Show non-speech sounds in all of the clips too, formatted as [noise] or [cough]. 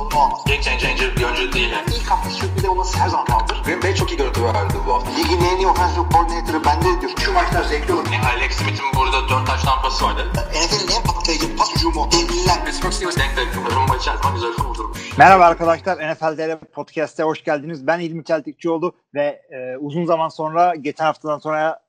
sorunu olmaz. Game changer bir oyuncu değil. Yani. İlk hafta sürpriz olması her zaman kaldır. Green Bay çok iyi görüntü verdi bu hafta. Ligin en iyi offensive coordinator'ı bende diyor. Şu maçlar zevkli olur. Yani Alex Smith'in burada 4 taş tampası vardı. NFL'in en patlayıcı pas hücumu. Devliler. Pittsburgh Steelers denk denk. Rumba içerisinde güzel kurdurmuş. Merhaba arkadaşlar, NFL DR Podcast'e hoş geldiniz. Ben İlmi Çeltikçioğlu ve e, uzun zaman sonra, geçen haftadan sonra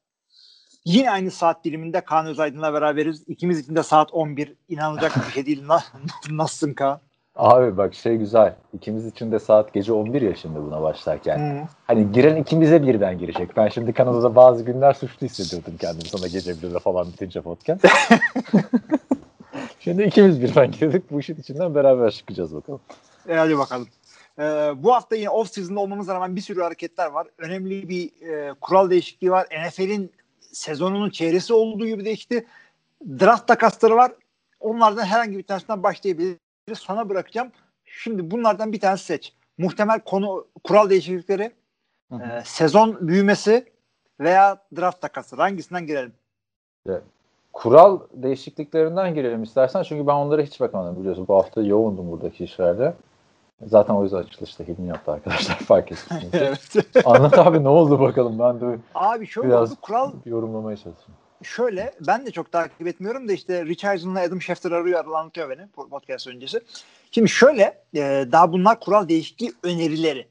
yine aynı saat diliminde Kaan Özaydın'la beraberiz. İkimiz için de saat 11. İnanılacak bir şey değil. Na- [laughs] Nasılsın Kaan? Abi bak şey güzel. İkimiz için de saat gece 11 ya şimdi buna başlarken. Hı. Hani giren ikimize birden girecek. Ben şimdi Kanada'da bazı günler suçlu hissediyordum kendimi sana gece 1'de falan bitince podcast. [laughs] şimdi ikimiz birden girdik. Bu işin içinden beraber çıkacağız bakalım. E, hadi bakalım. E, bu hafta yine off season'da olmamıza rağmen bir sürü hareketler var. Önemli bir e, kural değişikliği var. NFL'in sezonunun çeyresi olduğu gibi değişti. Draft takasları var. Onlardan herhangi bir tanesinden başlayabiliriz. Sana bırakacağım. Şimdi bunlardan bir tanesi seç. Muhtemel konu kural değişiklikleri, Hı hı. e, sezon büyümesi veya draft takası. Hangisinden girelim? Kural değişikliklerinden girelim istersen. Çünkü ben onlara hiç bakmadım biliyorsun. Bu hafta yoğundum buradaki işlerde. Zaten o yüzden açılışta Hilmi yaptı arkadaşlar [laughs] fark ettiniz. [laughs] evet. Anlat abi ne oldu bakalım ben de Abi şöyle Biraz- oldu. Kural yorumlamaya çalışayım. Şöyle ben de çok takip etmiyorum da işte Richardson'la Adam Schefter arıyor anlatıyor beni podcast öncesi. Şimdi şöyle e, daha bunlar kural değişikliği önerileri.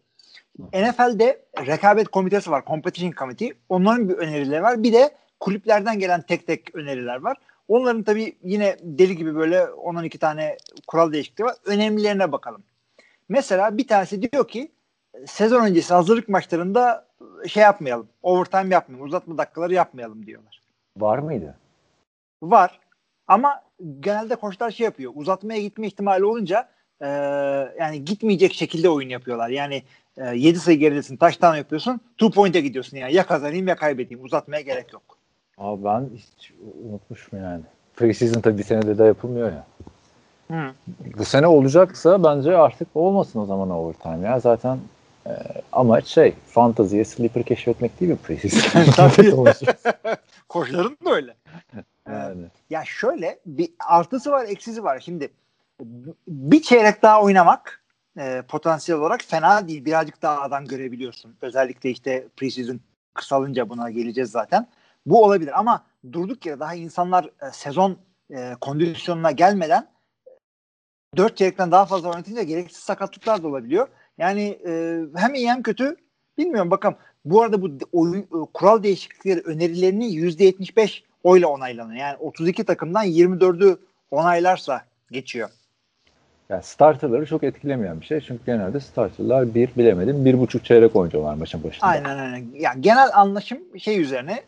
NFL'de rekabet komitesi var. Competition Committee. Onların bir önerileri var. Bir de kulüplerden gelen tek tek öneriler var. Onların tabii yine deli gibi böyle 10-12 tane kural değişikliği var. Önemlilerine bakalım. Mesela bir tanesi diyor ki sezon öncesi hazırlık maçlarında şey yapmayalım. Overtime yapmayalım. Uzatma dakikaları yapmayalım diyorlar. Var mıydı? Var. Ama genelde koçlar şey yapıyor. Uzatmaya gitme ihtimali olunca e, yani gitmeyecek şekilde oyun yapıyorlar. Yani e, 7 sayı geridesin, taştan yapıyorsun, two point'e gidiyorsun yani. Ya kazanayım ya kaybedeyim. Uzatmaya gerek yok. Abi ben hiç unutmuşum yani. Preseason tabii bir senede de yapılmıyor ya. Hı. Bu sene olacaksa bence artık olmasın o zaman overtime ya. Zaten e, amaç şey fantaziye sleeper keşfetmek değil mi preseason? [laughs] Tabii. [laughs] Koçların da öyle. [laughs] yani. Ya şöyle bir artısı var, eksisi var. Şimdi bir çeyrek daha oynamak e, potansiyel olarak fena değil. Birazcık daha adam görebiliyorsun. Özellikle işte preseason kısalınca buna geleceğiz zaten. Bu olabilir ama durduk yere daha insanlar e, sezon e, kondisyonuna gelmeden dört çeyrekten daha fazla oynatınca gereksiz sakatlıklar da olabiliyor. Yani e, hem iyi hem kötü bilmiyorum bakalım. Bu arada bu oyun, e, kural değişiklikleri önerilerini %75 oyla onaylanıyor. Yani 32 takımdan 24'ü onaylarsa geçiyor. Yani starterları çok etkilemeyen bir şey. Çünkü genelde starterlar bir bilemedim bir buçuk çeyrek oynuyorlar maçın başında. Aynen aynen. Ya genel anlaşım şey üzerine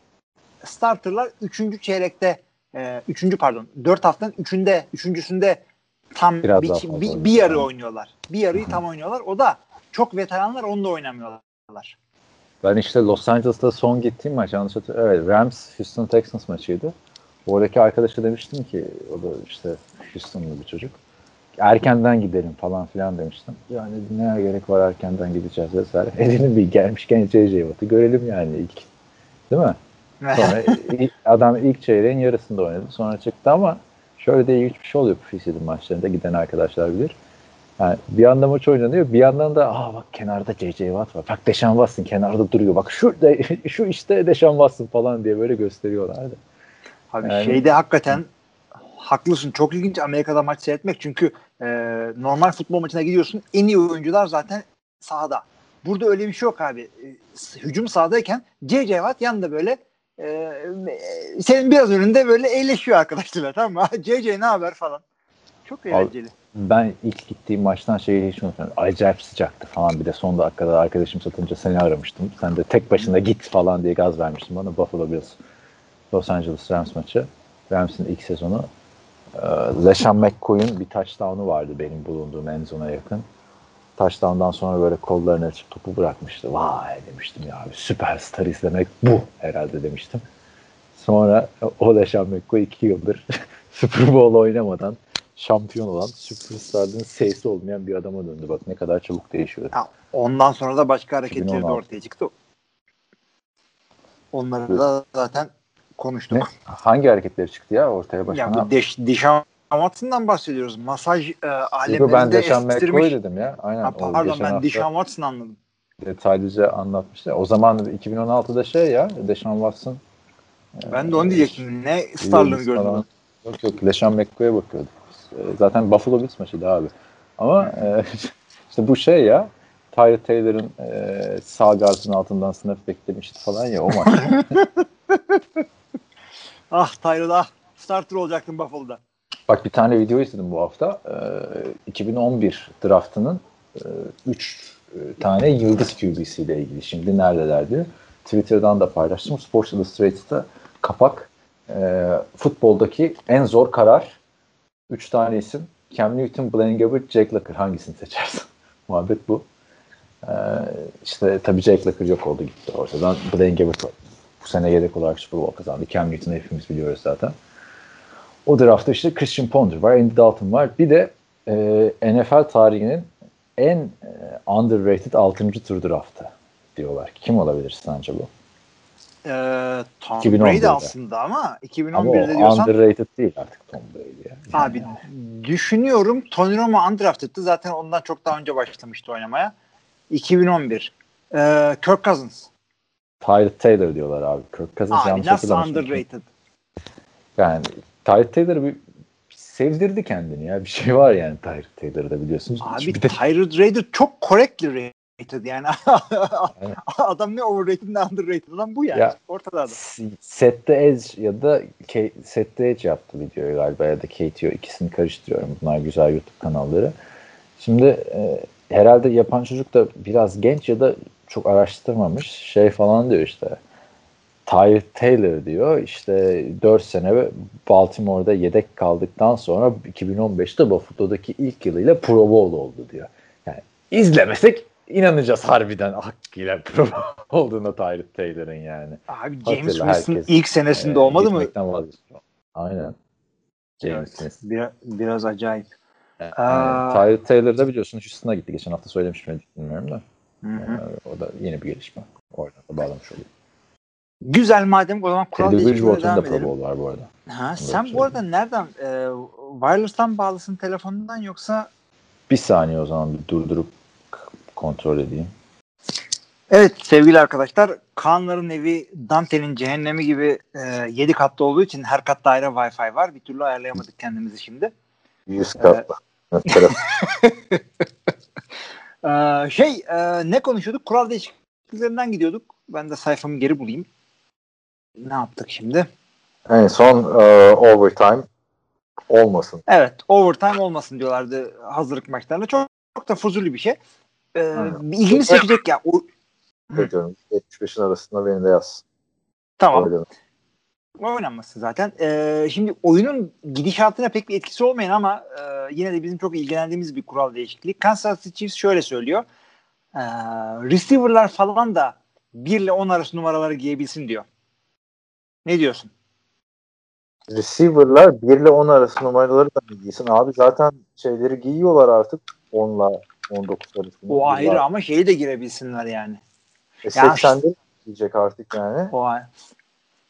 starterlar 3. çeyrekte 3. pardon 4 haftanın 3'ünde 3.sünde tam Biraz bir, bir, bir yarı oynuyorlar. Bir yarıyı tam oynuyorlar. O da çok veteranlar onu da oynamıyorlar. Ben işte Los Angeles'ta son gittiğim maç yanlış hatırlıyorum. Evet Rams Houston Texans maçıydı. Oradaki arkadaşa demiştim ki o da işte Houston'lu bir çocuk. Erkenden gidelim falan filan demiştim. Yani ne gerek var erkenden gideceğiz vesaire. [laughs] Edelim bir gelmişken JJ Watt'ı görelim yani ilk. Değil mi? [laughs] Sonra adam ilk çeyreğin yarısında oynadı. Sonra çıktı ama şöyle de ilginç bir şey oluyor preseason maçlarında giden arkadaşlar bilir. Yani bir yandan maç oynanıyor bir yandan da aa bak kenarda JJ Watt var. Bak Deşan Watson kenarda duruyor. Bak şu de, [laughs] şu işte Deşan Watson falan diye böyle gösteriyorlardı. Abi Yani- şeyde hakikaten haklısın. Çok ilginç Amerika'da maç seyretmek. Çünkü e, normal futbol maçına gidiyorsun. En iyi oyuncular zaten sahada. Burada öyle bir şey yok abi. E, hücum sahadayken C.C. Watt yanında böyle e, e, senin biraz önünde böyle eğleşiyor arkadaşlarla tamam mı? [laughs] C.C. ne haber falan. Çok eğlenceli. Ben ilk gittiğim maçtan şeyi hiç unutmuyorum. Acayip sıcaktı falan. Bir de son dakikada arkadaşım satınca seni aramıştım. Sen de tek başına git falan diye gaz vermiştin bana. Buffalo Bills Los Angeles Rams maçı. Rams'in ilk sezonu. Ee, LeSean McCoy'un bir touchdown'u vardı benim bulunduğum en zona yakın. Touchdown'dan sonra böyle kollarını açıp topu bırakmıştı. Vay demiştim ya abi süperstar izlemek bu herhalde demiştim. Sonra o LeSean McCoy iki yıldır [laughs] Super Bowl oynamadan şampiyon olan süperstarlığın sesi olmayan bir adama döndü. Bak ne kadar çabuk değişiyor. Ha, ondan sonra da başka hareketleri de 2016. ortaya çıktı. Onları da zaten konuştuk. Ne? Hangi hareketleri çıktı ya ortaya başına? Ya bu Deş, Dişan Watson'dan bahsediyoruz. Masaj e, alemlerinde ben Deşan estirmiş. Dedim ya. Aynen. Ha, pardon ben Dişan Watson anladım. Detaylıca anlatmıştı. O zaman 2016'da şey ya Deşan Watson. Ben de onu diyecektim. Ne starlığını gördüm. Yok yok Leşan McCoy'a bakıyorduk. Biz. E, Zaten Buffalo Bills maçıydı abi. Ama e, [laughs] işte bu şey ya Tyree Taylor'ın e, sağ gardının altından snap beklemişti falan ya o maç. [laughs] Ah Tyrod ah. Starter olacaktım Buffalo'da. Bak bir tane video izledim bu hafta. E, 2011 draftının 3 tane yıldız QB'si ile ilgili. Şimdi neredeler diyor. Twitter'dan da paylaştım. Sports Illustrated'da kapak e, futboldaki en zor karar 3 tane isim. Cam Newton, Blaine Gabbert, Jake Locker hangisini seçersin? [laughs] Muhabbet bu. Ee, işte tabii Jake Locker yok oldu gitti ortadan. Blaine Gabbert bu sene yedek olarak Super Bowl kazandı. Cam Newton'u hepimiz biliyoruz zaten. O draftta işte Christian Ponder var, Andy Dalton var. Bir de e, NFL tarihinin en e, underrated 6. tur draftı diyorlar. Kim olabilir sence bu? Ee, Tom 2011'de. Brady aslında ama Ama o 2011'de diyorsan underrated değil artık Tom Brady. Ya. abi düşünüyorum Tony Romo undrafted'tı. Zaten ondan çok daha önce başlamıştı oynamaya. 2011. Ee, Kirk Cousins. Tyrod Taylor diyorlar abi. Kirk Cousins Abi yanlış nasıl underrated? Yani Tyrod Taylor bir sevdirdi kendini ya. Bir şey var yani Tyrod Taylor'da biliyorsunuz. Abi bir de Tyrod Raider çok correctly rated yani. [laughs] adam ne overrated ne underrated lan bu yani. Ya, Ortada adam. Sette Edge ya da K- Sette Edge yaptı videoyu galiba ya da KTO ikisini karıştırıyorum. Bunlar güzel YouTube kanalları. Şimdi e, herhalde yapan çocuk da biraz genç ya da çok araştırmamış. Şey falan diyor işte. Tyrod Taylor diyor işte 4 sene Baltimore'da yedek kaldıktan sonra 2015'te Buffalo'daki ilk yılıyla Pro Bowl oldu diyor. Yani izlemesek inanacağız harbiden hakkıyla [laughs] Pro olduğuna Tyrod Taylor'ın yani. Abi James Winston ilk senesinde Ee, olmadı mı? Aynen. James Winston. Biraz, biraz acayip. Yani Aa. Tyrod Taylor da biliyorsun Houston'a gitti. Geçen hafta söylemiş miydim bilmiyorum da. Ee, o da yeni bir gelişme. Oradan da bağlamış olayım. Güzel madem o zaman kural değişikliğine devam Pro edelim. Bowl var bu arada. Ha, sen bu arada nereden e, wireless'tan bağlısın telefonundan yoksa Bir saniye o zaman bir durdurup kontrol edeyim. Evet sevgili arkadaşlar Kaanların evi Dante'nin cehennemi gibi e, 7 katlı olduğu için her katta ayrı Wi-Fi var. Bir türlü ayarlayamadık kendimizi şimdi. 100 katlı. Ee, şey e, ne konuşuyorduk? Kural değişikliklerinden gidiyorduk. Ben de sayfamı geri bulayım. Ne yaptık şimdi? en son e, overtime olmasın. Evet overtime olmasın diyorlardı hazırlık maçlarında. Çok, çok da fuzuli bir şey. Ee, Aynen. ilgimi çekecek ya. O, Hı. Diyorum 75'in arasında beni de yaz. tamam. Öyle. oynanması zaten. Ee, şimdi oyunun gidişatına pek bir etkisi olmayan ama e, yine de bizim çok ilgilendiğimiz bir kural değişikliği. Kansas City Chiefs şöyle söylüyor. Ee, receiver'lar falan da 1 ile 10 arası numaraları giyebilsin diyor. Ne diyorsun? Receiver'lar 1 ile 10 arası numaraları da mı giysin? Abi zaten şeyleri giyiyorlar artık 10 ile 19 arasında. O ayrı ama şeyi de girebilsinler yani. E, 80'de giyecek artık yani. O ayrı.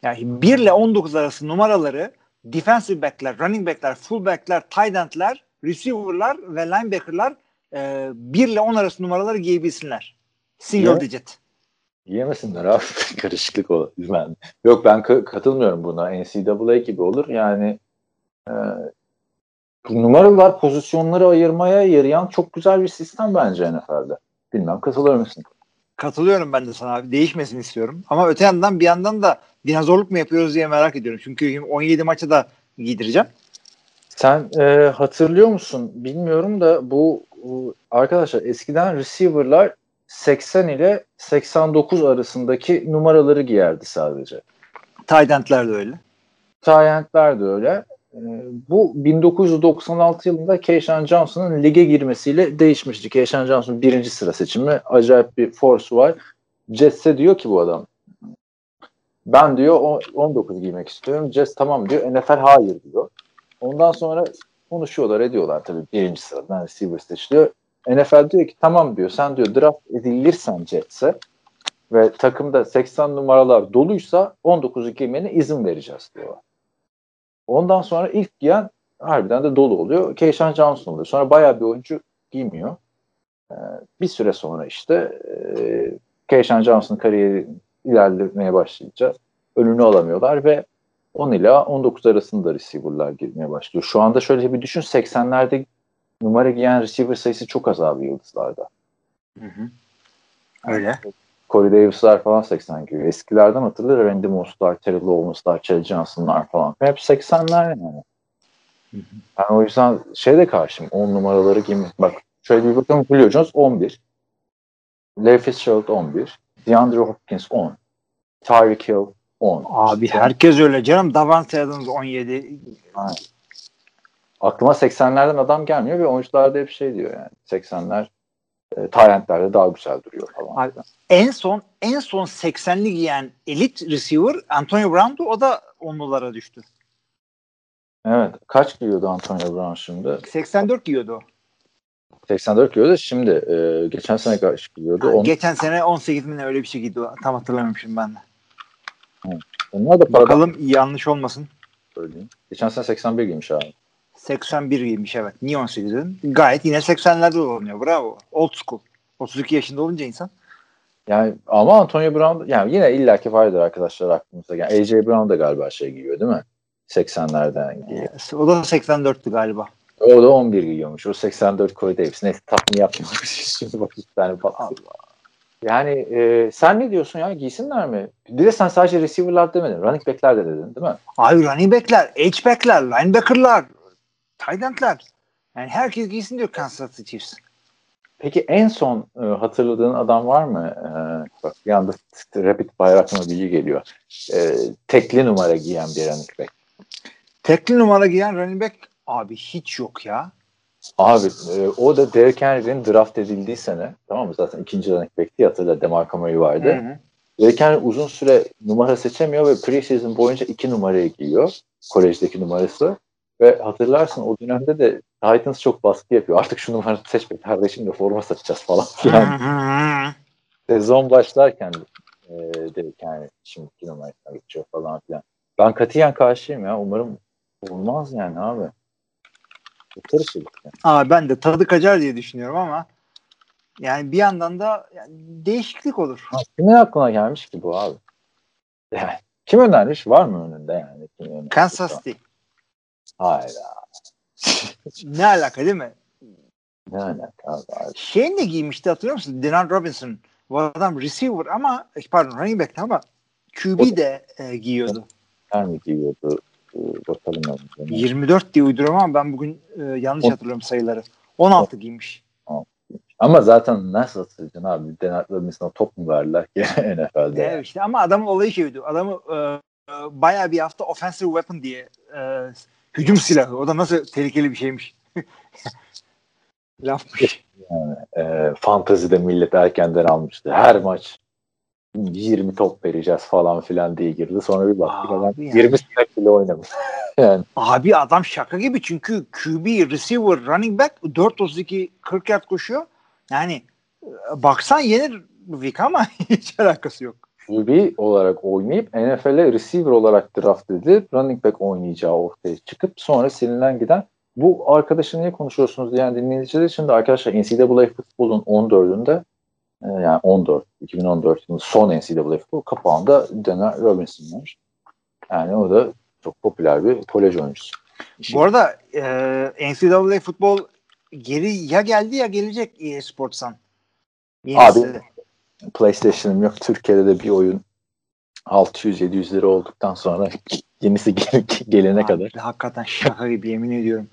Yani 1 ile 19 arası numaraları defensive back'ler, running back'ler, full back'ler, tight end'ler, receiver'lar ve linebacker'lar e, 1 ile 10 arası numaraları giyebilsinler. Single Niye? digit. Yiyemesinler abi. [laughs] Karışıklık o. Ben, yok ben ka- katılmıyorum buna. NCAA gibi olur. Yani e, numaralar pozisyonları ayırmaya yarayan çok güzel bir sistem bence NFL'de. Bilmem katılır mısın? Katılıyorum ben de sana abi. Değişmesin istiyorum. Ama öte yandan bir yandan da dinozorluk mu yapıyoruz diye merak ediyorum. Çünkü 17 maça da giydireceğim. Sen e, hatırlıyor musun? Bilmiyorum da bu arkadaşlar eskiden receiver'lar 80 ile 89 arasındaki numaraları giyerdi sadece. Tight end'ler de öyle. Tyent'ler de öyle. Ee, bu 1996 yılında Keyshawn Johnson'ın lige girmesiyle değişmişti. Keyshawn Johnson birinci sıra seçimi. Acayip bir force var. Jets'e diyor ki bu adam ben diyor o- 19 giymek istiyorum. Jets tamam diyor. NFL hayır diyor. Ondan sonra konuşuyorlar ediyorlar tabii birinci sıradan receiver seçiliyor. NFL diyor ki tamam diyor sen diyor draft edilirsen Jets'e ve takımda 80 numaralar doluysa 19'u giymene izin vereceğiz diyorlar. Ondan sonra ilk giyen harbiden de dolu oluyor. Keyshawn Johnson oluyor. Sonra bayağı bir oyuncu giymiyor. Ee, bir süre sonra işte e, Keyshawn Johnson kariyeri ilerlemeye başlayınca önünü alamıyorlar ve 10 ila 19 arasında receiver'lar girmeye başlıyor. Şu anda şöyle bir düşün 80'lerde numara giyen receiver sayısı çok az abi yıldızlarda. Hı hı. Öyle. Corey Davis'lar falan 80 gibi. Eskilerden hatırlar Randy Moss'lar, Terrell Owens'lar, Chad Johnson'lar falan. Hep 80'ler yani. Ben o yüzden şey de karşıyım. 10 numaraları gibi. Bak şöyle bir bakalım. Julio Jones 11. Larry Fitzgerald 11. DeAndre Hopkins 10. Tyreek Hill 10. Abi İşte herkes öyle canım. Davante Adams 17. aklıma 80'lerden adam gelmiyor ve oyuncular da hep şey diyor yani. 80'ler e, Tyrant'lerde daha güzel duruyor falan. Abi, en son en son 80'li giyen elit receiver Antonio Brown'du. O da onlulara düştü. Evet. Kaç giyiyordu Antonio Brown şimdi? 84 giyiyordu o. 84 giyiyordu. Şimdi e, geçen sene kaç giyiyordu? Ha, On- Geçen sene 18 bin öyle bir şey giydi. o. Tam hatırlamıyorum ben de. Onlar da paradan Bakalım yanlış olmasın. söyleyeyim. Geçen sene 81 giymiş abi. 81 giymiş evet. Niye 18 dedin? Gayet yine 80'lerde dolanıyor. Bravo. Old school. 32 yaşında olunca insan. Yani ama Antonio Brown yani yine illaki vardır arkadaşlar aklımızda. Yani AJ Brown da galiba şey giyiyor değil mi? 80'lerden giyiyor. O da 84'tü galiba. O da 11 giyiyormuş. O 84 Corey Davis. Neyse tahmin yapmamış. [laughs] Şimdi bak iki tane falan. Yani e, sen ne diyorsun ya? Giysinler mi? Bir de sen sadece receiver'lar demedin. Running back'ler de dedin değil mi? Abi running back'ler, H-back'ler, linebacker'lar, end'ler. Yani herkes giysin diyor Kansas City Chiefs. Peki en son e, hatırladığın adam var mı? E, bak bir anda rapid fire aklıma bilgi geliyor. E, tekli numara giyen bir running back. Tekli numara giyen running back abi hiç yok ya. Abi e, o da Derrick Henry'nin draft edildiği sene. Tamam mı? Zaten ikinci running back'ti. Hatırla DeMarco Murray vardı. Hı hı. Derrick Henry uzun süre numara seçemiyor ve preseason boyunca iki numarayı giyiyor. Kolejdeki numarası. Ve hatırlarsın o dönemde de Titans çok baskı yapıyor. Artık şu numarayı seçme kardeşim de forma satacağız falan hı. [laughs] Sezon başlarken e, Derrick Henry şimdi numarasına geçiyor falan filan. Ben katiyen karşıyım ya. Umarım olmaz yani abi. Şey. Yani. Aa, ben de tadı kaçar diye düşünüyorum ama yani bir yandan da yani değişiklik olur. Ha, Kimin aklına gelmiş ki bu abi? Yani, kim önermiş? Var mı önünde yani? Kim? Kansas City. Hayda. [laughs] Ne alaka değil mi? Ne alaka abi? Şeyin de giymişti hatırlıyor musun? Denan Robinson. Bu adam receiver ama pardon running back ama QB de e, giyiyordu. Her mi giyiyordu? Ee, Bakalım ben. 24 diye uyduruyorum ama ben bugün e, yanlış On- hatırlıyorum sayıları. 16 giymiş. Ama zaten nasıl atacaksın abi? Denat Robinson'a top mu verdiler ki [laughs] NFL'de? Evet işte ama adamın olayı şeydi. Adamı e, e, bayağı bir hafta offensive weapon diye e, hücum silahı. O da nasıl tehlikeli bir şeymiş. [laughs] Lafmış. e, fantazide millet erkenden almıştı. Her maç 20 top vereceğiz falan filan diye girdi. Sonra bir baktık adam yani. 20 snap bile oynamış. [laughs] yani Abi adam şaka gibi çünkü QB, receiver, running back 4-32 40 yard koşuyor. Yani e, baksan yenir Vic ama [laughs] hiç alakası yok. QB olarak oynayıp NFL'e receiver olarak draft edilip running back oynayacağı ortaya çıkıp sonra silinen giden bu arkadaşı niye konuşuyorsunuz diyen dinleyiciler için de arkadaşlar NCAA futbolun 14'ünde e, yani 14 2014 yılının son NCAA futbol kapağında Dana Robinson var. Yani o da çok popüler bir kolej oyuncusu. Bu arada e, NCAA futbol geri ya geldi ya gelecek. Yenisi. Abi, PlayStation'ım yok. Türkiye'de de bir oyun 600-700 lira olduktan sonra [laughs] yenisi gel- gelene Abi, kadar Hakikaten şaka gibi yemin ediyorum.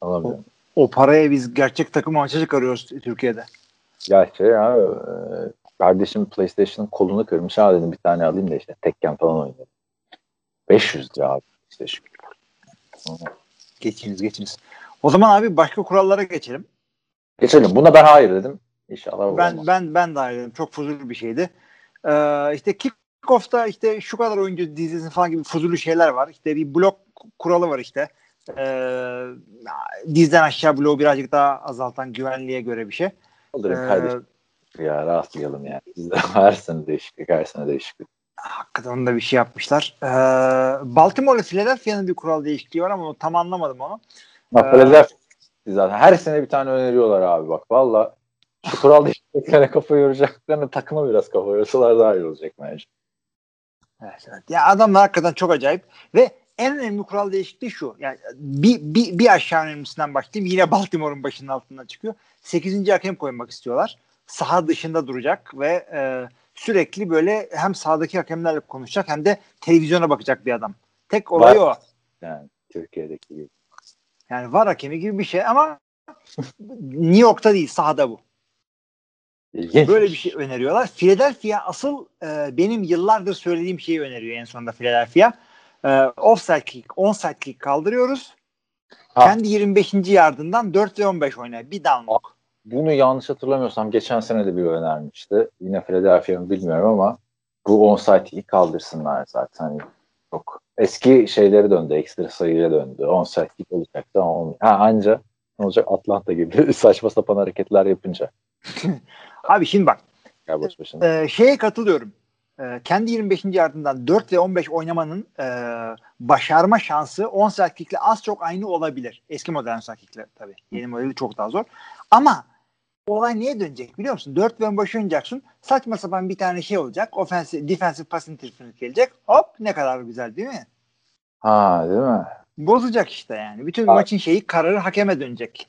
alamıyorum. O paraya biz gerçek takım maça çıkarıyoruz Türkiye'de. Ya şey ya e, kardeşim PlayStation'ın kolunu kırmış. Ha dedim bir tane alayım da işte tekken falan oynayalım. 500 lira abi PlayStation. Geçiniz geçiniz. O zaman abi başka kurallara geçelim. Geçelim. Buna ben hayır dedim. İnşallah Ben olmaz. ben ben de ayrıldım. Çok fuzuli bir şeydi. Ee, işte kickoff'ta işte şu kadar oyuncu dizisi falan gibi fuzuli şeyler var. İşte bir blok kuralı var işte. Ee, dizden aşağı bloğu birazcık daha azaltan güvenliğe göre bir şey. Alırım Ee, kardeşim. ya rahatlayalım yani. [laughs] Her sene değişiklik, her sene değişiklik. Hakikaten onda bir şey yapmışlar. Ee, Baltimore ile Philadelphia'nın bir kural değişikliği var ama onu tam anlamadım onu. Bak Ee, zaten her sene bir tane öneriyorlar abi bak. Valla şu kural değişikliklerine kafa yoracaklarını takıma biraz kafa yorsalar daha iyi olacak bence. Evet, evet. Ya adamlar hakikaten çok acayip ve en önemli kural değişikliği şu. Yani bir, bir, bir aşağı önemlisinden başlayayım. Yine Baltimore'un başının altından çıkıyor. 8. hakem koymak istiyorlar. Saha dışında duracak ve e, sürekli böyle hem sahadaki hakemlerle konuşacak hem de televizyona bakacak bir adam. Tek olay Var. o. Yani Türkiye'deki gibi. Yani var hakemi gibi bir şey ama [laughs] New York'ta değil sahada bu. İlginç. Böyle bir şey öneriyorlar. Philadelphia asıl e, benim yıllardır söylediğim şeyi öneriyor en sonunda Philadelphia. E, offside kick, onside kick kaldırıyoruz. Ha. Kendi 25. yardından 4 ve 15 oynar. Bir downlock. Bunu yanlış hatırlamıyorsam geçen sene de bir önermişti. Yine Philadelphia'mı bilmiyorum ama bu onsite'i kaldırsınlar zaten. Hani çok eski şeyleri döndü. Ekstra sayıya döndü. Onside kick olacaktı ama olmuyor. Ha anca ne olacak Atlanta gibi [laughs] saçma sapan hareketler yapınca. [laughs] Abi şimdi bak e, şeye katılıyorum. E, kendi 25. yardından 4 ve 15 oynamanın e, başarma şansı onside kick'le az çok aynı olabilir. Eski modern onside kick'le tabii. Yeni modeli çok daha zor. Ama olay niye dönecek biliyor musun? 4 ve 15 oynayacaksın. Saçma sapan bir tane şey olacak. Offensive, defensive pass interference gelecek. Hop ne kadar güzel değil mi? Ha değil mi? Bozacak işte yani. Bütün Ha. maçın şeyi kararı hakeme dönecek.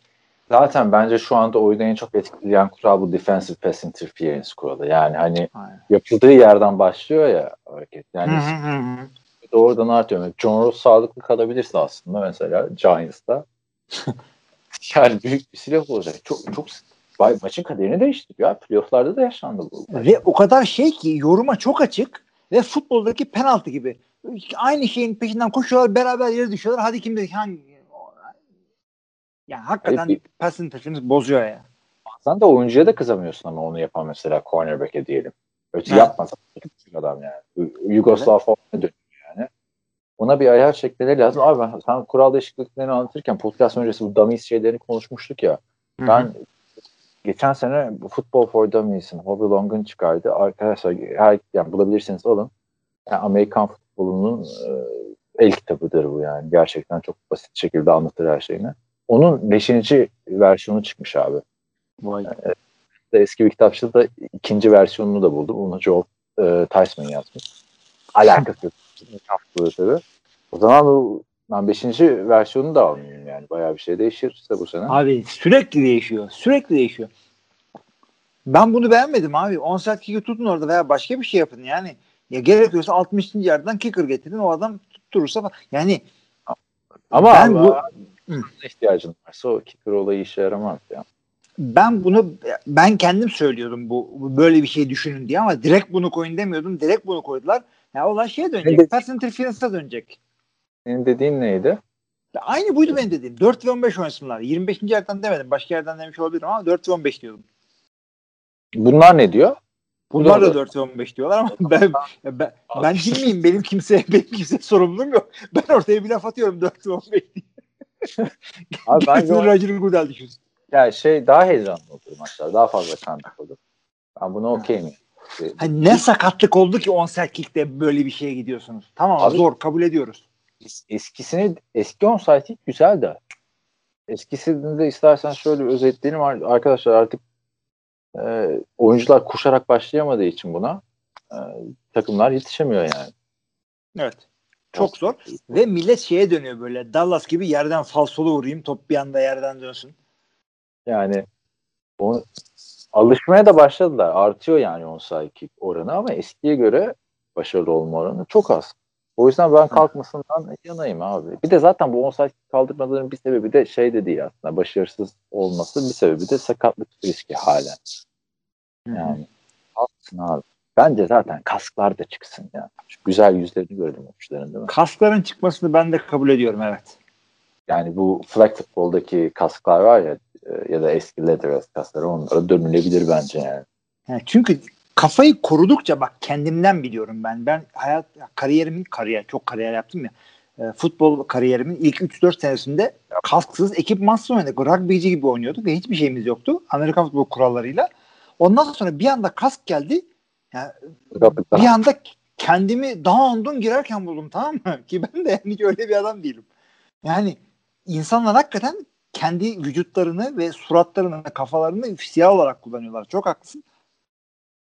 Zaten bence şu anda oyunu en çok etkileyen kural bu defensive pass interference kuralı. Yani hani Aynen. yapıldığı yerden başlıyor ya hareket. Yani doğrudan artıyor. John Ross sağlıklı kalabilirse aslında mesela Giants'ta [laughs] yani büyük bir silah olacak. Çok çok maçın kaderini değiştiriyor. ya. Playoff'larda da yaşandı bu. Ve o kadar şey ki yoruma çok açık ve futboldaki penaltı gibi. Aynı şeyin peşinden koşuyorlar beraber yere düşüyorlar. Hadi kim hangi yani hakikaten pass interference bozuyor ya. Sen de oyuncuya da kızamıyorsun ama onu yapan mesela cornerback'e diyelim. Öte Evet. yapmasa adam yani. Yu- Yugoslav falan dönüyor yani. Ona bir ayar çekmeleri lazım. Abi ben, sen kural değişikliklerini anlatırken podcast öncesi bu dummies şeylerini konuşmuştuk ya. Ben geçen sene Football for Dummies'in Hobby Long'un çıkardı. Arkadaşlar her, yani bulabilirseniz alın. Yani Amerikan futbolunun e, el kitabıdır bu yani. Gerçekten çok basit şekilde anlatır her şeyini. Onun 5. versiyonu çıkmış abi. Vay. De eski bir kitapçıda da ikinci versiyonunu da buldum. Onu Joel e, Tyson yazmış. Alakası yok. Tabii. O zaman bu ben 5. versiyonunu da almayayım yani. Bayağı bir şey değişir işte bu sene. Abi sürekli değişiyor. Sürekli değişiyor. Ben bunu beğenmedim abi. 10 saat kick'i tutun orada veya başka bir şey yapın yani. Ya gerekiyorsa 60. yerden kicker getirin o adam tutturursa falan. Yani Ama ben ben bu ihtiyacın varsa o kicker olayı işe yaramaz ya. ben bunu ben kendim söylüyordum bu, böyle bir şey düşünün diye ama direkt bunu koyun demiyordum. Direkt bunu koydular. Ya olay şeye Ne dönecek. dedi? Pass interference'a dönecek. Senin dediğin neydi? Ya Aynı buydu benim dediğim. 4 ve 15 oynasınlar. 25. yerden demedim. Başka yerden demiş olabilirim ama 4 ve 15 diyordum. Bunlar ne diyor? Bunlar da Doğru. 4 ve 15 diyorlar ama ben ben, ben [laughs] miyim? Benim kimse benim kimse sorumluluğum yok. Ben ortaya bir laf atıyorum 4 ve 15 diye. Abi bence o- Roger Goodell düşünsün. yani şey daha heyecanlı olur maçlar. Daha fazla kandık olur. Ben buna okeyim. yani. Hani ne sakatlık oldu ki 10 saat kick'te böyle bir şeye gidiyorsunuz. Tamam Abi- zor kabul ediyoruz. Es- eskisini eski onside kick güzel de eskisini de istersen şöyle özetleyelim Ar- arkadaşlar artık e, oyuncular koşarak başlayamadığı için buna e, takımlar yetişemiyor yani. Evet. Çok zor. Ve millet şeye dönüyor böyle. Dallas gibi yerden falsolu vurayım. Top bir anda yerden dönsün. Yani o, alışmaya da başladılar. Artıyor yani onside kick oranı ama eskiye göre başarılı olma oranı çok az. O yüzden ben kalkmasından yanayım abi. Bir de zaten bu onside kaldırmaların bir sebebi de şey de değil aslında. Başarısız olması bir sebebi de sakatlık riski halen. Yani haklısın abi. Bence zaten kasklar da çıksın ya. Şu güzel yüzlerini gördüm oyuncuların değil mi? Kaskların çıkmasını ben de kabul ediyorum evet. Yani bu flag futboldaki kasklar var ya e, ya da eski leather kaskları onlara dönülebilir bence yani. Yani çünkü kafayı korudukça bak kendimden biliyorum ben. Ben hayat kariyerimin kariyer çok kariyer yaptım ya. E, futbol kariyerimin ilk 3-4 senesinde kasksız ekipmansız oynadık. Rugbyci gibi oynuyorduk ve hiçbir şeyimiz yoktu. Amerikan futbol kurallarıyla. Ondan sonra bir anda kask geldi. Yani bir anda kendimi daha ondan girerken buldum tamam mı? [laughs] Ki ben de yani öyle bir adam değilim. Yani insanlar hakikaten kendi vücutlarını ve suratlarını, kafalarını siyah olarak kullanıyorlar. Çok haklısın.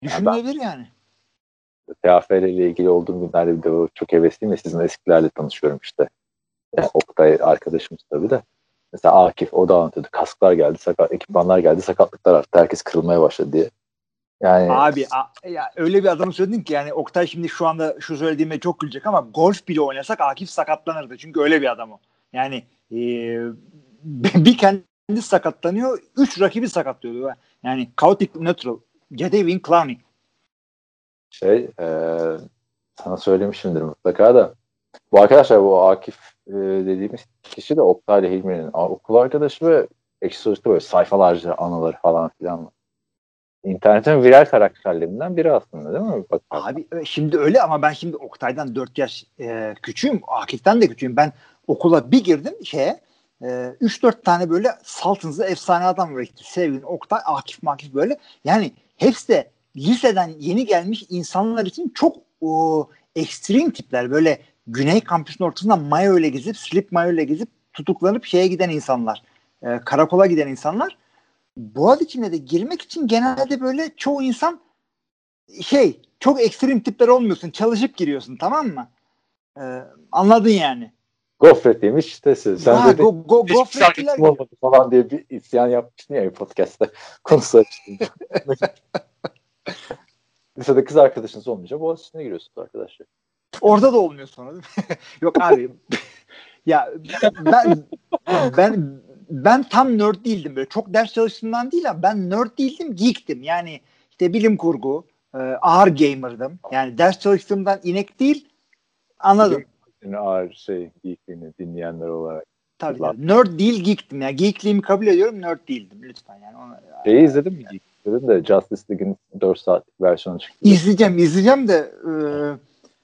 Düşünülebilir yani. TFL ile ilgili olduğum günlerde bir de çok hevesliyim ve sizin eskilerle tanışıyorum işte. Yani Oktay arkadaşımız tabii de. Mesela Akif o da anlatıyordu. Kasklar geldi, sakat, ekipmanlar geldi, sakatlıklar arttı. Herkes kırılmaya başladı diye. Yani Abi a, ya öyle bir adamı söyledin ki yani Oktay şimdi şu anda şu söylediğime çok gülecek ama golf bile oynasak Akif sakatlanırdı. Çünkü öyle bir adam o. Yani e, [laughs] bir kendi sakatlanıyor, üç rakibi sakatlıyordu. Yani chaotic neutral. Jadavion Clowney. Şey, e, sana söylemişimdir mutlaka da bu arkadaşlar bu Akif e, dediğimiz kişi de Oktay ile Hilmi'nin okul arkadaşı ve ekşi sözlükte böyle sayfalarca anıları falan filan var. İnternetin viral karakterlerinden biri aslında değil mi? Bak, Abi şimdi öyle ama ben şimdi Oktay'dan 4 yaş e, küçüğüm. Akif'ten de küçüğüm. Ben okula bir girdim şeye e, 3-4 tane böyle saltınızda efsane adam var. İşte Sevgin, Oktay, Akif, Makif böyle. Yani hepsi de liseden yeni gelmiş insanlar için çok o, ekstrem tipler. Böyle Güney kampüsünün ortasında mayo ile gezip, slip mayo ile gezip tutuklanıp şeye giden insanlar. E, karakola giden insanlar. Boğaz içine de girmek için genelde böyle çoğu insan şey çok ekstrem tipler olmuyorsun. Çalışıp giriyorsun tamam mı? Ee, anladın yani. Gofret demiş işte sen ha, de go, go, gofretçiler olmadı falan diye bir isyan yapmıştın ya bir podcast'ta [laughs] konusu açtın. [laughs] Lisede kız arkadaşınız olmayınca boğaz içine giriyorsunuz arkadaşlar. Orada da olmuyor sonra değil mi? [laughs] Yok abi. ya ben ben ben tam nerd değildim böyle. Çok ders çalıştığımdan değil ama ben nerd değildim, geektim. Yani işte bilim kurgu, e, ağır gamer'dım. Yani ders çalıştığımdan inek değil, anladım. Yani ağır şey, geekliğini dinleyenler olarak. Tabii, tabii. Nerd değil, geektim. Yani geekliğimi kabul ediyorum, nerd değildim lütfen. Yani ona, Şeyi izledin mi? Geek izledin de Justice League'in 4 saatlik versiyonu çıktı. İzleyeceğim, izleyeceğim de e,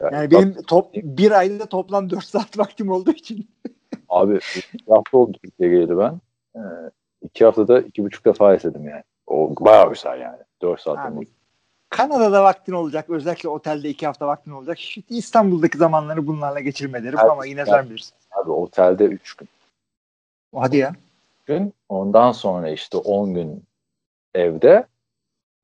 yani, yani benim top, bir ayda toplam 4 saat vaktim olduğu için. Abi bir hafta oldu Türkiye'ye geldi ben. Ee, iki haftada iki buçuk defa izledim yani. O bayağı güzel yani. Dört saat olmuş. Kanada'da vaktin olacak. Özellikle otelde iki hafta vaktin olacak. İşte İstanbul'daki zamanları bunlarla geçirme derim ama yine sen bilirsin. Abi otelde üç gün. Hadi ya. Gün. Ondan sonra işte on gün evde.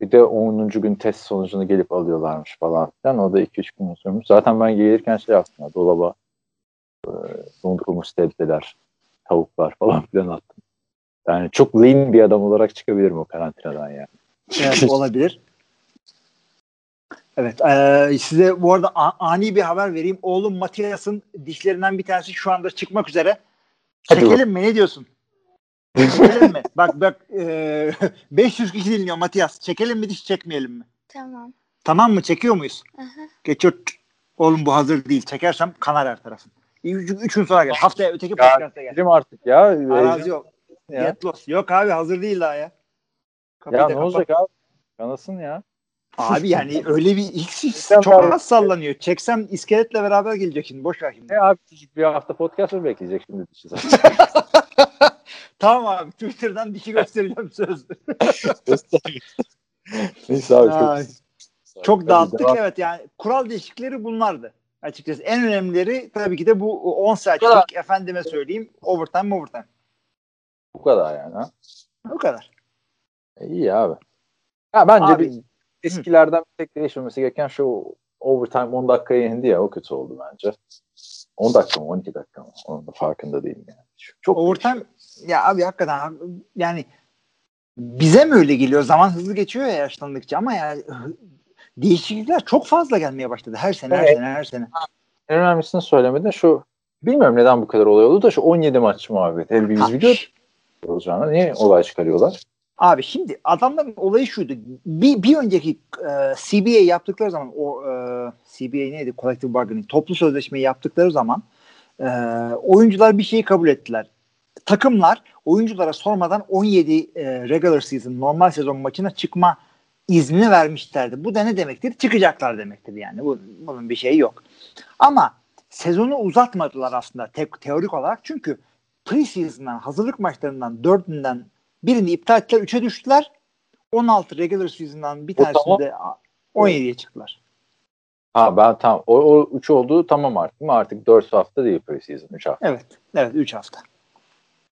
Bir de 10. gün test sonucunu gelip alıyorlarmış falan filan. O da 2-3 gün sürmüş. Zaten ben gelirken şey yaptım ya, dolaba e, dondurulmuş sebzeler, tavuklar falan filan attım. Yani çok lean bir adam olarak çıkabilirim o karantinadan yani. Evet [laughs] olabilir. Evet. E, size bu arada ani bir haber vereyim. Oğlum Matias'ın dişlerinden bir tanesi şu anda çıkmak üzere. Çekelim mi? Ne diyorsun? Çekelim mi? [laughs] Bak bak e, [laughs] 500 kişi dinliyor Matias. Çekelim mi diş çekmeyelim mi? Tamam. Tamam mı? Çekiyor muyuz? Aha. Geçiyor. Oğlum bu hazır değil. Çekersem kanar her tarafın. Üç, gün sonra gel. Haftaya öteki podcast'a gel. Bizim artık ya. Arazi yok. Ya. Get lost. Yok abi hazır değil daha ya. Kapıyı ya ne kapat. olacak abi? Kanasın ya. Abi yani [laughs] öyle bir ilk çok az sallanıyor. Çeksem iskeletle beraber gelecek şimdi. Boş ver şimdi. E abi bir hafta podcast mı bekleyecek şimdi [laughs] tamam abi. Twitter'dan dişi göstereceğim söz. [laughs] Neyse abi. Çok, çok dağıttık evet yani. Kural değişiklikleri bunlardı açıkçası. En önemlileri tabii ki de bu 10 saatlik efendime söyleyeyim overtime overtime. Bu kadar yani ha. Bu kadar. E, iyi abi. Ya bence abi, bir eskilerden bir tek değişmemesi gereken şu overtime 10 dakikaya indi ya o kötü oldu bence. 10 dakika mı 12 dakika mı? Onun da farkında değilim yani. Çok overtime değişiyor. ya abi hakikaten yani bize mi öyle geliyor? Zaman hızlı geçiyor ya yaşlandıkça ama yani değişiklikler çok fazla gelmeye başladı her sene her sene her sene. En önemlisini söylemedin şu bilmiyorum neden bu kadar olay oldu da şu 17 maç muhabbeti. El biz biliyor olacağını. Niye olay çıkarıyorlar? Abi şimdi adamların olayı şuydu. Bir, bir önceki e, CBA yaptıkları zaman o e, CBA neydi? Collective Bargaining. Toplu sözleşmeyi yaptıkları zaman e, oyuncular bir şeyi kabul ettiler. Takımlar oyunculara sormadan 17 e, regular season normal sezon maçına çıkma izni vermişlerdi. Bu da ne demektir? Çıkacaklar demektir yani. Bu, bunun bir şeyi yok. Ama sezonu uzatmadılar aslında te- teorik olarak. Çünkü preseason'dan, hazırlık maçlarından dördünden birini iptal ettiler. Üçe düştüler. 16 regular season'dan bir tanesinde 17'ye çıktılar. Ha ben tam o, o 3 oldu tamam artık mı? Artık 4 hafta değil preseason 3 hafta. Evet. Evet 3 hafta.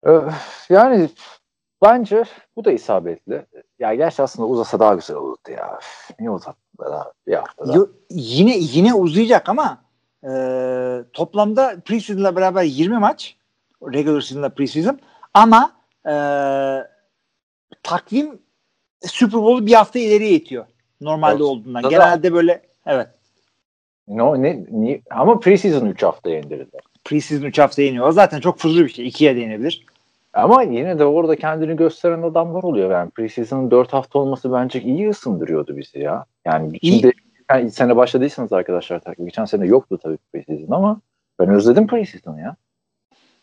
Öf, yani bence bu da isabetli. Ya gerçi aslında uzasa daha güzel olurdu ya. Niye uzattı daha bir haftada? Yo- yine yine uzayacak ama e, toplamda preseason'la beraber 20 maç regular season'la preseason ama e, takvim Super Bowl'u bir hafta ileriye itiyor. Normalde Evet. olduğundan. Zaten- Genelde böyle evet. No, ne, ni- ama preseason 3 haftaya indirdi. Preseason 3 hafta iniyor. O zaten çok fuzul bir şey. 2'ye de inebilir. Ama yine de orada kendini gösteren adamlar oluyor. Yani preseason'ın 4 hafta olması bence iyi ısındırıyordu bizi ya. Yani şimdi yani sene başladıysanız arkadaşlar takip. Geçen sene yoktu tabii preseason ama ben özledim preseason'ı ya.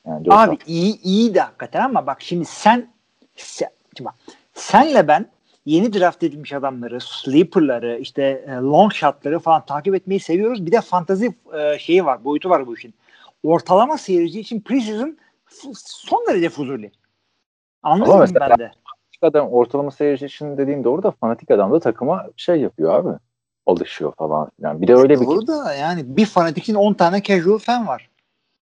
Yani Abi hafta. iyi iyi de hakikaten ama bak şimdi sen, sen şimdi bak, senle ben yeni draft edilmiş adamları, sleeper'ları, işte e, long shot'ları falan takip etmeyi seviyoruz. Bir de fantazi e, şeyi var, boyutu var bu işin. Ortalama seyirci için preseason son derece fuzuli. Anladın Ama mı ben de? Fanatik adam ortalama seyirci için dediğin doğru da fanatik adam da takıma şey yapıyor abi. Alışıyor falan. Yani bir de öyle bir Doğru da yani bir fanatikin 10 tane casual fan var.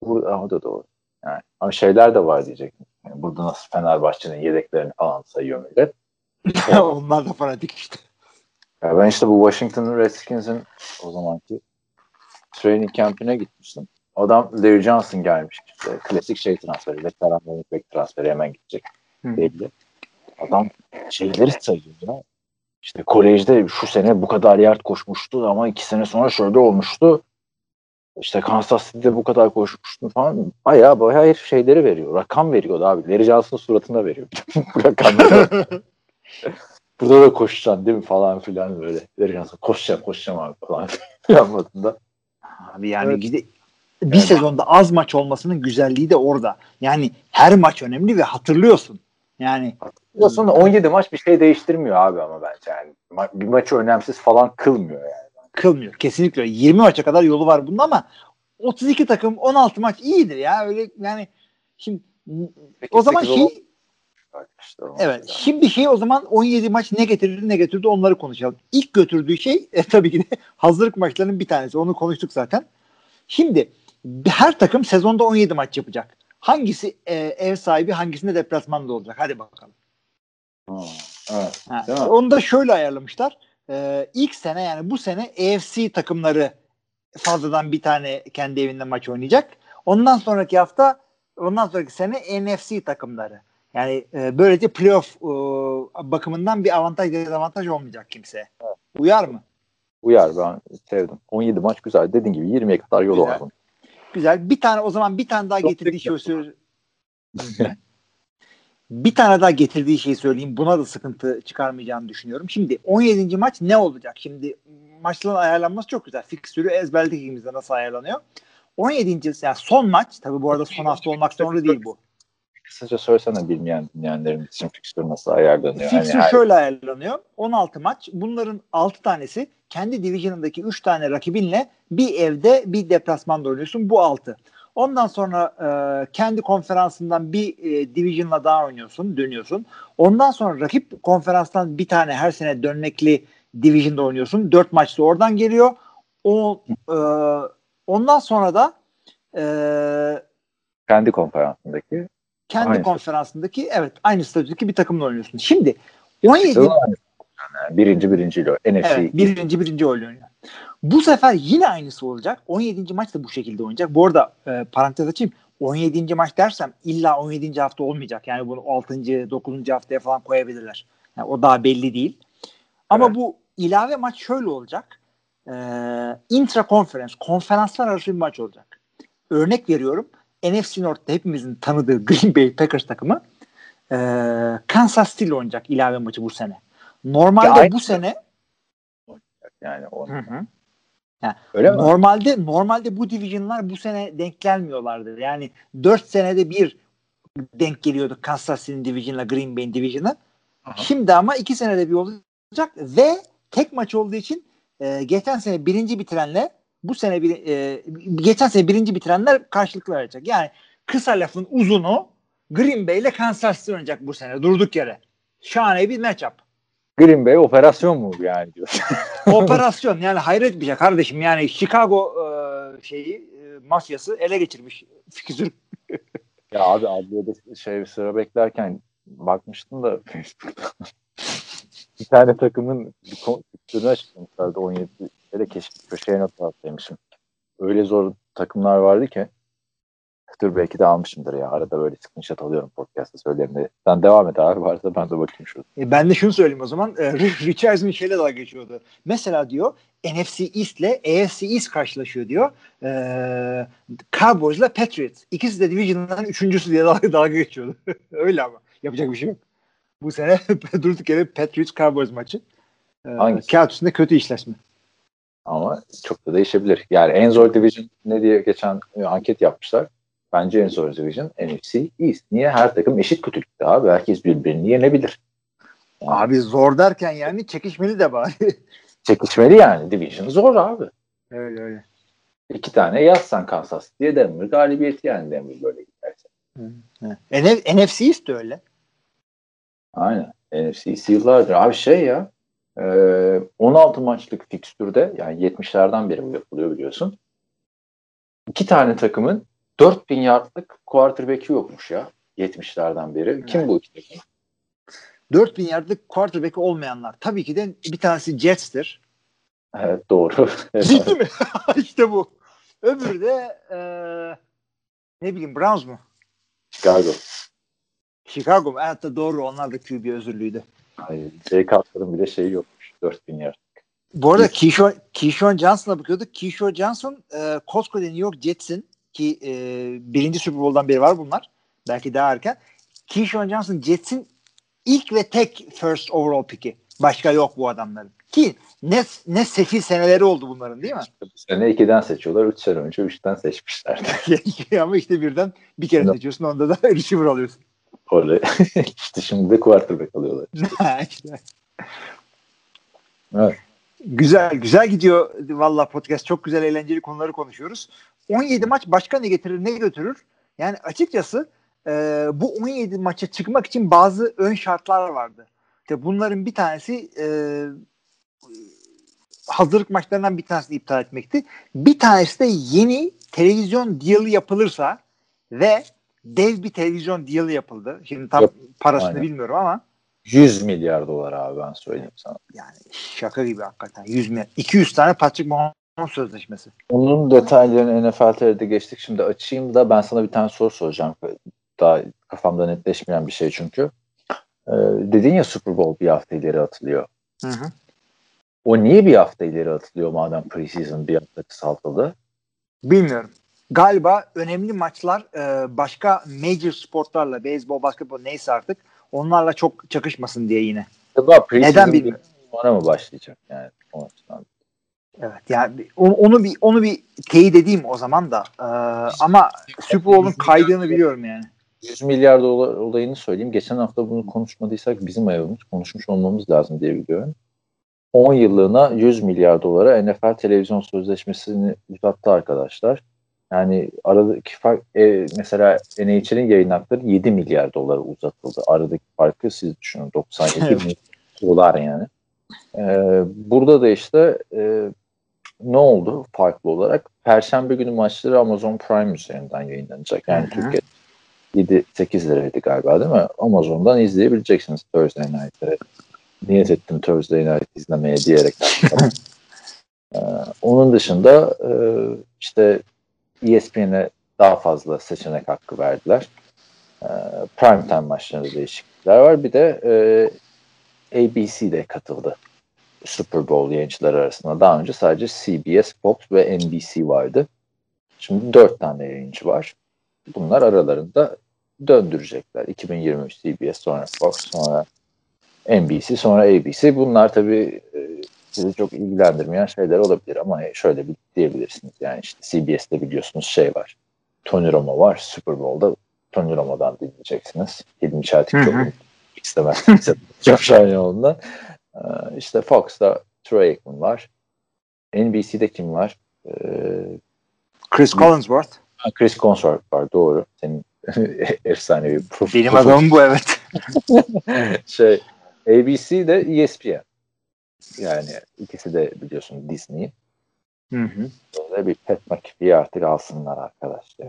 Bu, ah, o da doğru. Yani, ama şeyler de var diyecek. Yani burada nasıl Fenerbahçe'nin yedeklerini falan sayıyor millet. [laughs] Onlar da fanatik işte. Ya ben işte bu Washington Redskins'in o zamanki training camp'ine gitmiştim. Adam Larry Johnson gelmiş. İşte klasik şey transferi. Veteran running transferi hemen gidecek. Hı. Belli. Adam şeyleri sayıyor ya. İşte kolejde şu sene bu kadar yard koşmuştu ama iki sene sonra şöyle olmuştu. İşte Kansas City'de bu kadar koşmuştu falan. Bayağı bayağı herif şeyleri veriyor. Rakam veriyordu abi. Larry Johnson'ın suratına veriyor. [laughs] bu rakamları. [laughs] Burada da koşacaksın değil mi falan filan böyle. Larry Johnson koşacağım koşacağım abi falan. [laughs] Yapmadığında. Abi yani Evet. gide- bir sezonda az maç olmasının güzelliği de orada. Yani her maç önemli ve hatırlıyorsun. Yani Ya sonra 17 maç bir şey değiştirmiyor abi ama bence yani. Ma- bir maçı önemsiz falan kılmıyor yani. kılmıyor. Kesinlikle öyle. 20 maça kadar yolu var bunun ama 32 takım 16 maç iyidir ya. Öyle yani şimdi o zaman 8 şey o evet mesela. şimdi şey o zaman 17 maç ne getirdi ne getirdi onları konuşalım. İlk götürdüğü şey e, tabii ki de [laughs] hazırlık maçlarının bir tanesi. Onu konuştuk zaten. Şimdi her takım sezonda 17 maç yapacak. Hangisi e, ev sahibi hangisinde deplasmanda olacak? Hadi bakalım. Ha, evet. Ha, Değil mi? onu da şöyle ayarlamışlar. Ee, ilk sene yani bu sene AFC takımları fazladan bir tane kendi evinde maç oynayacak. Ondan sonraki hafta ondan sonraki sene NFC takımları. Yani e, böylece playoff e, bakımından bir avantaj dezavantaj olmayacak kimseye. Uyar mı? Uyar ben sevdim. 17 maç güzel. Dediğin gibi 20'ye kadar yolu Güzel. var. Güzel. Bir tane o zaman bir tane daha Çok getirdiği büyük şey söyle- [laughs] bir tane daha getirdiği şeyi söyleyeyim. Buna da sıkıntı çıkarmayacağını düşünüyorum. Şimdi 17. maç ne olacak? Şimdi maçların ayarlanması çok güzel. Fikstürü ezberledik ikimizde nasıl ayarlanıyor. 17. yani son maç tabii bu arada son hafta olmak zorunda değil bu. Kısaca söylesene bilmeyen dinleyenlerimiz için fikstür nasıl ayarlanıyor. Hani Fixture her- şöyle ayarlanıyor. 16 maç. Bunların 6 tanesi kendi division'ındaki 3 tane rakibinle bir evde bir deplasmanda oynuyorsun. Bu 6. Ondan sonra e, kendi konferansından bir e, division'la daha oynuyorsun, dönüyorsun. Ondan sonra rakip konferanstan bir tane her sene dönekli division'da oynuyorsun. 4 maçta oradan geliyor. O e, ondan sonra da e, kendi konferansındaki kendi Aynı. konferansındaki evet aynı statüdeki bir takımla oynuyorsun. Şimdi 17 yani birinci birinciyle NFC Evet, birinci birinci oynuyor. Bu sefer yine aynısı olacak. 17. maç da bu şekilde oynayacak. Bu arada e, parantez açayım. 17. maç dersem illa 17. hafta olmayacak. Yani bunu 6. 9. haftaya falan koyabilirler. Yani o daha belli değil. Ama Evet. bu ilave maç şöyle olacak. E, intra konferans, konferanslar arası bir maç olacak. Örnek veriyorum. NFC North'ta hepimizin tanıdığı [laughs] Green Bay Packers takımı e, Kansas City oynayacak ilave maçı bu sene. Normalde Ya bu sene yani. Hı hı. Öyle mi? Normalde normalde bu division'lar bu sene denk gelmiyorlardı. Yani 4 senede bir denk geliyordu Kansas City'nin division'la Green Bay'in division'ı. Şimdi ama 2 senede bir olacak ve tek maç olduğu için e, geçen sene birinci bitirenle bu sene bir, e, geçen sene birinci bitirenler karşılıklı oynayacak. Yani kısa lafın uzunu Green Bay ile Kansas City oynayacak bu sene durduk yere. Şahane bir matchup. Green Bay operasyon mu yani diyor. [laughs] Operasyon yani hayret bir şey kardeşim yani Chicago e, şeyi e, mafyası ele geçirmiş fikstürü. [laughs] ya abi adliyede şey sıra beklerken bakmıştım da [laughs] bir tane takımın bir fikstürünü açıklamışlardı 17 de keşke köşeye not atlaymışım. Öyle zor takımlar vardı ki Dur belki de almışımdır ya. Arada böyle screenshot alıyorum podcast'ta söylerimde. Sen devam et abi varsa ben de bakayım şurada. E ben de şunu söyleyeyim o zaman. E, Richardson şeyle dalga geçiyordu. Mesela diyor NFC East ile AFC East karşılaşıyor diyor. E, Cowboys ile Patriots. İkisi de Division'dan üçüncüsü diye dalga, dalga geçiyordu. [laughs] Öyle ama. Yapacak bir şey yok. Bu sene [laughs] durduk yere Patriots Cowboys maçı. E, Hangisi? Kağıt üstünde kötü işleşme. Ama çok da değişebilir. Yani en zor division ne diye geçen e, anket yapmışlar. Bence en zor division NFC East. Niye? Her takım eşit kötülükte abi. Herkes birbirini yenebilir. Yani. Abi zor derken yani çekişmeli de bari. [laughs] Çekişmeli yani. Division zor abi. Öyle öyle. İki tane yazsan Kansas diye Denver galibiyeti yani Denver böyle giderse. Hı. NFC East de öyle. Aynen. NFC East yıllardır. Abi şey ya 16 maçlık fikstürde yani 70'lerden beri bu yapılıyor biliyorsun. İki tane takımın 4000 yardlık quarterback'i yokmuş ya 70'lerden beri. Kim bu iki takım? 4000 yardlık quarterback'i olmayanlar. Tabii ki de bir tanesi Jets'tir. Evet doğru. [laughs] Ciddi mi? [laughs] işte bu. Öbürü de e, ne bileyim Browns mu? Chicago. Chicago mu? Evet doğru. Onlar da QB özürlüydü. Hayır. Jay Cutler'ın bile şeyi yokmuş. 4000 yard. Bu arada Keyshawn, Keyshawn Johnson'a bakıyorduk. Keyshawn Johnson e, koskoca New York Jets'in ki e, birinci Super Bowl'dan beri var bunlar. Belki daha erken. Keyshawn Johnson Jets'in ilk ve tek first overall pick'i. Başka yok bu adamların. Ki ne, ne sefil seneleri oldu bunların değil mi? Bu sene 2'den seçiyorlar. 3 sene önce 3'ten seçmişlerdi. [laughs] Ama işte birden bir kere seçiyorsun onda da [laughs] receiver alıyorsun. Öyle. [laughs] işte şimdi de quarterback alıyorlar. [laughs] işte. Evet. Güzel güzel gidiyor valla podcast çok güzel eğlenceli konuları konuşuyoruz. 17 maç başka ne getirir ne götürür? Yani açıkçası e, bu 17 maça çıkmak için bazı ön şartlar vardı. İşte bunların bir tanesi e, hazırlık maçlarından bir tanesini iptal etmekti. Bir tanesi de yeni televizyon deal'ı yapılırsa ve dev bir televizyon deal'ı yapıldı. Şimdi tam Yok, parasını aynen. bilmiyorum ama 100 milyar dolar abi ben söyleyeyim sana. Yani şaka gibi hakikaten. 100 milyar. 200 tane Patrick Mahomes sözleşmesi. Onun detaylarını NFL TR'de geçtik. Şimdi açayım da ben sana bir tane soru soracağım. Daha kafamda netleşmeyen bir şey çünkü. Ee, dedin ya Super Bowl bir hafta ileri atılıyor. Hı hı. O niye bir hafta ileri atılıyor madem preseason bir hafta kısaltıldı? Bilmiyorum. Galiba önemli maçlar e, başka major sportlarla, beyzbol, basketbol neyse artık onlarla çok çakışmasın diye yine. Acaba Neden bilmiyorum. Bana mı başlayacak yani o açıdan? Evet yani onu bir onu bir teyit edeyim o zaman da. Ee, ama Super Bowl'un kaydığını biliyorum yani. 100 milyar dolar olayını söyleyeyim. Geçen hafta bunu konuşmadıysak bizim ayağımız konuşmuş olmamız lazım diye biliyorum. 10 yıllığına 100 milyar dolara NFL televizyon sözleşmesini uzattı arkadaşlar. Yani aradaki fark e, mesela NHL'in yayın hakları 7 milyar dolara uzatıldı. Aradaki farkı siz düşünün 97 milyar dolar yani. Ee, burada da işte e, ne oldu farklı olarak? Perşembe günü maçları Amazon Prime üzerinden yayınlanacak. Yani Türkiye 7-8 liraydı galiba değil mi? Amazon'dan izleyebileceksiniz Thursday Night'ları. Niyet ettim Thursday Night izlemeye diyerek. [laughs] ee, onun dışında e, işte ESPN'e daha fazla seçenek hakkı verdiler. E, Primetime maçlarında değişiklikler var. Bir de e, ABC de katıldı Super Bowl yayıncıları arasında. Daha önce sadece CBS, Fox ve NBC vardı. Şimdi dört tane yayıncı var. Bunlar aralarında döndürecekler. 2023 CBS, sonra Fox, sonra NBC, sonra ABC. Bunlar tabii e, sizi çok ilgilendirmeyen şeyler olabilir ama şöyle bir diyebilirsiniz. Yani işte CBS'te biliyorsunuz şey var. Tony Romo var. Super Bowl'da Tony Romo'dan dinleyeceksiniz. Hilmi Çeltik çok istemez. [laughs] çok şahane ondan. Ee, işte Fox'ta Troy Aikman var. NBC'de kim var? Ee, Chris Collinsworth. Chris Collinsworth var doğru. Senin [laughs] efsane bir profil. Benim adamım bu evet. [laughs] şey ABC de ESPN. Yani ikisi de biliyorsun Disney. Hı hı. Böyle bir Pat McAfee'yi artık alsınlar arkadaşlar.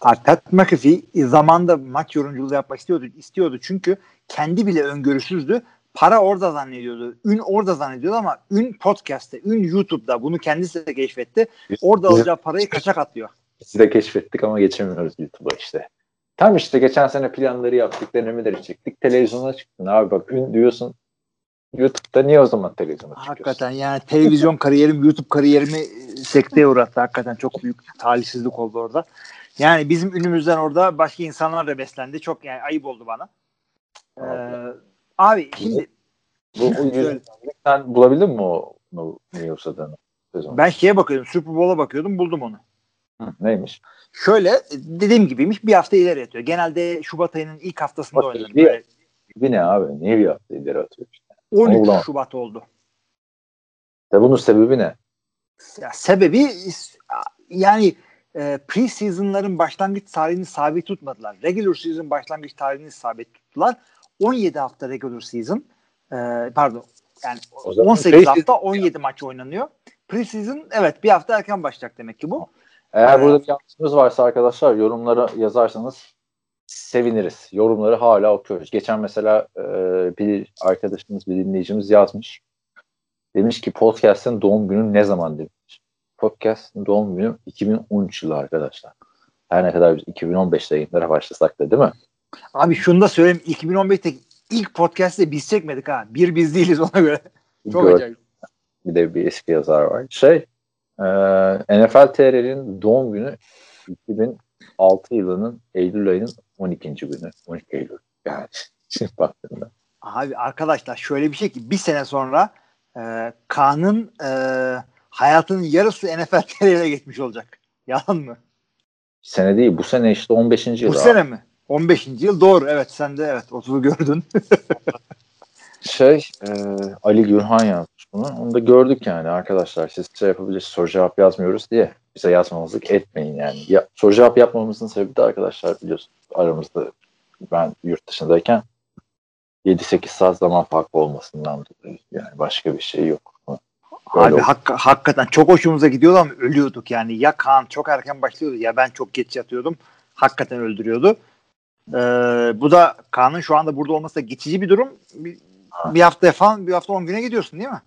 Abi Pat McAfee zamanda maç yorumculuğu yapmak istiyordu. istiyordu çünkü kendi bile öngörüsüzdü. Para orada zannediyordu. Ün orada zannediyordu ama ün podcast'te, ün YouTube'da bunu kendisi de keşfetti. Orada alacağı parayı kaçak atlıyor. Biz de keşfettik ama geçemiyoruz YouTube'a işte. Tam işte geçen sene planları yaptık, denemeleri çektik. Televizyona çıktın abi bak ün diyorsun. YouTube'da niye o zaman televizyona çıkıyorsun? Hakikaten yani televizyon kariyerim, YouTube kariyerimi sekteye uğrattı. Hakikaten çok büyük talihsizlik oldu orada. Yani bizim ünümüzden orada başka insanlar da beslendi. Çok yani ayıp oldu bana. Ee, abi şimdi Bu, bu [laughs] sen bulabildin mi o, o niye usadığını? Sezon. ben şeye bakıyordum. Super Bowl'a bakıyordum. Buldum onu. Hı, neymiş? Şöyle dediğim gibiymiş. Bir hafta ileri yatıyor. Genelde Şubat ayının ilk haftasında oynanır. bir- Bir ne abi? Niye bir hafta ileri atıyor? 13 Allah. Şubat oldu. Ve bunun sebebi ne? Ya sebebi yani e, pre-season'ların başlangıç tarihini sabit tutmadılar. Regular season başlangıç tarihini sabit tuttular. 17 hafta regular season e, pardon yani O zaman 18 pre-season- hafta 17 maç oynanıyor. Pre-season evet bir hafta erken başlayacak demek ki bu. Eğer Evet. burada bir yanlışımız varsa arkadaşlar yorumlara yazarsanız seviniriz. Yorumları hala okuyoruz. Geçen mesela e, bir arkadaşımız, bir dinleyicimiz yazmış. Demiş ki podcast'ın doğum günü ne zaman demiş. Podcast'ın doğum günü 2013 yılı arkadaşlar. Her ne kadar biz 2015'te yayınlara başlasak da değil mi? Abi şunu da söyleyeyim 2015'te ilk podcast'te biz çekmedik ha. Bir biz değiliz ona göre. Çok Gör- acayip. bir de bir eski yazar var. Şey, e, NFL TR'nin doğum günü 2006 yılının Eylül ayının 12. günü. 12 Eylül. Yani [laughs] şimdi baktığımda. Abi arkadaşlar şöyle bir şey ki bir sene sonra e, Kaan'ın e, hayatının yarısı NFL TR'ye geçmiş olacak. [laughs] Yalan mı? Sene değil bu sene işte 15. yıl. Bu abi. sene mi? 15. yıl doğru. Evet sen de evet 30'u gördün. [laughs] Şey e, Ali Gürhan yazmış bunu. Onu da gördük yani arkadaşlar. Siz şey yapabilirsiniz. Soru cevap yazmıyoruz diye bize yazmamızlık etmeyin yani. Ya, soru cevap yapmamızın sebebi de arkadaşlar biliyorsunuz aramızda ben yurt dışındayken 7-8 saat zaman farkı olmasından dolayı yani başka bir şey yok. Öyle Abi oldu. hak, hakikaten çok hoşumuza gidiyordu ama ölüyorduk yani. Ya Kaan çok erken başlıyordu ya ben çok geç yatıyordum. Hakikaten öldürüyordu. Ee, bu da Kaan'ın şu anda burada olması da geçici bir durum. Bir, bir hafta falan bir hafta 10 güne gidiyorsun değil mi?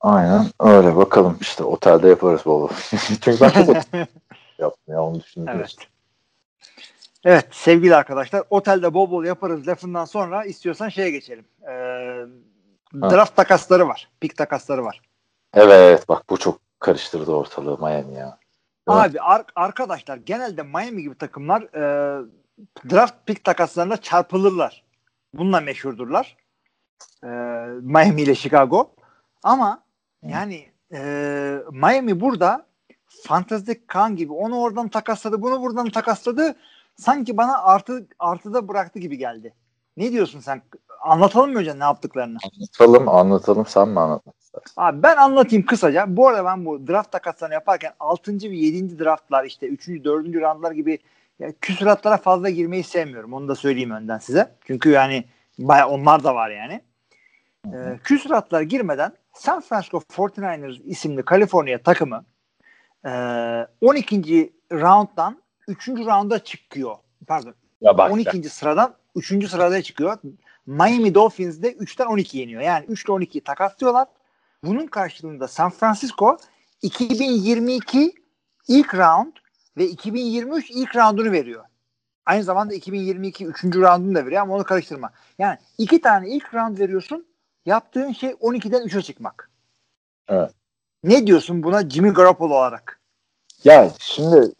Aynen öyle bakalım işte otelde yaparız bol bol. Çünkü ben çok [laughs] otel yaptım ya onu düşündüm. Evet. Evet sevgili arkadaşlar otelde bol bol yaparız lafından sonra istiyorsan şeye geçelim. Ee, draft takasları var. Pick takasları var. Evet bak bu çok karıştırdı ortalığı Miami ya. Evet. Abi ar- arkadaşlar genelde Miami gibi takımlar e, draft pick takaslarında çarpılırlar. Bununla meşhurdurlar. E, Miami ile Chicago. Ama yani e, Miami burada fantastik kan gibi onu oradan takasladı bunu buradan takasladı sanki bana artı artıda bıraktı gibi geldi. Ne diyorsun sen? Anlatalım mı önce ne yaptıklarını? Anlatalım anlatalım sen mi anlatmak istersin? Abi ben anlatayım kısaca. Bu arada ben bu draft takaslarını yaparken 6. ve 7. draftlar işte 3. 4. roundlar gibi ya, küsuratlara fazla girmeyi sevmiyorum. Onu da söyleyeyim önden size. Çünkü yani baya onlar da var yani. Ee, küsuratlara girmeden San Francisco 49ers isimli Kaliforniya takımı e, 12. rounddan 3. rounda çıkıyor. Pardon. Ya bak 12. sıradan 3. sırada çıkıyor. Miami Dolphins de 3'ten 12 yeniyor. Yani 3 ile 12'yi takaslıyorlar. Bunun karşılığında San Francisco 2022 ilk round ve 2023 ilk roundunu veriyor. Aynı zamanda 2022 3. roundunu da veriyor ama onu karıştırma. Yani iki tane ilk round veriyorsun. Yaptığın şey 12'den 3'e çıkmak. Evet. Ne diyorsun buna Jimmy Garoppolo olarak? Ya şimdi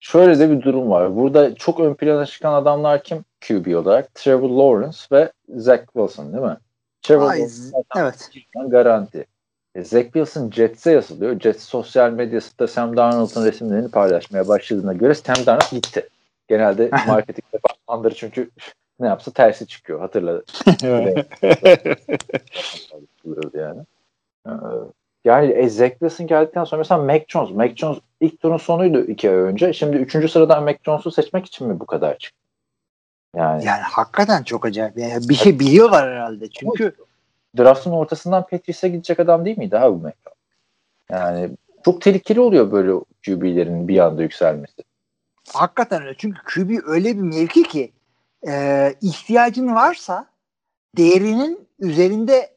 şöyle de bir durum var. Burada çok ön plana çıkan adamlar kim? QB olarak Trevor Lawrence ve Zach Wilson değil mi? Trevor Ay, Lawrence evet. garanti. E, Zach Wilson Jets'e yazılıyor. Jets sosyal medyasında Sam Darnold'un resimlerini paylaşmaya başladığına göre Sam Darnold gitti. Genelde [laughs] marketing departmanları çünkü ne yapsa tersi çıkıyor. Hatırla. [laughs] yani. Ee, yani e, Zach Wilson geldikten sonra mesela Mac Jones. Mac Jones ilk turun sonuydu iki ay önce. Şimdi üçüncü sıradan Mac Jones'u seçmek için mi bu kadar çıktı? Yani, Yani hakikaten çok acayip. Yani bir şey biliyorlar herhalde. Çünkü draftın ortasından Patriots'a gidecek adam değil miydi abi bu Metcalf? Yani çok tehlikeli oluyor böyle QB'lerin bir anda yükselmesi. hakikaten öyle. Çünkü QB öyle bir mevki ki e, ihtiyacın varsa değerinin üzerinde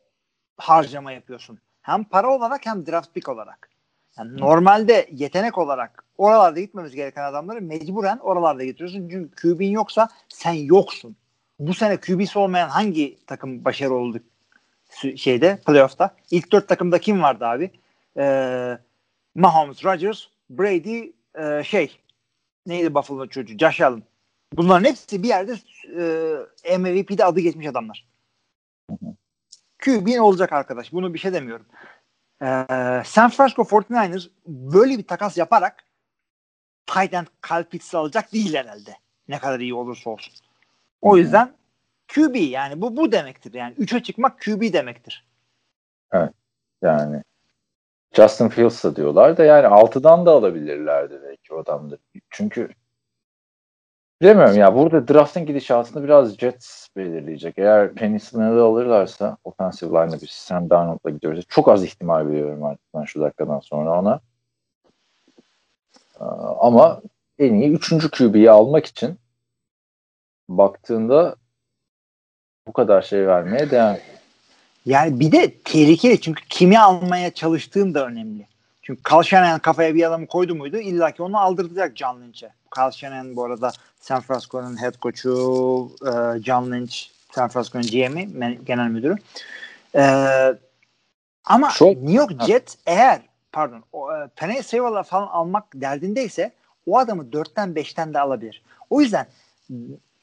harcama yapıyorsun. Hem para olarak hem draft pick olarak. Yani normalde yetenek olarak oralarda gitmemiz gereken adamları mecburen oralarda getiriyorsun. Çünkü QB'in yoksa sen yoksun. Bu sene QB'si olmayan hangi takım başarılı oldu şeyde playoff'ta? İlk dört takımda kim vardı abi? Ee, Mahomes, Rodgers, Brady, e, şey neydi Buffalo çocuğu? Josh Allen. Bunların hepsi bir yerde e, MVP'de adı geçmiş adamlar. QB'in olacak arkadaş. Bunu bir şey demiyorum. Ee, San Francisco 49ers böyle bir takas yaparak tight end Kyle alacak değil herhalde. Ne kadar iyi olursa olsun. O yüzden QB yani bu bu demektir. Yani 3'e çıkmak QB demektir. Yani Justin Fields'a diyorlar da yani 6'dan da alabilirlerdi belki o adamda. Çünkü bilemiyorum ya burada draftın gidişatını biraz Jets belirleyecek. Eğer Penny Snell'ı alırlarsa offensive line'da bir Sam Darnold'la gidiyoruz. Çok az ihtimal veriyorum artık ben şu dakikadan sonra ona. Ee, Ama en iyi 3. QB'yi almak için baktığında bu kadar şey vermeye değer. Yani bir de tehlikeli çünkü kimi almaya çalıştığın da önemli. Çünkü Carl Shanahan kafaya bir adamı koydu muydu illa ki onu aldıracak John Lynch'e. Carl Shanahan bu arada San Francisco'nun head coach'u e, John Lynch San Francisco'nun GM'i genel müdürü. E, ama Çok- New York Jets eğer pardon o, e, Penny Sewell'ı falan almak derdindeyse o adamı 4'ten 5'ten de alabilir. O yüzden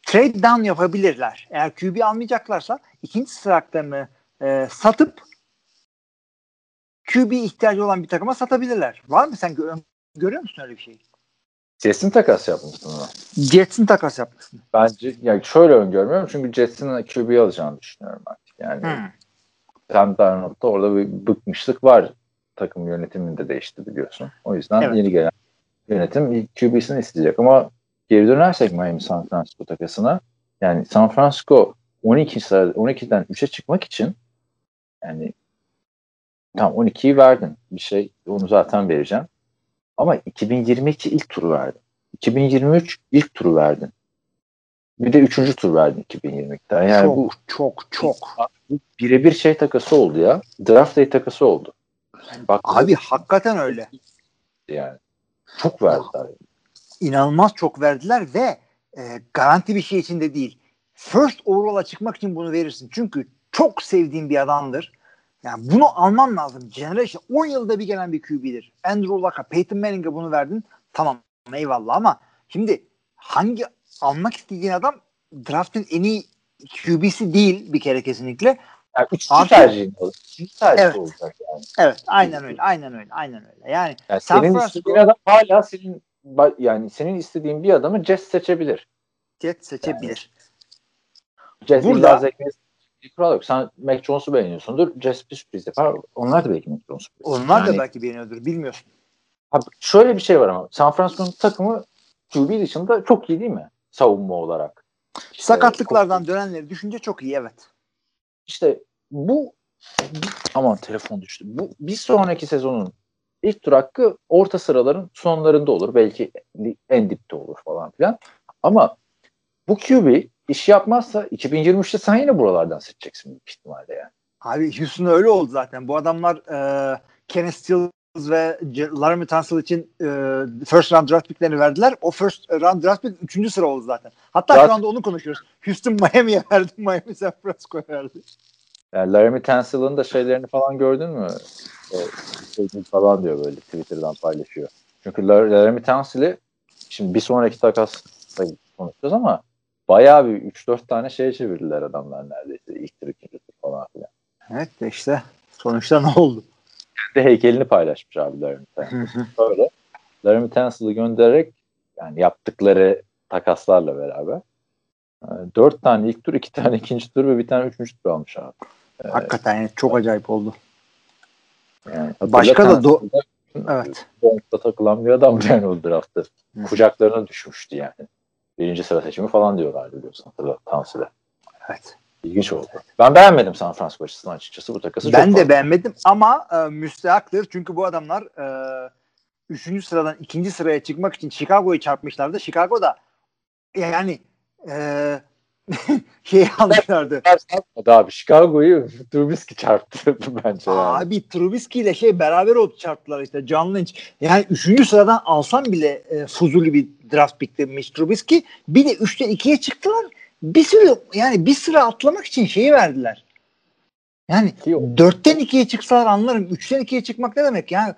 trade down yapabilirler. Eğer QB almayacaklarsa ikinci sıraklarını e, satıp QB ihtiyacı olan bir takıma satabilirler. Var mı sen gö- görüyor musun öyle bir şey? Kesin takas yapmışsın ona. Jets'in takas yapmasını. Bence yani şöyle öngörmüyorum çünkü Jets'in QB alacağını düşünüyorum artık. Yani Hmm. Sam Darnold'da orada bir bıkmışlık var. Takım yönetimini de değişti biliyorsun. O yüzden Evet. yeni gelen yönetim QB'sini isteyecek ama geri dönersek Miami San Francisco takasına yani San Francisco 12 sıra 12'den 3'e çıkmak için yani tam 12'yi verdin. Bir şey onu zaten vereceğim. Ama 2022 ilk turu verdin. 2023 ilk turu verdin. Bir de üçüncü tur verdin 2022'den. Yani çok, bu çok çok birebir şey takası oldu ya. Draft day takası oldu. Bak Abi hakikaten öyle. yani. Çok verdiler. İnanılmaz çok verdiler ve e, garanti bir şey için de değil. First overall'a çıkmak için bunu verirsin. Çünkü çok sevdiğin bir adamdır. Yani bunu alman lazım. Generation 10 yılda bir gelen bir QB'dir. Andrew Luck'a, Peyton Manning'e bunu verdin. Tamam eyvallah ama şimdi hangi almak istediğin adam draftın en iyi QB'si değil bir kere kesinlikle. Yani üçüncü Artı- tercihin olur. Üçüncü tercih Evet. olacak yani. Evet aynen öyle aynen öyle aynen öyle. Yani yani San senin Francisco- istediğin adam hala senin yani senin istediğin bir adamı Jets seçebilir. Jet seçebilir. Jets Burada- illa bir kural yok. Sen Mac Jones'u beğeniyorsundur. Jets bir sürpriz yapar. Onlar da belki Mac Jones'u. Onlar da Yani- belki beğeniyordur bilmiyorsun. Abi şöyle bir şey var ama San Francisco'nun takımı QB dışında çok iyi değil mi? Savunma olarak. İşte Sakatlıklardan dönenleri düşünce çok iyi evet. işte bu aman telefon düştü. Bu bir sonraki sezonun ilk tur hakkı orta sıraların sonlarında olur. Belki en dipte olur falan filan. Ama bu QB iş yapmazsa 2023'te sen yine buralardan seçeceksin büyük ihtimalle yani. Abi Houston öyle oldu zaten. Bu adamlar e, Kenneth Stills ve Laramie Tunsil için e, first round draft picklerini verdiler. O first round draft pick 3. sıra oldu zaten. Hatta Zaten- şu anda onu konuşuyoruz. Houston Miami'ye verdi, Miami San Francisco'ya verdi. Yani Laramie Tunsil'ın da şeylerini falan gördün mü? E, falan diyor böyle Twitter'dan paylaşıyor. Çünkü Lar- Laramie Tunsil'i şimdi bir sonraki takas konuşacağız ama bayağı bir 3-4 tane şey çevirdiler adamlar neredeyse. İlk tur, ikinci tur falan filan. Evet de işte sonuçta ne oldu? de heykelini paylaşmış abi Laramie Tunsil. Böyle. Laramie Tunsil'i göndererek yani yaptıkları takaslarla beraber e, dört tane ilk tur, iki tane ikinci tur ve bir tane üçüncü tur almış abi. Hakikaten yani çok acayip oldu. Yani Başka da do- Evet. Takılan bir adam yani o draftta. Kucaklarına düşmüştü yani. Birinci sıra seçimi falan diyorlar biliyorsun hatırla Tansil'e. Evet. İlginç oldu. Ben beğenmedim San Francisco açısından açıkçası bu takası. Ben de fazla. beğenmedim ama e, müstehaktır. Çünkü bu adamlar e, üçüncü sıradan ikinci sıraya çıkmak için Chicago'yu çarpmışlardı. Chicago da yani e, [laughs] şey almışlardı. Çarpmadı abi. Chicago'yu [laughs] Trubisky çarptı [laughs] bence yani. Abi Trubisky ile şey beraber oldu çarptılar işte John Lynch. Yani üçüncü sıradan alsam bile e, fuzuli bir draft pick'ti Mitch Trubisky. Bir de üçten ikiye çıktılar. Bir sürü yani bir sıra atlamak için şeyi verdiler. Yani o- dörtten ikiye çıksalar anlarım. Üçten ikiye çıkmak ne demek? Yani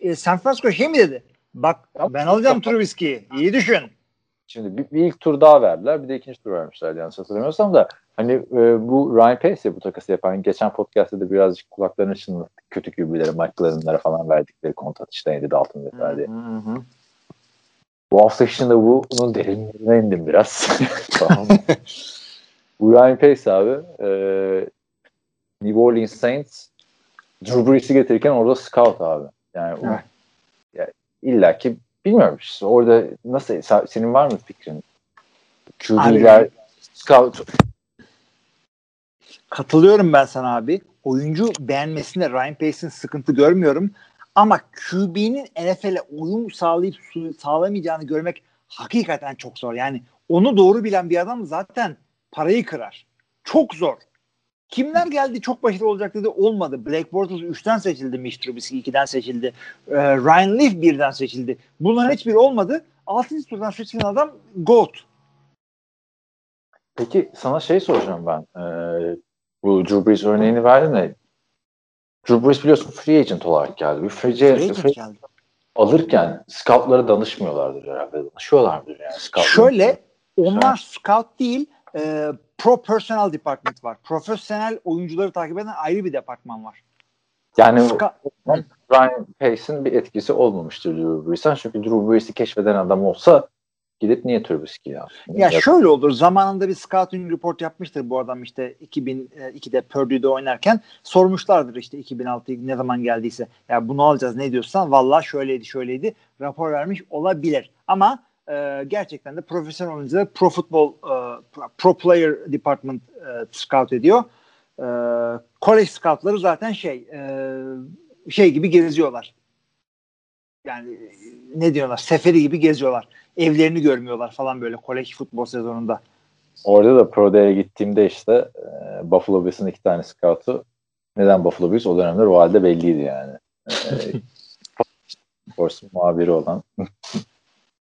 e, San Francisco şey mi dedi? Bak ben alacağım Trubisky'yi. İyi düşün. Şimdi bir, bir ilk tur daha verdiler. Bir de ikinci tur vermişler yanlış hatırlamıyorsam da hani e, bu Ryan Pace ya bu takası yapan geçen podcast'ta da birazcık kulaklarını çınlattık. Kötü QB'lere, Mike Glennon'lara falan verdikleri kontrat işte Andy Dalton vesaire. Bu hafta içinde bunun derinlerine indim biraz. [laughs] tamam. bu Ryan Pace abi e, New Orleans Saints Drew Brees'i getirirken orada scout abi. Yani, o- Evet. ya illa ki bilmiyorum işte orada nasıl senin var mı fikrin? QB'ler scout Katılıyorum ben sana abi. Oyuncu beğenmesinde Ryan Pace'in sıkıntı görmüyorum. Ama QB'nin NFL'e uyum sağlayıp sağlamayacağını görmek hakikaten çok zor. Yani onu doğru bilen bir adam zaten parayı kırar. Çok zor. Kimler geldi çok başarılı olacak dedi olmadı. Blake Bortles 3'ten seçildi. Mitch Trubisky 2'den seçildi. Ee, Ryan Leaf 1'den seçildi. Bunların hiçbiri olmadı. 6. turdan seçilen adam GOAT. Peki sana şey soracağım ben. Ee, bu Drew Brees örneğini verdin de Drew Brees biliyorsun free agent olarak geldi. Bir free, Free agent, agent geldi. alırken scoutlara danışmıyorlardır herhalde. Danışıyorlardır yani. scoutlara. Şöyle onlar scout değil e, pro personnel department var. Profesyonel oyuncuları takip eden ayrı bir departman var. Yani Ska- Ryan Pace'in bir etkisi olmamıştır Drew Brees'ten. Çünkü Drew Brees'i keşfeden adam olsa gidip niye Trubisky ya? Ya şöyle olur. Zamanında bir scouting report yapmıştır bu adam işte 2002'de Purdue'de oynarken sormuşlardır işte 2006 ne zaman geldiyse. Ya bunu alacağız ne diyorsan valla şöyleydi şöyleydi rapor vermiş olabilir. Ama e, gerçekten de profesyonel oyuncuları pro football e, pro player department e, scout ediyor. E, college scoutları zaten şey e, şey gibi geziyorlar. Yani e, ne diyorlar? Seferi gibi geziyorlar evlerini görmüyorlar falan böyle kolej futbol sezonunda. Orada da Pro Day'e gittiğimde işte e, Buffalo Bills'in iki tane scout'u neden Buffalo Bills o dönemler o halde belliydi yani. E, [laughs] Sports muhabiri olan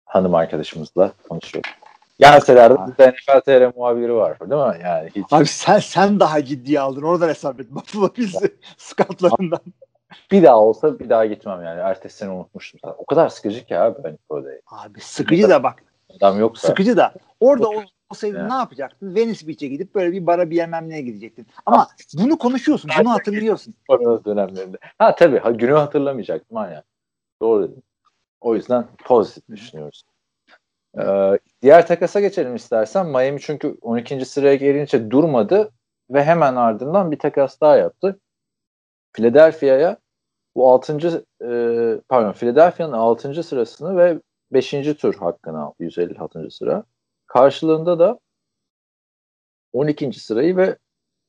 hanım arkadaşımızla konuşuyorduk. Gelseler de bizde NFL TR muhabiri var değil mi? Yani hiç Abi sen sen daha ciddiye aldın. Oradan hesap et. [laughs] Buffalo Bills'i scoutlarından. bir daha olsa bir daha gitmem yani. Ertesi sene unutmuştum. O kadar sıkıcı ki abi Pro Day. Abi sıkıcı da bak. Adam yoksa Sıkıcı da. Orada Çok- olsaydın Ya. ne yapacaktın? Venice Beach'e gidip böyle bir bara bir yemem neye gidecektin. Ama [laughs] bunu konuşuyorsun. Bunu hatırlıyorsun. [laughs] korona dönemlerinde. Ha tabii ha, günü hatırlamayacaktım aynen. Doğru dedim. O yüzden pozitif düşünüyoruz. Ee, diğer takasa geçelim istersen. Miami çünkü 12. sıraya gelince durmadı ve hemen ardından bir takas daha yaptı. Philadelphia'ya bu 6. E, pardon Philadelphia'nın 6. sırasını ve 5. tur hakkını aldı. 156. sıra. Karşılığında da 12. sırayı ve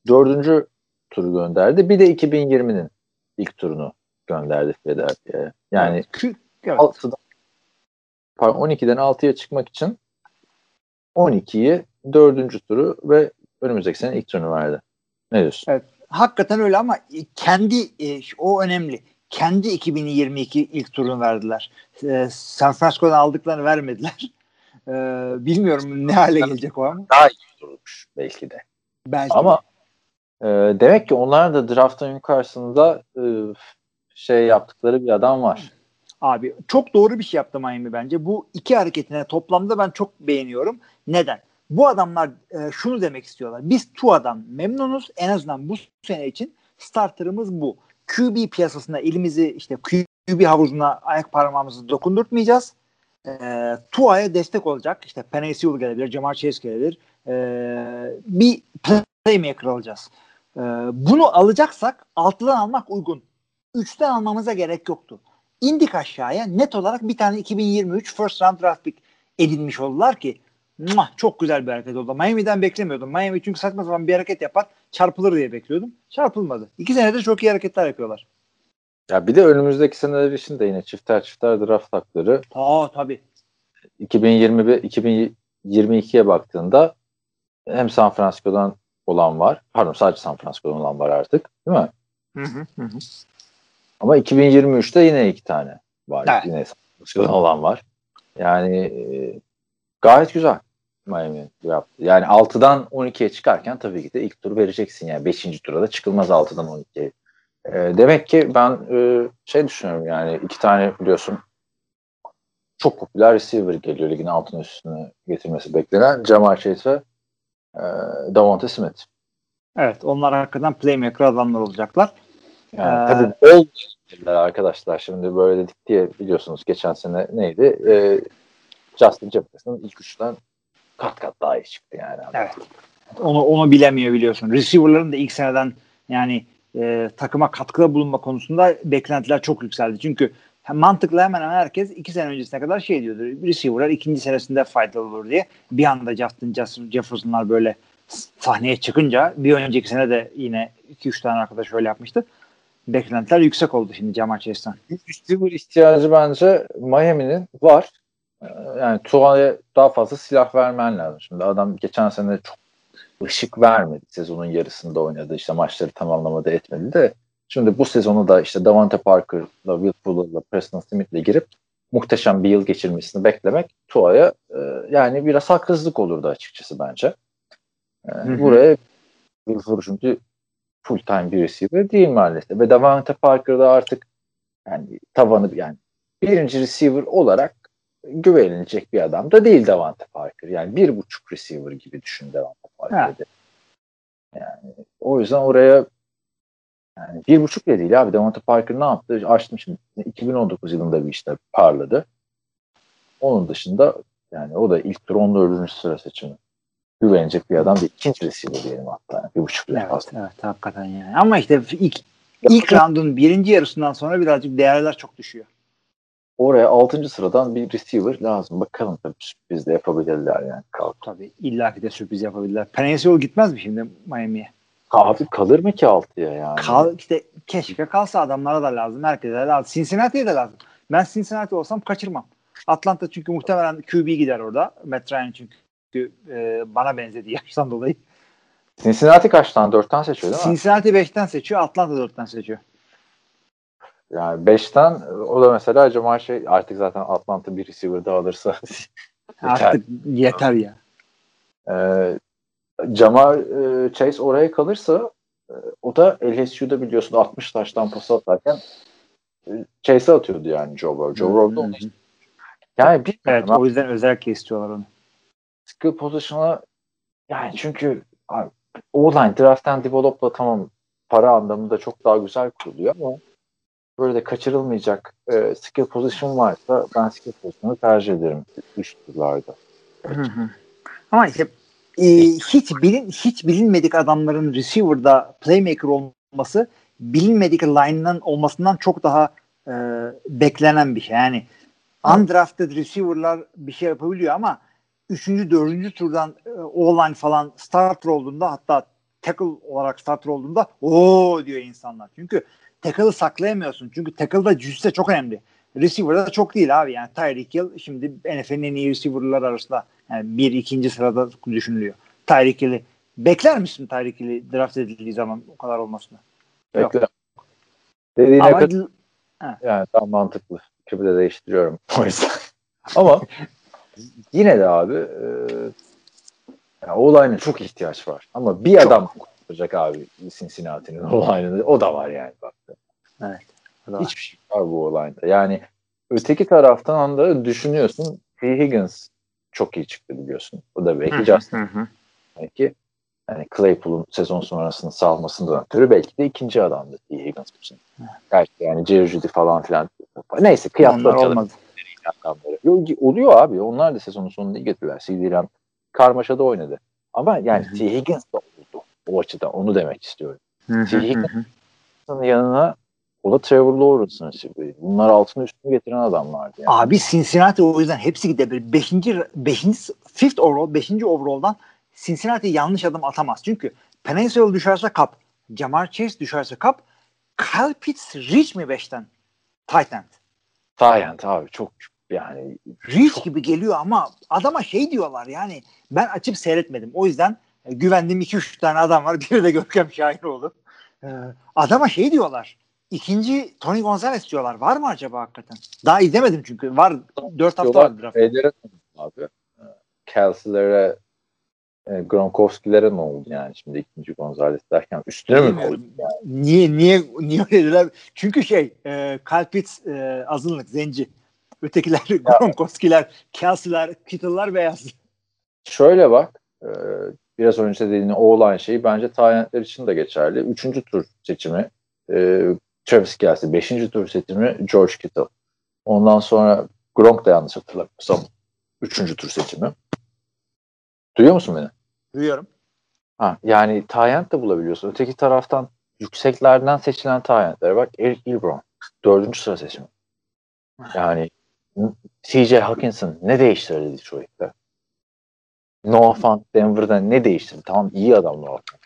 4. turu gönderdi. Bir de 2020'nin ilk turunu gönderdi Philadelphia'ya. Yani Kü- evet. 6'dan pardon 12'den 6'ya çıkmak için 12'yi 4. turu ve önümüzdeki sene ilk turunu verdi. Ne diyorsun? Hakikaten öyle ama kendi e, o önemli. Kendi 2022 ilk turunu verdiler. E, San Francisco'dan aldıklarını vermediler. E, bilmiyorum ne hale gelecek o ama. Daha iyi durmuş belki de. Belki. Ama e, demek ki onlar da draftın yukarısında e, şey yaptıkları bir adam var. Abi çok doğru bir şey yaptı Miami bence. Bu iki hareketine toplamda ben çok beğeniyorum. Neden? Bu adamlar e, şunu demek istiyorlar. Biz Tua'dan memnunuz. En azından bu sene için starterımız bu. QB piyasasında elimizi işte QB havuzuna ayak parmağımızı dokundurtmayacağız. E, Tua'ya destek olacak. İşte Penny gelebilir, Jamar Chase gelebilir. E, bir playmaker alacağız. E, bunu alacaksak altıdan almak uygun. Üçten almamıza gerek yoktu indik aşağıya net olarak bir tane 2023 first round draft pick edinmiş oldular ki muah, çok güzel bir hareket oldu. Miami'den beklemiyordum. Miami çünkü saçma sapan bir hareket yapar. Çarpılır diye bekliyordum. Çarpılmadı. İki senedir çok iyi hareketler yapıyorlar. Ya bir de önümüzdeki seneler için de yine çifter çifter draft hakları. Aa tabii. 2021 2022'ye baktığında hem San Francisco'dan olan var. Pardon sadece San Francisco'dan olan var artık. Değil mi? Hı hı, hı. Ama 2023'te yine iki tane var. Evet. Yine Francisco'dan olan var. Yani e, gayet güzel Miami yaptı. Yani 6'dan 12'ye çıkarken tabii ki de ilk tur vereceksin. Yani 5. tura da çıkılmaz 6'dan 12'ye. E, demek ki ben e, şey düşünüyorum yani iki tane biliyorsun çok popüler receiver geliyor ligin altın üstüne getirmesi beklenen Jamar Chase ve e, Davante Smith. Evet onlar hakikaten playmaker adamlar olacaklar. Yani Ee, tabii bol dediler arkadaşlar şimdi böyle dedik diye biliyorsunuz geçen sene neydi? E, Justin Jefferson ilk üçten kat kat daha iyi çıktı yani. Evet. Onu onu bilemiyor biliyorsun. Receiver'ların da ilk seneden yani e, takıma katkıda bulunma konusunda beklentiler çok yükseldi. Çünkü hem mantıklı hemen hemen herkes iki sene öncesine kadar şey diyordu. Receiver'lar ikinci senesinde faydalı olur diye. Bir anda Justin, Justin Jefferson'lar böyle sahneye çıkınca bir önceki sene de yine 2-3 tane arkadaş öyle yapmıştı. Beklentiler yüksek oldu şimdi Jamar Chase'den. receiver ihtiyacı bence Miami'nin var. Ee, Yani Tua'ya daha fazla silah vermen lazım. Şimdi adam geçen sene çok ışık vermedi. Sezonun yarısında oynadı. İşte maçları tamamlamadı etmedi de. Şimdi bu sezonu da işte Davante Parker'la, Will Fuller'la, Preston Smith'le girip muhteşem bir yıl geçirmesini beklemek Tua'ya e, yani biraz haksızlık olurdu açıkçası bence. E, buraya Will Fuller çünkü full time bir receiver değil maalesef. Ve Davante Parker'da artık yani tavanı yani birinci receiver olarak güvenilecek bir adam da değil Davante Parker. Yani bir buçuk receiver gibi düşün Davante Parker'ı. Yani o yüzden oraya yani bir buçuk bile değil abi. Davante Parker ne yaptı? Açtım şimdi. 2019 yılında bir işte parladı. Onun dışında yani o da ilk tur 14. sıra seçimi. Güvenecek bir adam değil. İkinci receiver diyelim hatta. Bir buçuk Evet, fazla. evet hakikaten yani. Ama işte ilk ilk roundun birinci yarısından sonra birazcık değerler çok düşüyor. Oraya 6. sıradan bir receiver lazım. Bakalım tabii sürpriz de yapabilirler yani. Kalk. Tabii illaki de sürpriz yapabilirler. Penelope gitmez mi şimdi Miami'ye? Abi kalır mı ki 6'ya yani? Kal, işte keşke kalsa adamlara da lazım. Herkese de lazım. Cincinnati'ye de lazım. Ben Cincinnati olsam kaçırmam. Atlanta çünkü muhtemelen QB gider orada. Matt Ryan çünkü e, bana benzedi [laughs] yaştan dolayı. Cincinnati kaçtan? 4'ten seçiyor değil mi? Cincinnati 5'ten seçiyor. Atlanta 4'ten seçiyor. Yani 5'ten o da mesela Jamal şey artık zaten Atlanta bir receiver daha alırsa [laughs] yeter. Artık yeter ya. Ee, Jamal e, Chase oraya kalırsa e, o da LSU'da biliyorsun 60 taştan pas atarken e, Chase'e atıyordu yani Joe Burrow. Joe Burrow da onu yani bir Evet o yüzden özellikle istiyorlar onu. Skill position'a yani çünkü abi, O-line draft and develop'la tamam para anlamında çok daha güzel kuruluyor ama böyle de kaçırılmayacak e, skill position varsa ben skill position'ı tercih ederim üst turlarda. Ama işte e, hiç bilin hiç bilinmedik adamların receiver'da playmaker olması bilinmedik line'dan olmasından çok daha e, beklenen bir şey. Yani undrafted receiver'lar bir şey yapabiliyor ama 3. 4. turdan e, O-line falan starter olduğunda hatta tackle olarak starter olduğunda o diyor insanlar. Çünkü tackle'ı saklayamıyorsun. Çünkü tackle'da cüsse çok önemli. Receiver'da çok değil abi. Yani Tyreek Hill şimdi NFL'in en iyi receiver'lar arasında yani bir ikinci sırada düşünülüyor. Tyreek Hill'i bekler misin Tyreek Hill'i draft edildiği zaman o kadar olmasını? Yok. Bekle. Dediğine Ama kadar yani daha mantıklı. Fikri de değiştiriyorum [laughs] o yüzden. Ama [laughs] yine de abi e, yani O-line'e çok ihtiyaç var. Ama bir adam kurtaracak abi Cincinnati'nin [laughs] O-line'ı. O da var yani bak. Evet. Hiçbir şey var bu O-line'da. Yani öteki taraftan da düşünüyorsun T. Higgins çok iyi çıktı biliyorsun. O da belki Justin belki yani Claypool'un sezon sonrasını salmasından ötürü belki de ikinci adamdı T. Higgins için. Belki yani Jerry Judy falan filan. Neyse Onlar kıyaslayalım olmadı. adamları. Yo, Oluyor abi. Onlar da sezonun sonunda iyi getiriyorlar. CD Lamb karmaşada oynadı. Ama yani. T. Higgins de oldu. O açıdan onu demek istiyorum. T. hı Higgins hı. yanına O da Trevor Lawrence'ın nasibi. Bunlar altını üstünü getiren adamlardı. Yani. Abi Cincinnati o yüzden hepsi gidebilir. Beşinci, beşinci, fifth overall, beşinci overall'dan Cincinnati yanlış adım atamaz. Çünkü Peninsula düşerse kap, Jamar Chase düşerse kap, Kyle Pitts reach mi beşten? Tight end. Tight abi çok yani. Reach çok... gibi geliyor ama adama şey diyorlar yani ben açıp seyretmedim. O yüzden e, güvendiğim 2-3 tane adam var. [laughs] Biri de Görkem Şahinoğlu. Ee, adama şey diyorlar. İkinci Tony Gonzalez diyorlar. Var mı acaba hakikaten? Daha izlemedim çünkü. Var. 4 hafta var draft. Şeylere abi. Kelsey'lere e, Gronkowski'lere ne oldu yani şimdi ikinci Gonzalez derken üstüne mi koydu? Yani? Niye niye niye öyle dediler? Çünkü şey e, Kalpitz e, azınlık zenci. Ötekiler Gronkowski'ler, Kelsey'ler, Kittle'lar beyaz. Şöyle bak e, biraz önce dediğin o olan şey bence tayyentler için de geçerli. Üçüncü tur seçimi e, Travis Kelsey. Beşinci tur seçimi George Kittle. Ondan sonra Gronk da yanlış hatırlamıyorsam üçüncü tur seçimi. Duyuyor musun beni? Duyuyorum. Ha, yani Tayyent de bulabiliyorsun. Öteki taraftan yükseklerden seçilen Tayyentlere bak. Eric Ebron. Dördüncü sıra seçimi. Yani TJ Hawkinson ne değiştirdi Detroit'te? Noah Fant Denver'da ne değiştirdi? Tamam iyi adam Noah Fant.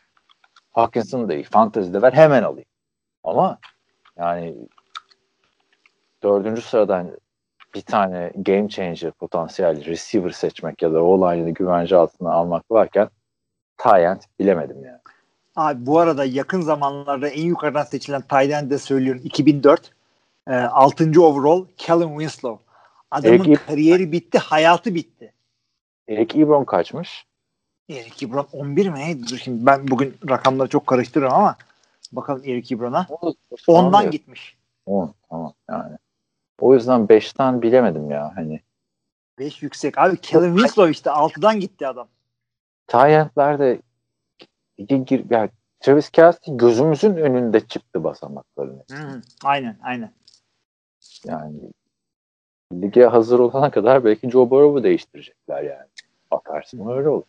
Hawkinson da iyi. Fantasy'de ver hemen alayım. Ama yani dördüncü sıradan bir tane game changer potansiyel receiver seçmek ya da o line'ı güvence altına almak varken Tyent bilemedim yani. Abi bu arada yakın zamanlarda en yukarıdan seçilen Tyent de söylüyorum 2004 e, 6. overall Kellen Winslow. Adamın Eric kariyeri bitti, hayatı bitti. Eric Ebron kaçmış? Eric Ebron 11 mi? Dur şimdi ben bugün rakamları çok karıştırıyorum ama bakalım Eric Ebron'a. Ondan gitmiş. 10 tamam yani. O yüzden 5'ten bilemedim ya hani. 5 yüksek. Abi Kevin Winslow işte 6'dan gitti adam. Tyent'ler de gir, yani Travis Kelsey gözümüzün önünde çıktı basamaklarını. Hı, aynen aynen. Yani lige hazır olana kadar belki Joe Burrow'u değiştirecekler yani. Bakarsın öyle olur.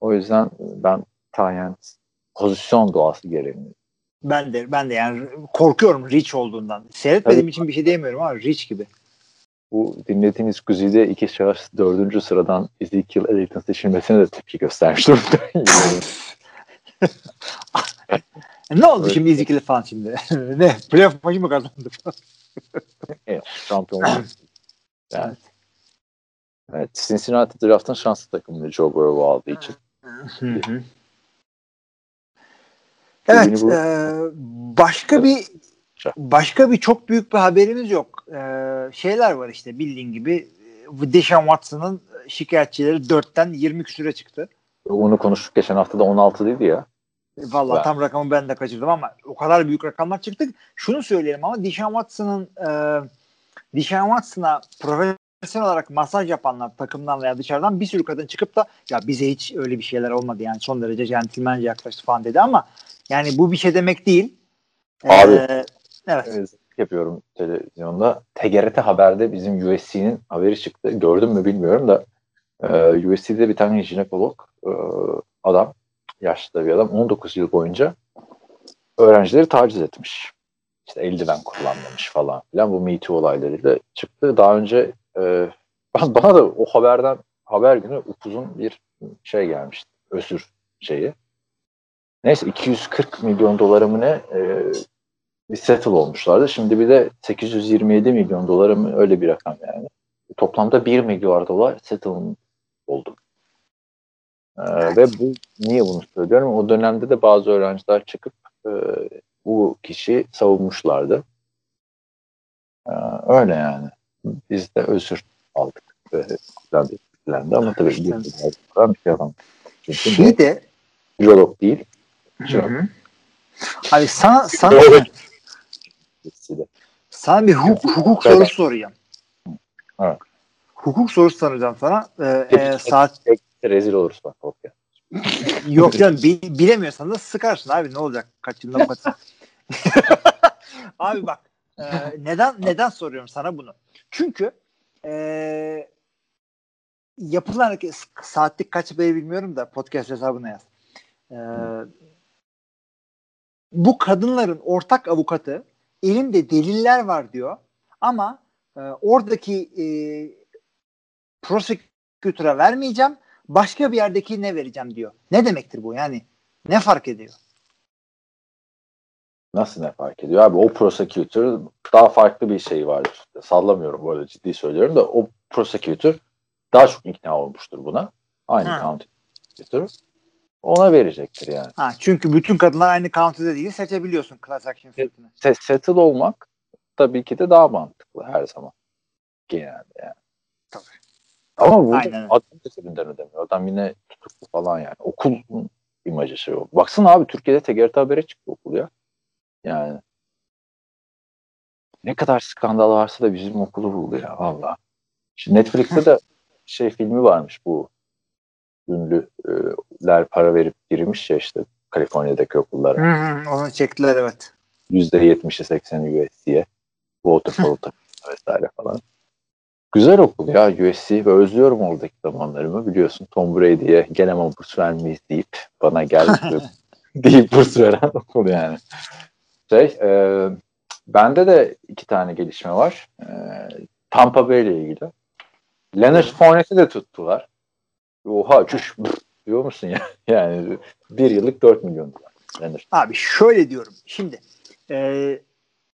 O yüzden ben Tyent pozisyon doğası gereği ben de ben de yani korkuyorum Rich olduğundan. Seyretmediğim Tabii. için bir şey diyemiyorum ama Rich gibi. Bu dinlediğiniz Güzide iki şahıs dördüncü sıradan Ezekiel Elliott'ın seçilmesine de tepki göstermiş durumda. [laughs] ne oldu şimdi Ezekiel falan şimdi? [laughs] ne? Playoff maçı mı kazandı evet, şampiyon [laughs] yani. Evet, Cincinnati draft'ın şanslı takımını Joe Burrow aldığı için. Hı hı. Evet, e, başka bir başka bir çok büyük bir haberimiz yok. E, şeyler var işte bildiğin gibi Deshaun Watson'ın şikayetçileri 4'ten 20 küsüre çıktı. Onu konuştuk geçen hafta da 16 değil ya. Valla tam rakamı ben de kaçırdım ama o kadar büyük rakamlar çıktı. Şunu söyleyelim ama Deshaun Watson'ın e, Deshaun Watson'a profesyonel olarak masaj yapanlar takımdan veya dışarıdan bir sürü kadın çıkıp da ya bize hiç öyle bir şeyler olmadı yani son derece centilmence yaklaştı falan dedi ama yani bu bir şey demek değil. Abi ee, evet. yapıyorum televizyonda. TGRT Haber'de bizim USC'nin haberi çıktı. Gördün mü bilmiyorum da e, USC'de bir tane jinekolog e, adam yaşlı bir adam 19 yıl boyunca öğrencileri taciz etmiş. İşte eldiven kullanmamış falan filan. Bu Me Too olaylarıyla çıktı. Daha önce e, bana da o haberden haber günü upuzun bir şey gelmişti. Özür şeyi. Neyse 240 milyon doları mı ne e, bir settle olmuşlardı. Şimdi bir de 827 milyon doları mı öyle bir rakam yani. Toplamda 1 milyar dolar settle oldu. Ee, ve bu niye bunu söylüyorum? O dönemde de bazı öğrenciler çıkıp e, bu kişi savunmuşlardı. Ee, öyle yani. Biz de özür aldık. Güzel ama tabii bir şey yapamadık. Şey de biyolog değil. Hı hı. Abi sana sana sana bir hukuk, hukuk sorusu soracağım. Evet. Hukuk sorusu soracağım sana. Ee, e, saat rezil oluruz bak. Yok canım bi, bilemiyorsan da sıkarsın abi ne olacak kaç yıldan kaç [laughs] [laughs] Abi bak e, neden neden soruyorum sana bunu? Çünkü e, yapılan saatlik kaç beyi bilmiyorum da podcast hesabına yaz. E, bu kadınların ortak avukatı elimde deliller var diyor. Ama e, oradaki e, prosecutor'a vermeyeceğim. Başka bir yerdeki ne vereceğim diyor. Ne demektir bu yani? Ne fark ediyor? Nasıl ne fark ediyor? Abi o prosecutor daha farklı bir şey vardır. Sallamıyorum bu arada ciddi söylüyorum da o prosecutor daha çok ikna olmuştur buna. Aynı Ha. county prosecutor. Ona verecektir yani. Ha, çünkü bütün kadınlar aynı county'de değil seçebiliyorsun class action suit'ini. Se- settle olmak tabii ki de daha mantıklı her zaman. Genelde yani. Tabii. Ama burada Aynen adam da cebinden ödemiyor. Adam yine tutuklu falan yani. Okul imajı şey o. Baksana abi Türkiye'de TGRT habere çıktı okul ya. Yani ne kadar skandal varsa da bizim okulu buldu ya valla. Şimdi Netflix'te de şey filmi varmış bu ünlüler para verip girmiş ya işte Kaliforniya'daki okullara. Hı hı, onu çektiler evet. %70'i 80'i USC'ye. Waterfall vesaire falan. Güzel okul ya USC ve özlüyorum oradaki zamanlarımı biliyorsun Tom Brady'ye gel ama burs vermeyiz deyip bana gel [laughs] deyip burs veren okul yani. Şey, e, bende de iki tane gelişme var. E, Tampa Bay ile ilgili. Leonard Fournette'i de tuttular. Oha çüş diyor musun ya? [laughs] Yani bir yıllık 4 milyon dolar. Leonard. Abi şöyle diyorum. Şimdi e,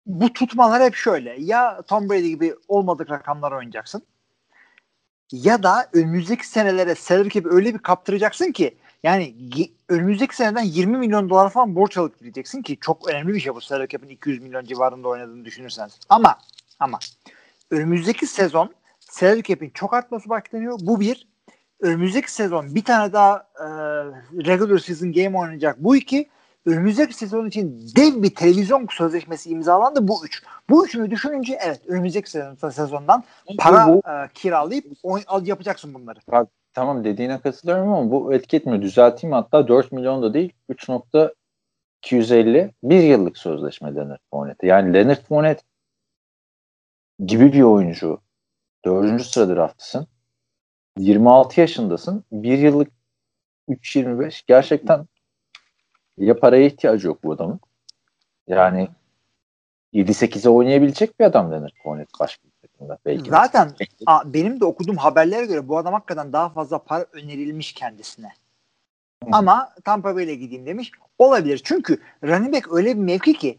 bu tutmalar hep şöyle. Ya Tom Brady gibi olmadık rakamlar oynayacaksın. Ya da önümüzdeki senelere salary cap'i öyle bir kaptıracaksın ki yani önümüzdeki seneden 20 milyon dolar falan borç alıp gideceksin ki çok önemli bir şey bu salary cap'in 200 milyon civarında oynadığını düşünürseniz. Ama ama önümüzdeki sezon salary cap'in çok artması bekleniyor. Bu bir. Önümüzdeki sezon bir tane daha e, regular season game oynayacak. Bu iki önümüzdeki sezon için dev bir televizyon sözleşmesi imzalandı bu üç. Bu üçünü düşününce evet önümüzdeki sezon, sezondan para e, kiralayıp oyun, al, yapacaksın bunları. Tamam dediğine katılıyorum ama bu etki. Düzelteyim hatta 4 milyon da değil 3.250 bir yıllık sözleşme Leonard Fournette. Yani Leonard Fournette gibi bir oyuncu 4. sırada draftlısın. 26 yaşındasın. Bir yıllık 3.25 gerçekten ya paraya ihtiyacı yok bu adamın. Yani 7-8'e oynayabilecek bir adam Leonard Fournette başka takımda belki. Zaten [laughs] a, benim de okuduğum haberlere göre bu adam hakikaten daha fazla para önerilmiş kendisine. Hı. Ama Tampa Bay'le gideyim demiş. Olabilir. Çünkü running back öyle bir mevki ki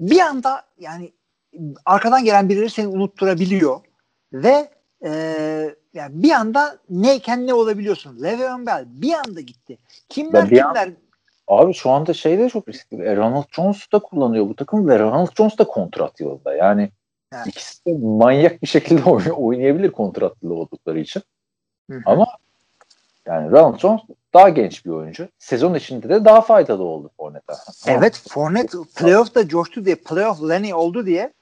bir anda yani arkadan gelen birileri seni unutturabiliyor ve e, yani bir anda neyken ne olabiliyorsun. Le'Veon Bell bir anda gitti. Kimler Ya bir an- kimler Abi şu anda şey de çok riskli. E, Ronald Jones da kullanıyor bu takım ve Ronald Jones da kontrat yılında. Yani Evet. ikisi de manyak bir şekilde oyn- oynayabilir kontratlı oldukları için. Hı hı. Ama yani Ronald Jones daha genç bir oyuncu. Sezon içinde de daha faydalı oldu Fournette'e. Evet Fournette playoff'ta coştu diye playoff Lenny oldu diye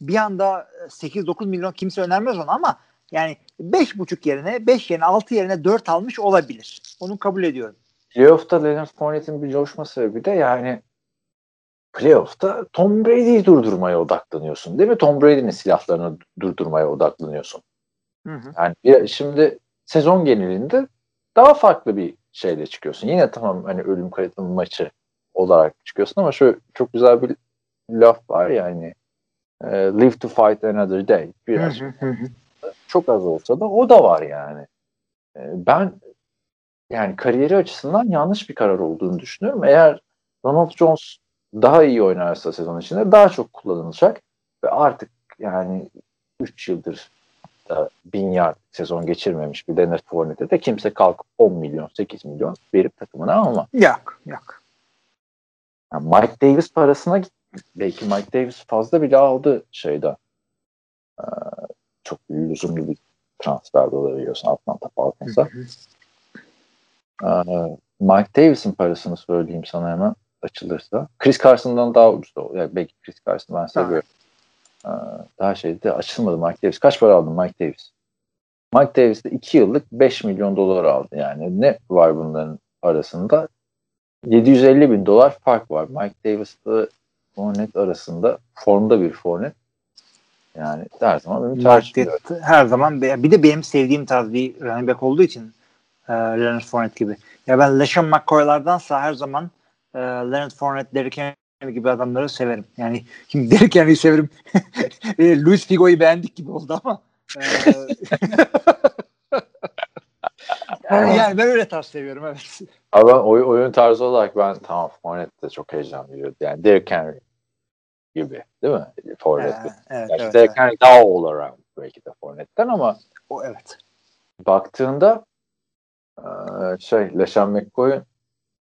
bir anda 8-9 milyon kimse önermez onu ama yani 5.5 yerine 5 yerine 6 yerine 4 almış olabilir. Onu kabul ediyorum. Playoff'ta Leonard Fournette'in bir coşma sebebi de yani playoff'ta Tom Brady'yi durdurmaya odaklanıyorsun değil mi? Tom Brady'nin silahlarını durdurmaya odaklanıyorsun. Hı hı. Yani bir- şimdi sezon genelinde daha farklı bir şeyle çıkıyorsun. Yine tamam hani ölüm kayıtlı maçı olarak çıkıyorsun ama şu çok güzel bir laf var ya hani e, live to fight another day. Biraz çok az olsa da o da var yani. E, ben yani kariyeri açısından yanlış bir karar olduğunu düşünüyorum. Eğer Ronald Jones daha iyi oynarsa sezon içinde daha çok kullanılacak ve artık yani 3 yıldır da bin yard sezon geçirmemiş bir Leonard Fournette'e de kimse kalkıp 10 milyon 8 milyon verip takımına alma. Yok yok. Yani Mike Davis parasına git. Belki Mike Davis fazla bile aldı şeyde. Ee, çok lüzumlu bir transfer de olabiliyorsun Atlanta Falcons'a. Ee, Mike Davis'in parasını söyleyeyim sana hemen açılırsa. Chris Carson'dan daha ucuz da. Yani belki Chris Carson ben seviyorum. Ee, daha şeyde açılmadı Mike Davis. Kaç para aldın Mike Davis? Mike Davis de 2 yıllık 5 milyon dolar aldı. Yani ne var bunların arasında? 750 bin dolar fark var. Mike Davis'la Fournette arasında formda bir Fournette. Yani her zaman bir tercih. Market her zaman bir de benim sevdiğim tarz bir running back olduğu için e, Leonard Fournette gibi. Ya ben LeSean McCoy'lardansa her zaman e, Leonard Fournette, Derrick gibi adamları severim. Yani şimdi [laughs] Derrick Henry'i severim. [laughs] E, Luis Figo'yu beğendik gibi oldu ama. E, [laughs] yani ben öyle tarz seviyorum evet. Ama ben oy, oyun tarzı olarak ben tamam Fournette de çok heyecan veriyordu. Yani Derrick Henry gibi değil mi? Fournette. Evet, evet, evet, Derrick evet. Henry daha all around belki de Fournette'den ama O evet. baktığında şey LeSean McCoy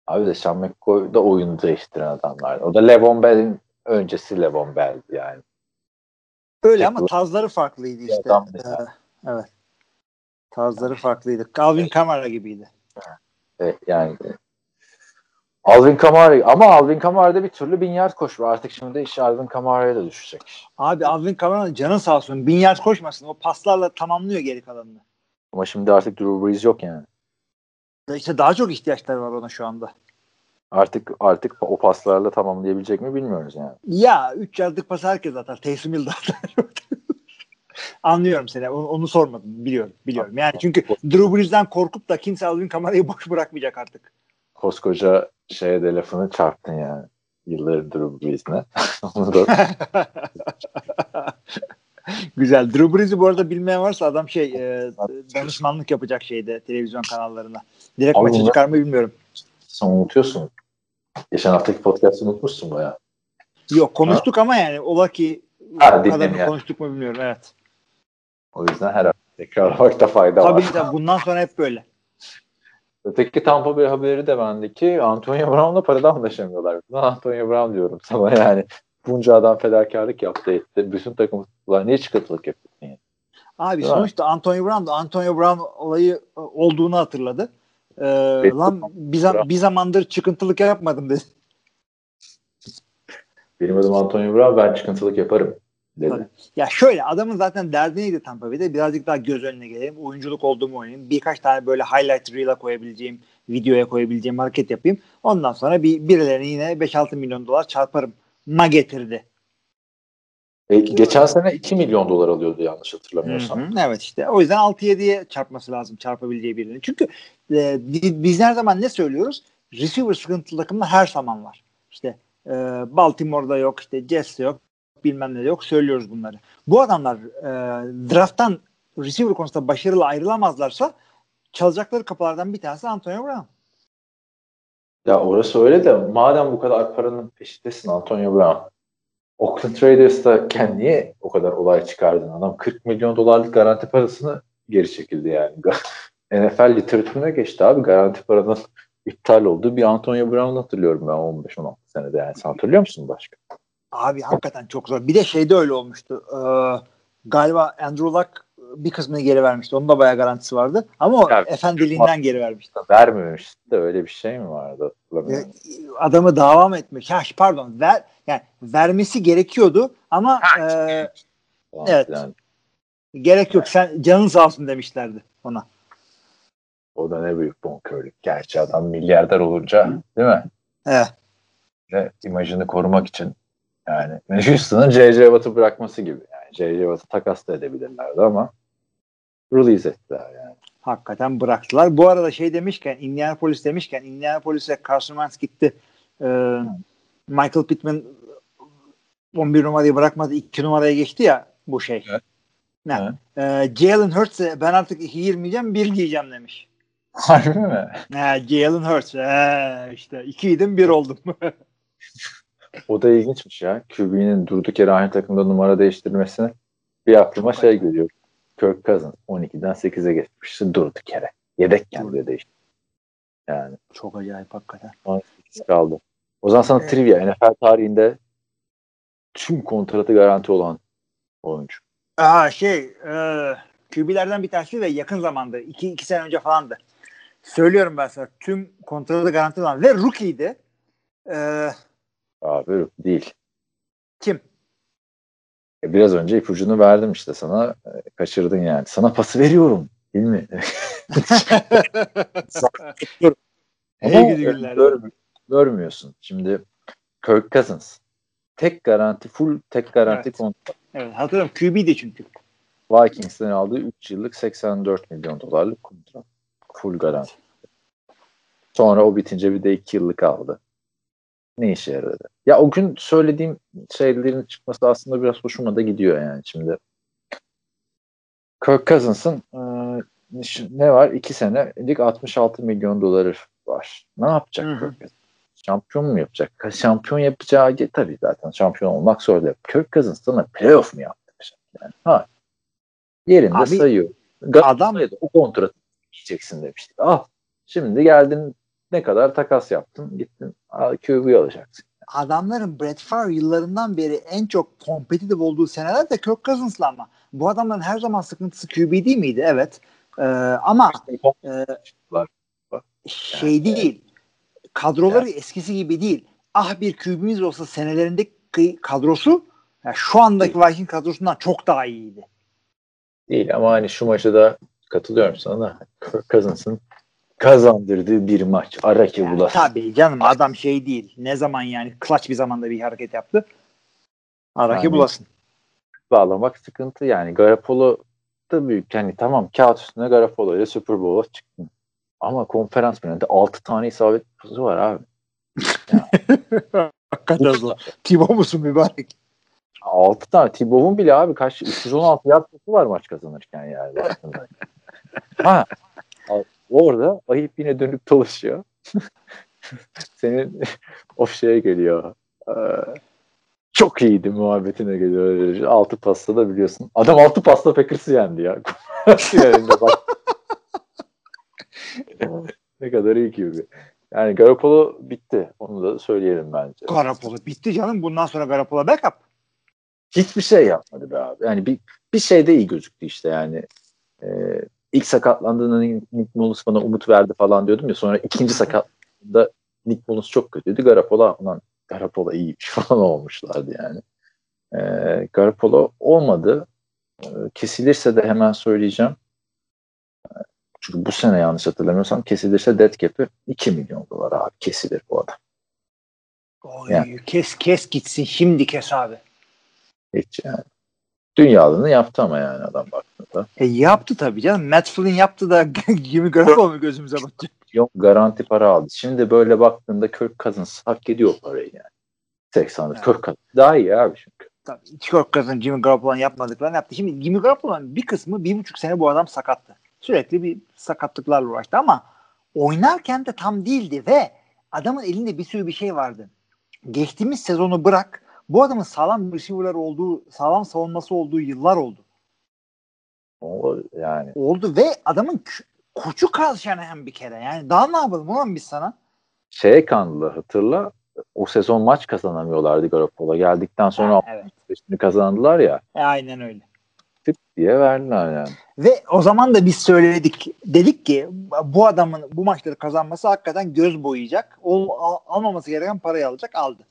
abi LeSean McCoy da oyunu değiştiren adamlar. O da Levon Bell'in öncesi Levon Bell'di yani. Öyle ama tarzları farklıydı işte. Ee, evet. Tarzları farklıydı. Calvin Kamara gibiydi. E, yani e, Alvin Kamara ama Alvin Kamara'da bir türlü bin yard koşuyor. Artık şimdi iş Alvin Kamara'ya da düşecek. Abi Alvin Kamara'nın canın sağ olsun. Bin yard koşmasın. O paslarla tamamlıyor geri kalanını. Ama şimdi artık Drew Brees yok yani. İşte daha çok ihtiyaçları var ona şu anda. Artık artık o paslarla tamamlayabilecek mi bilmiyoruz yani. Ya 3 yardlık pas herkes atar. Taysom Hill. [laughs] Anlıyorum seni. Onu, onu sormadım. Biliyorum. Biliyorum. Yani çünkü Drew Brees'den korkup da kimse Alvin Kamara'yı boş bırakmayacak artık. Koskoca şeye de lafını çarptın yani. Yılların Drew Brees'ine. [laughs] Onu da [laughs] Güzel. Drew Brees'i bu arada bilmeyen varsa adam şey e, danışmanlık yapacak şeyde televizyon kanallarına. Direkt Abi maçı çıkar mı bilmiyorum. sen unutuyorsun. Geçen haftaki podcast'ı unutmuşsun baya. Yok konuştuk ama yani ola ki Ha, o kadarını yani. konuştuk mu bilmiyorum. Evet. O yüzden her hafta tekrarlamakta fayda var. Tabii tabii bundan sonra hep böyle. Öteki Tampa Bay haberi de bende ki Antonio Brown'la paradan anlaşamıyorlar. Ben Antonio Brown diyorum sana yani. Bunca adam fedakarlık yaptı etti. Bütün takım. Niye çıkıntılık yapıyorsun yani? Abi Değil mi? sonuçta Antonio Brown da Antonio Brown olayı e, olduğunu hatırladı. Ee, lan bir, zam- bir zamandır çıkıntılık yapmadım dedi. Benim adım Antonio Brown ben çıkıntılık yaparım dedi. Tabii. Ya şöyle adamın zaten derdi neydi Tampa Bay'de? Birazcık daha göz önüne geleyim. Oyunculuk olduğumu oynayayım. Birkaç tane böyle highlight reel'a koyabileceğim, videoya koyabileceğim hareket yapayım. Ondan sonra bir birilerine yine 5-6 milyon dolar çarparım. Ma getirdi. E, geçen sene 2 milyon dolar alıyordu yanlış hatırlamıyorsam. Hı hı, Evet işte. O yüzden 6-7'ye çarpması lazım çarpabileceği birini. Çünkü e, bi- biz her zaman ne söylüyoruz? Receiver sıkıntılı takımda her zaman var. İşte e, Baltimore'da yok, işte Jets'te yok, bilmem ne yok. Söylüyoruz bunları. Bu adamlar e, drafttan receiver konusunda başarılı ayrılamazlarsa çalacakları kapılardan bir tanesi Antonio Brown. Ya orası öyle de madem bu kadar paranın peşindesin Antonio Brown. Oakland Raiders'ta niye o kadar olay çıkardın? Adam 40 milyon dolarlık garanti parasını geri çekildi yani. [laughs] NFL literatürüne geçti abi. Garanti paranın [laughs] iptal olduğu bir Antonio Brown hatırlıyorum ben 15-16 senede yani. Sen hatırlıyor musun başka? Abi hakikaten çok zor. Bir de şeyde öyle olmuştu. Ee, galiba Andrew Luck bir kısmını geri vermişti. Onun da bayağı garantisi vardı. Ama o Ya, efendiliğinden geri vermişti. Vermemişti de öyle bir şey mi vardı? Ya, adamı dava mı etmiş? Ha, pardon. Ver, yani vermesi gerekiyordu ama e, Falan evet. filan. gerek yok. Sen canın sağ olsun demişlerdi ona. O da ne büyük bonkörlük. Gerçi adam milyarder olunca değil mi? Evet. Ve imajını korumak için yani [laughs] Houston'ın J.J. Watt'ı bırakması gibi. Yani J.J. Watt'ı takas da edebilirlerdi ama release ettiler yani. Hakikaten bıraktılar. Bu arada şey demişken Indianapolis demişken Indianapolis'e Carson Wentz gitti. Ee, Michael Pittman 11 numarayı bırakmadı. 2 numaraya geçti ya bu şey. Evet. Ne? Ee, Jalen Hurts'e ben artık 2 girmeyeceğim 1 giyeceğim demiş. Harbi mi? He, Jalen Hurts. He, işte 2 idim 1 oldum. O da ilginçmiş ya. QB'nin durduk yere aynı takımda numara değiştirmesine bir aklıma Çok şey geliyor. Kirk Cousins 12'den 8'e geçmişti durduk yere. Yedekken bile değişti. Yani Çok acayip hakikaten. 18 kaldı. O zaman sana Evet. trivia NFL tarihinde tüm kontratı garanti olan oyuncu. Aa şey e, QB'lerden bir tanesi ve yakın zamanda 2 2 sene önce falandı. Söylüyorum ben sana tüm kontratı garanti olan ve rookie'ydi. Ee, Abi değil. kim? E, Biraz önce ipucunu verdim işte sana. E, Kaçırdın yani. Sana pası veriyorum. Değil mi? [laughs] Ama gidi günler. gör- görmüyorsun. Şimdi Kirk Cousins tek garanti, full tek garanti Evet. kontrat. Evet hatırlıyorum QB'di çünkü. Vikings'ten aldığı 3 yıllık 84 milyon dolarlık kontrat. Full garanti. Sonra o bitince bir de 2 yıllık aldı. Ne işe yaradı? Ya o gün söylediğim şeylerin çıkması aslında biraz hoşuma da gidiyor yani şimdi. Kirk Cousins'ın e, ne var? İki senelik 66 milyon doları var. Ne yapacak Hı hı. Kirk Cousins? Şampiyon mu yapacak? Şampiyon yapacağı tabii zaten şampiyon olmak zor değil. Kirk Cousins sana playoff mu yaptıracak? Yani? Ha. Yerinde Abi, sayıyor. adam- o kontratı yiyeceksin demiştik. Ah şimdi geldin ne kadar takas yaptın gittin QB alacaksın. Adamların Brett Favre yıllarından beri en çok kompetitif olduğu seneler de Kirk Cousins'la ama. Bu adamların her zaman sıkıntısı QB değil miydi? Evet. Ee, ama e, şey değil. Kadroları eskisi gibi değil. Ah bir QB'miz olsa senelerindeki kadrosu yani şu andaki Viking kadrosundan çok daha iyiydi. Değil ama hani şu maçı da katılıyorum sana da Kirk Cousins'ın kazandırdığı bir maç. Ara ki Yani bulasın. tabii canım adam şey değil. Ne zaman yani clutch bir zamanda bir hareket yaptı. Araki Yani- bulasın. Bağlamak sıkıntı yani. Garapolo da büyük. Yani tamam kağıt üstüne Garapolo ile Super Bowl'a çıktın. Ama konferans finalinde 6 tane isabet pusu var abi. [laughs] Hakikaten zor. Tibo musun mübarek? 6 tane. T-Bow'un bile abi kaç 316 yard var maç kazanırken yani. [laughs] ha. Orada ayıp yine dönüp dolaşıyor. [laughs] Senin [laughs] o şeye geliyor. Ee, çok iyiydi muhabbetine geliyor. Altı pasta da biliyorsun. Adam altı pasta Packers'ı yendi ya. [laughs] Finalinde bak. ne kadar iyi gibi. Yani Garoppolo bitti. Onu da söyleyelim bence. Garapolo. Bitti canım. Bundan sonra Garapolo backup. Hiçbir şey yapmadı be abi. Yani bir, bir şeyde iyi gözüktü işte yani. Ee, ilk sakatlandığında Nick Mullins bana umut verdi falan diyordum ya. Sonra ikinci sakatlığında Nick Mullins çok kötüydü. Garoppolo ulan Garoppolo iyiymiş [laughs] falan olmuşlardı yani. Ee, Garoppolo olmadı. Ee, kesilirse de hemen söyleyeceğim. Ee, Çünkü bu sene yanlış hatırlamıyorsam kesilirse dead cap'i 2 milyon dolar abi kesilir bu adam. Oy, Yani. Kes kes gitsin. Şimdi kes abi. Hiç yani. Dünyalığını yaptı ama yani adam baktığında. E yaptı tabii canım. Matt Flynn yaptı da Jimmy Garoppolo mu gözümüze batacak? Yok garanti para aldı. Şimdi böyle baktığında Kirk Cousins hak ediyor parayı yani. 80 Evet. Kirk Cousins daha iyi abi çünkü. Tabii. Kirk Cousins Jimmy Garoppolo'nun yapmadıklarını yaptı. Şimdi Jimmy Garoppolo'nun bir kısmı bir buçuk sene bu adam sakattı. Sürekli bir sakatlıklarla uğraştı ama oynarken de tam değildi ve adamın elinde bir sürü bir şey vardı. Geçtiğimiz sezonu bırak bu adamın sağlam receiver'lar olduğu, sağlam savunması olduğu yıllar oldu. O yani Oldu ve adamın koçu Kyle Shanahan bir kere. Yani daha ne yapalım ulan biz sana? şeye kandılar hatırla. O sezon maç kazanamıyorlardı Garoppolo. Geldikten sonra Ha, evet. kazandılar ya. E, aynen öyle. Tık diye verdiler yani. Ve o zaman da biz söyledik. Dedik ki bu adamın bu maçları kazanması hakikaten göz boyayacak. O al- almaması gereken parayı alacak. Aldı.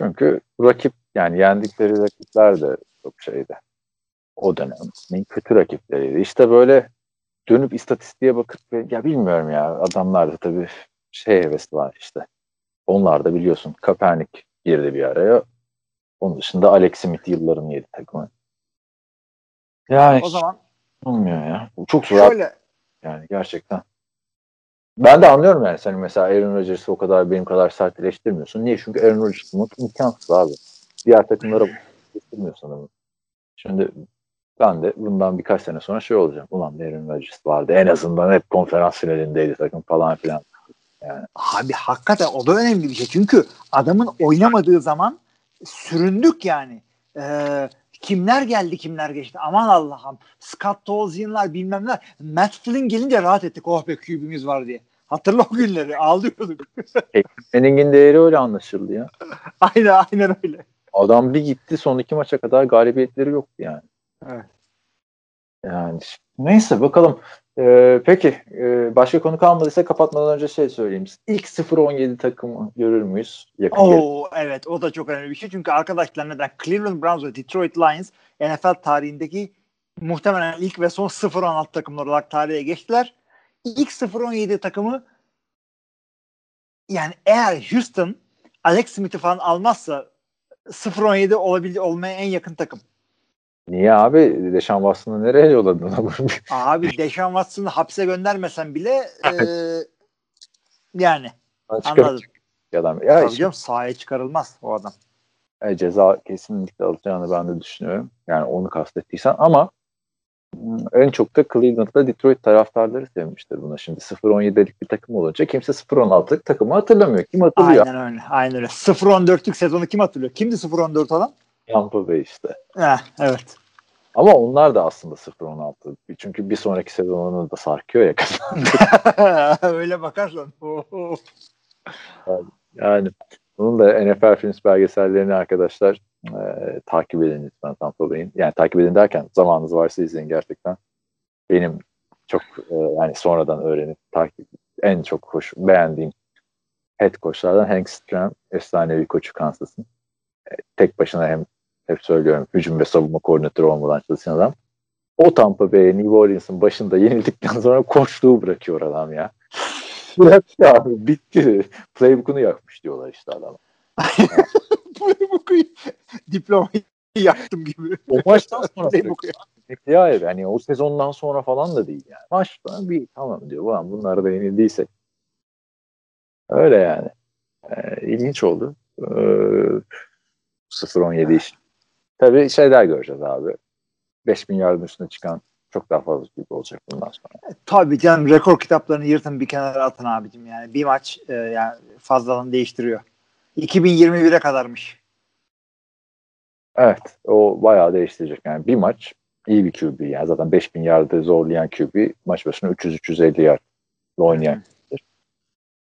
Çünkü rakip yani yendikleri rakipler de çok şeydi. O dönemin kötü rakipleriydi. İşte böyle dönüp istatistiğe bakıp ya bilmiyorum ya adamlar da tabii şey hevesi var işte. Onlar da biliyorsun Kaepernick girdi bir araya. Onun dışında Alex Smith yılların yedi takımı. Yani O zaman olmuyor ya. Bu Çok zor şöyle yani gerçekten. Ben de anlıyorum yani sen mesela Aaron Rodgers'ı o kadar benim kadar sert eleştirmiyorsun. Niye? Çünkü Aaron Rodgers bulmak imkansız abi. Diğer takımlara eleştirmiyor sanırım. Şimdi ben de bundan birkaç sene sonra şey olacağım. Ulan Aaron Rodgers vardı. En azından hep konferans finalindeydi takım falan filan. abi hakikaten o da önemli bir şey. Çünkü adamın oynamadığı zaman süründük yani. Ee, kimler geldi kimler geçti. Aman Allah'ım. Scott Tolzien'lar bilmem neler. Matt Flynn gelince rahat ettik. Oh be QB'miz var diye. Hatırla o günleri. Ağlıyorduk. Manning'in değeri öyle anlaşıldı ya. [laughs] aynen aynen öyle. Adam bir gitti son iki maça kadar galibiyetleri yoktu yani. Evet. Yani neyse bakalım. Ee, peki e, başka konu kalmadıysa kapatmadan önce şey söyleyeyim. İlk 0-17 takımı görür müyüz? Yakın? Oo evet o da çok önemli bir şey. Çünkü arkadaşlar neden? Cleveland Browns ve Detroit Lions NFL tarihindeki muhtemelen ilk ve son 0-16 takımlar olarak tarihe geçtiler. İlk 0-17 takımı yani eğer Houston Alex Smith'i falan almazsa 0-17 olabil olmaya en yakın takım. Niye abi? Deşan Watson'ı nereye yolladın? Abi Deshaun Watson'ı hapse göndermesen bile e, yani anladım. adam. Ya Tabii canım sahaya çıkarılmaz o adam. e, ceza kesinlikle alacağını ben de düşünüyorum. Yani onu kastettiysen ama m, en çok da Cleveland'da Detroit taraftarları sevmiştir buna. Şimdi 0-17'lik bir takım olunca kimse 0-16'lık takımı hatırlamıyor. Kim hatırlıyor? Aynen öyle. Aynen öyle. 0-14'lük sezonu kim hatırlıyor? Kimdi 0-14 olan? Tampa Bay işte. Heh, evet. Ama onlar da aslında 0-16. Çünkü bir sonraki sezonunu da sarkıyor ya. [laughs] [laughs] öyle bakarsan. Oho. [laughs] yani bunun da NFL Films belgesellerini arkadaşlar e, takip edin lütfen Tampa Bay'in. Yani takip edin derken zamanınız varsa izleyin gerçekten. Benim çok e, yani sonradan öğrenip takip en çok hoş beğendiğim head coachlardan Hank Stram efsanevi koçu Kansas'ın. Tek başına hem hep söylüyorum hücum ve savunma koordinatörü olmadan çalışan adam. O Tampa Bay'e New Orleans'ın başında yenildikten [laughs] sonra koçluğu bırakıyor adam ya. Bıraktı [laughs] abi bitti. Playbook'unu yakmış diyorlar işte adama. [laughs] Playbook'u diplomayı yaktım gibi. O maçtan sonra Playbook'u. Ya yani o sezondan sonra falan da değil yani. Maçtan bir tamam diyor. Ulan bunları da yenildiysek. Öyle yani. Ee, ilginç oldu. Ee, 0-17 iş. Tabii şeyler göreceğiz abi. 5000 yardın üstüne çıkan çok daha fazla gibi olacak bundan sonra. Tabii canım rekor kitaplarını yırtın bir kenara atın abicim yani. Bir maç e, yani fazladan değiştiriyor. 2021'e kadarmış. Evet. O bayağı değiştirecek. Yani bir maç iyi bir QB. Yani zaten 5000 yardı zorlayan QB maç başına 300-350 yard oynayan.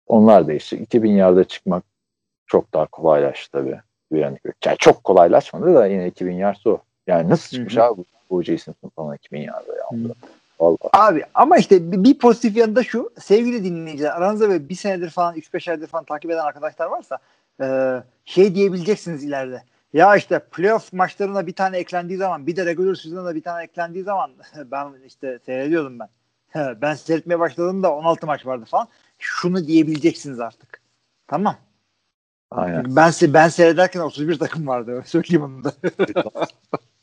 Onlar değişti. 2000 yarda çıkmak çok daha kolaylaştı tabii. Yani, yani çok kolaylaşmadı da yine 2000 yard o. Yani nasıl çıkmış Hı hı. abi bu, Jason falan 2000 yarda ya. Hı. Vallahi. Abi ama işte bir, bir pozitif yanı da şu sevgili dinleyiciler aranızda böyle bir senedir falan 3-5 aydır falan takip eden arkadaşlar varsa e, şey diyebileceksiniz ileride. Ya işte playoff maçlarına bir tane eklendiği zaman bir de regular season'a da bir tane eklendiği zaman [laughs] ben işte seyrediyordum ben. [laughs] Ben seyretmeye başladığımda 16 maç vardı falan. Şunu diyebileceksiniz artık. Tamam. Aynen. Ben ben seyrederken 31 takım vardı. Söyleyeyim onu da. [laughs]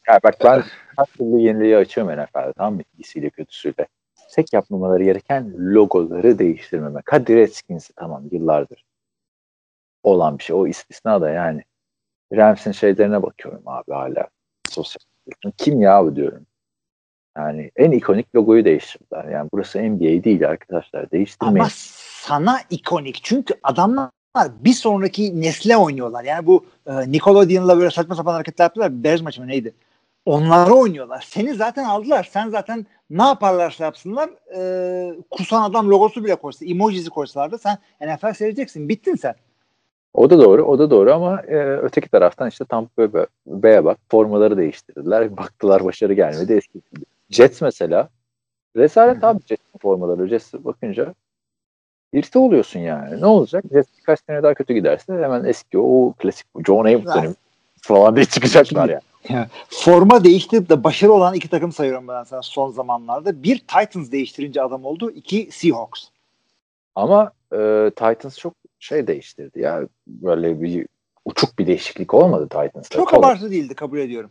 Ya bak ben her türlü yeniliği açıyorum NFL'de tamam mı? İyisiyle kötüsüyle. Tek yapmamaları gereken logoları değiştirmemek. Hadi Redskins'i tamam yıllardır olan bir şey. O istisna da yani. Rams'in şeylerine bakıyorum abi hala. Sosyal. Kim ya bu diyorum. Yani en ikonik logoyu değiştirdiler. Yani burası NBA değil arkadaşlar. Değiştirmeyin. Ama sana ikonik. Çünkü adamlar bir sonraki nesle oynuyorlar. Yani bu e, Nickelodeon'la böyle saçma sapan hareketler yaptılar. Bears maçı mı neydi? Onları oynuyorlar. Seni zaten aldılar. Sen zaten ne yaparlarsa yapsınlar e, kusan adam logosu bile koysa, emojisi koysalar sen NFL seyredeceksin. Bittin sen. O da doğru, o da doğru ama e, öteki taraftan işte Tampa Bay- Bay'e bak, formaları değiştirdiler. [laughs] Baktılar başarı gelmedi, eski. Jets mesela, rezalet abi Jets'in formaları. Jets'e bakınca irite oluyorsun yani. Ne olacak? Birkaç sene daha kötü giderse hemen eski o klasik John dönemi falan diye çıkacaklar yani. Forma değiştirip de başarılı olan iki takım sayıyorum ben sana son zamanlarda. Bir Titans değiştirince adam oldu. iki Seahawks. Ama e, Titans çok şey değiştirdi ya. Böyle bir uçuk bir değişiklik olmadı Titans'ta. Çok abartı değildi kabul ediyorum.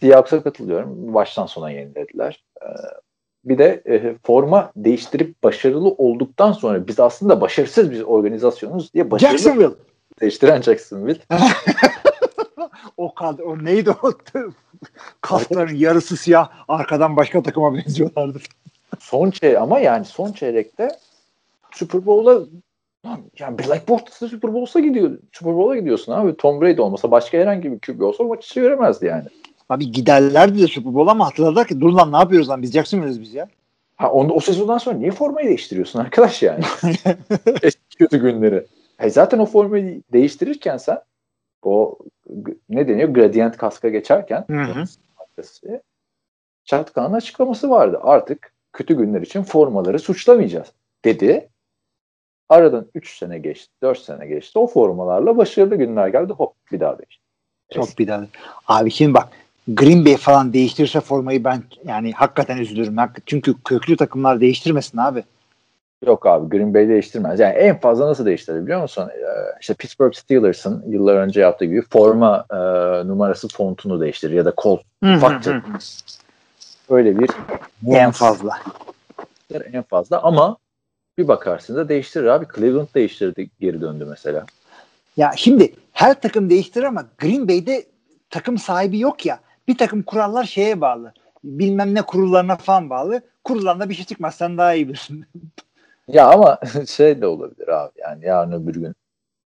Seahawks'a katılıyorum. Baştan sona yenilediler. Ee, bir de e, forma değiştirip başarılı olduktan sonra biz aslında başarısız bir organizasyonuz diye başarılı Jacksonville. değiştiren Jacksonville. [laughs] O kadro o neydi o? [laughs] Kasların yarısı siyah arkadan başka takıma benziyorlardı. [laughs] Son çey ama yani son çeyrekte Super Bowl'a yani Black Bolt'ta Super Bowl'a gidiyor. Super Bowl'a gidiyorsun abi. Tom Brady olmasa başka herhangi bir QB olsa maçı çeviremezdi yani. Abi giderlerdi de Super Bowl ama hatırladılar ki dur lan ne yapıyoruz lan biz Jacksonville'iz biz ya. Ha onu, o sezondan sonra niye formayı değiştiriyorsun arkadaş yani? [laughs] Eski kötü günleri. He, zaten o formayı değiştirirken sen o ne deniyor gradient kaska geçerken Hı açıklaması vardı. Artık kötü günler için formaları suçlamayacağız dedi. Aradan 3 sene geçti, 4 sene geçti. O formalarla başarılı günler geldi. Hop bir daha değişti. Çok bir daha. Abi şimdi bak Green Bay falan değiştirirse formayı ben yani hakikaten üzülürüm. Çünkü köklü takımlar değiştirmesin abi. Yok abi Green Bay değiştirmez. Yani en fazla nasıl değiştirir biliyor musun? Ee, işte Pittsburgh Steelers'ın yıllar önce yaptığı gibi forma e, numarası fontunu değiştirir ya da kol. Ufaktır. Öyle bir En fazla. en fazla ama bir bakarsın da değiştirir abi. Cleveland değiştirdi geri döndü mesela. Ya şimdi her takım değiştirir ama Green Bay'de takım sahibi yok ya. Bir takım kurallar şeye bağlı. Bilmem ne kurullarına falan bağlı. Kurullarında bir şey çıkmazsan daha iyi bilirsin. [laughs] Ya ama [laughs] şey de olabilir abi yani yarın öbür gün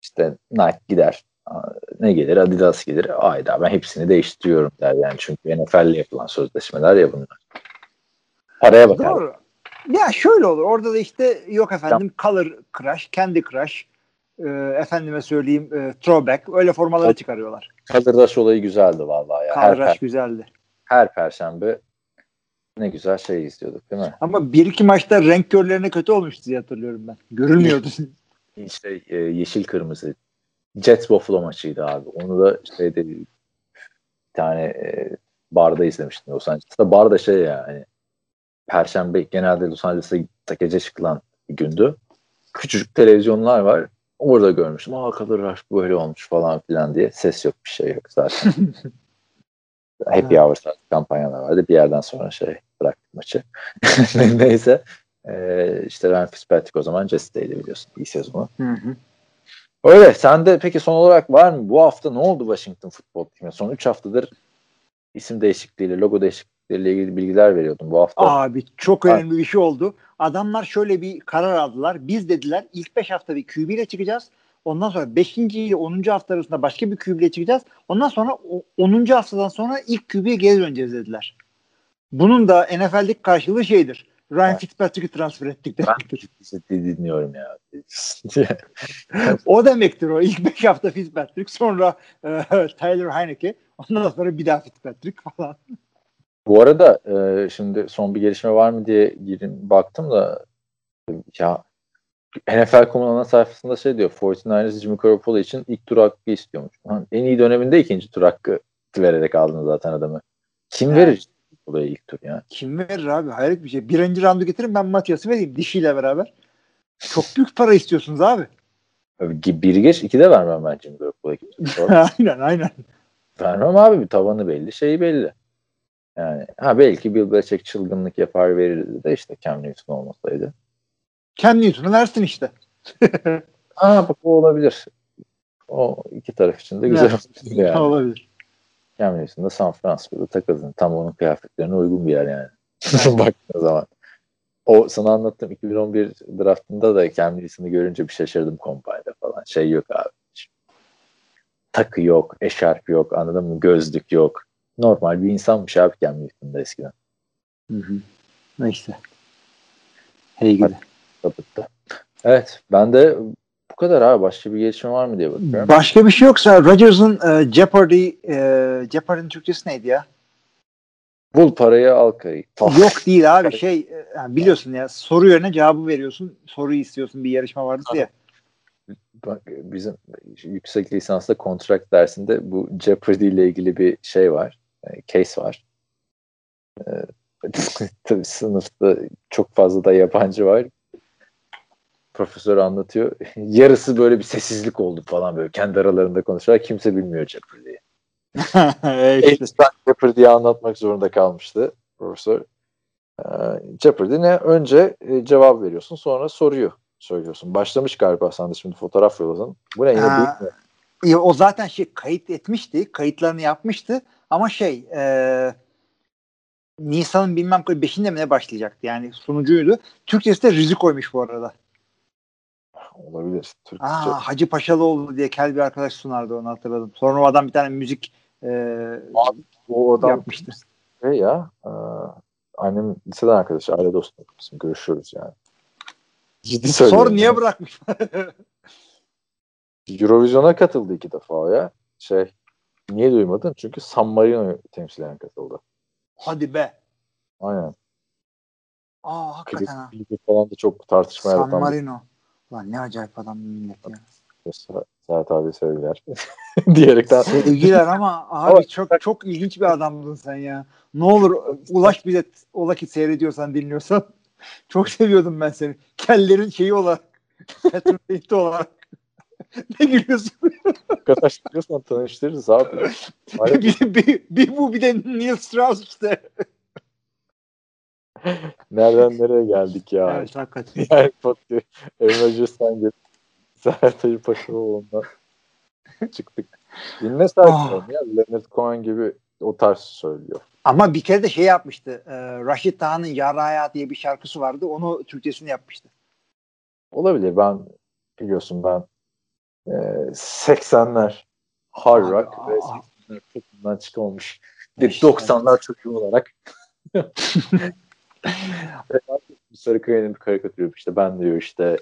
işte Nike gider ne gelir Adidas gelir ayda ben hepsini değiştiriyorum der yani çünkü NFL'le yapılan sözleşmeler ya bunlar. Paraya bakar. Doğru. Ya şöyle olur. Orada da işte yok efendim color crush, candy crush, e, efendime söyleyeyim e, throwback öyle formaları çıkarıyorlar. Color olayı güzeldi vallahi ya. Her, per- güzeldi. her perşembe ne güzel şey izliyorduk değil mi? Ama bir iki maçta renk körlerine kötü olmuştu diye hatırlıyorum ben. Görülmüyordu. İşte e, yeşil kırmızı Jets Buffalo maçıydı abi. Onu da şeyde bir tane e, barda izlemiştim Los Angeles'ta. Barda şey ya hani Perşembe genelde Los Angeles'ta gece çıkılan bir gündü. Küçücük televizyonlar var. Orada görmüştüm. Aa kadar rush böyle olmuş falan filan diye. Ses yok bir şey yok zaten. [laughs] Happy Hour saat kampanyalar vardı. Bir yerden sonra şey bıraktık maçı. [laughs] Neyse. Ee, işte Ryan Fitzpatrick o zaman Jets'teydi biliyorsun. İyi sezonu. Hı hı. Öyle. Sende peki son olarak var mı? Bu hafta ne oldu Washington futbol teamine? Son 3 haftadır isim değişikliğiyle, logo değişiklikleriyle ilgili bilgiler veriyordum. Bu hafta Abi çok önemli bir şey oldu. Adamlar şöyle bir karar aldılar. Biz dediler ilk 5 hafta bir QB ile çıkacağız. Ondan sonra 5. ile 10. hafta arasında başka bir QB ile çıkacağız. Ondan sonra o- 10. haftadan sonra ilk QB'ye geri döneceğiz dediler. Bunun da NFL'deki karşılığı şeydir. Ryan. Fitzpatrick'i transfer ettik ben demektir. ciddi dinliyorum ya. [laughs] o demektir o. İlk 5 hafta Fitzpatrick sonra e, [laughs] Tyler Heineke ondan sonra bir daha Fitzpatrick falan. Bu arada e, şimdi son bir gelişme var mı diye girin baktım da ya NFL.com'un ana sayfasında şey diyor 49ers Jimmy Garoppolo için ilk tur hakkı istiyormuş. Lan en iyi döneminde ikinci tur hakkı vererek aldın zaten adamı. Kim Evet. verir buraya ilk tur ya? Kim verir abi? Hayret bir şey. Birinci roundu getirin ben Matias'ı vereyim dişiyle beraber. Çok büyük para istiyorsunuz abi. Abi, Biri geç iki de vermem ben Jimmy Garoppolo'ya. [laughs] aynen aynen. vermem abi bir tavanı belli şeyi belli. Yani ha belki Bill Belichick çılgınlık yapar verirdi de işte Cam Newton olmasaydı. Cam Newton'u versin işte. [laughs] Aa bak o olabilir. O iki taraf için de güzel Evet. olabilir yani. Olabilir. Cam Newton da San Francisco'da takıldın. Tam onun kıyafetlerine uygun bir yer yani. [laughs] Baktığın zaman. O sana anlattığım 2011 draftında da Cam Newton'u görünce bir şaşırdım kompanyada falan. Şey yok abi. Takı yok, eşarp yok, anladın mı? Gözlük yok. Normal bir insanmış abi Cam Newton'da eskiden. Hı hı. Neyse. Hey gidi. Kapattı. Evet. Ben de bu kadar abi. Başka bir gelişme var mı diye bakıyorum. Başka bir şey yoksa Rodgers'ın e, Jeopardy e, Jeopardy'nin Türkçesi neydi ya? Bul parayı al kayı. Yok değil abi [laughs] şey e, yani biliyorsun ya soru yerine cevabı veriyorsun. Soruyu istiyorsun bir yarışma vardı ya. Bak bizim yüksek lisansta kontrat dersinde bu Jeopardy ile ilgili bir şey var. E, Case var. E, [laughs] Tabii sınıfta çok fazla da yabancı var. Profesör anlatıyor. [laughs] Yarısı böyle bir sessizlik oldu falan böyle. Kendi aralarında konuşuyorlar. Kimse bilmiyor Jeopardy'yi. [laughs] E işte. Elistan Jeopardy'yi anlatmak zorunda kalmıştı profesör. Ee, Jeopardy ne? Önce e, cevap veriyorsun sonra soruyu söylüyorsun. Başlamış galiba sen de şimdi fotoğraf yolladın. Bu ne yine büyük mü? Ya o zaten şey kayıt etmişti. Kayıtlarını yapmıştı. Ama şey e, Nisan'ın bilmem kaç beşinde mi ne başlayacaktı. Yani sunucuydu. Türkçesi de Rizi koymuş bu arada. Olabilir. Türkçe. Aa, Hacı Paşalıoğlu diye kel bir arkadaş sunardı onu hatırladım. Sonra o adam bir tane müzik e, o adam yapmıştı. şey ya e, annem liseden arkadaşı, aile dostu. Bizim görüşüyoruz yani. Ciddi söylüyorum. Sor niye yani. bırakmış? [laughs] Eurovision'a katıldı iki defa ya. Şey niye duymadın? Çünkü San Marino'yu temsilen katıldı. Hadi be. Aynen. Aa hakikaten ha. Klip, klibi falan da çok tartışma San yaratan bir Marino. Lan ne acayip adam millet ya. Serhat abi sevgiler. [laughs] Diyerekten Sevgiler ama [laughs] abi Ama- çok çok ilginç bir adamdın sen ya. Ne olur ulaş bize ola ki seyrediyorsan dinliyorsan. [laughs] Çok seviyordum ben seni. Kellerin şeyi olarak. Petrolite olarak. [laughs] ne gülüyorsun? arkadaşlarıysan tanıştırırız abi. [laughs] Bir, bir, bir bu bir de Neil Strauss işte. nereden nereye geldik ya. Evet hakikaten. [laughs] Yani bak Emre Cüsten gibi. Serhat Paşaoğlu'ndan çıktık. Dinle sakin ya. Leonard Cohen gibi o tarz söylüyor. Ama bir kere de şey yapmıştı. E, Raşit Taha'nın Yaraya diye bir şarkısı vardı. Onu Türkçesini yapmıştı. Olabilir. Ben biliyorsun ben e, 80'ler hard rock ve aa. 80'ler çok bundan çıkamamış. Bir 90'lar çocuğu olarak [laughs] Sarı Kaya'nın bir karikatürü işte ben diyor işte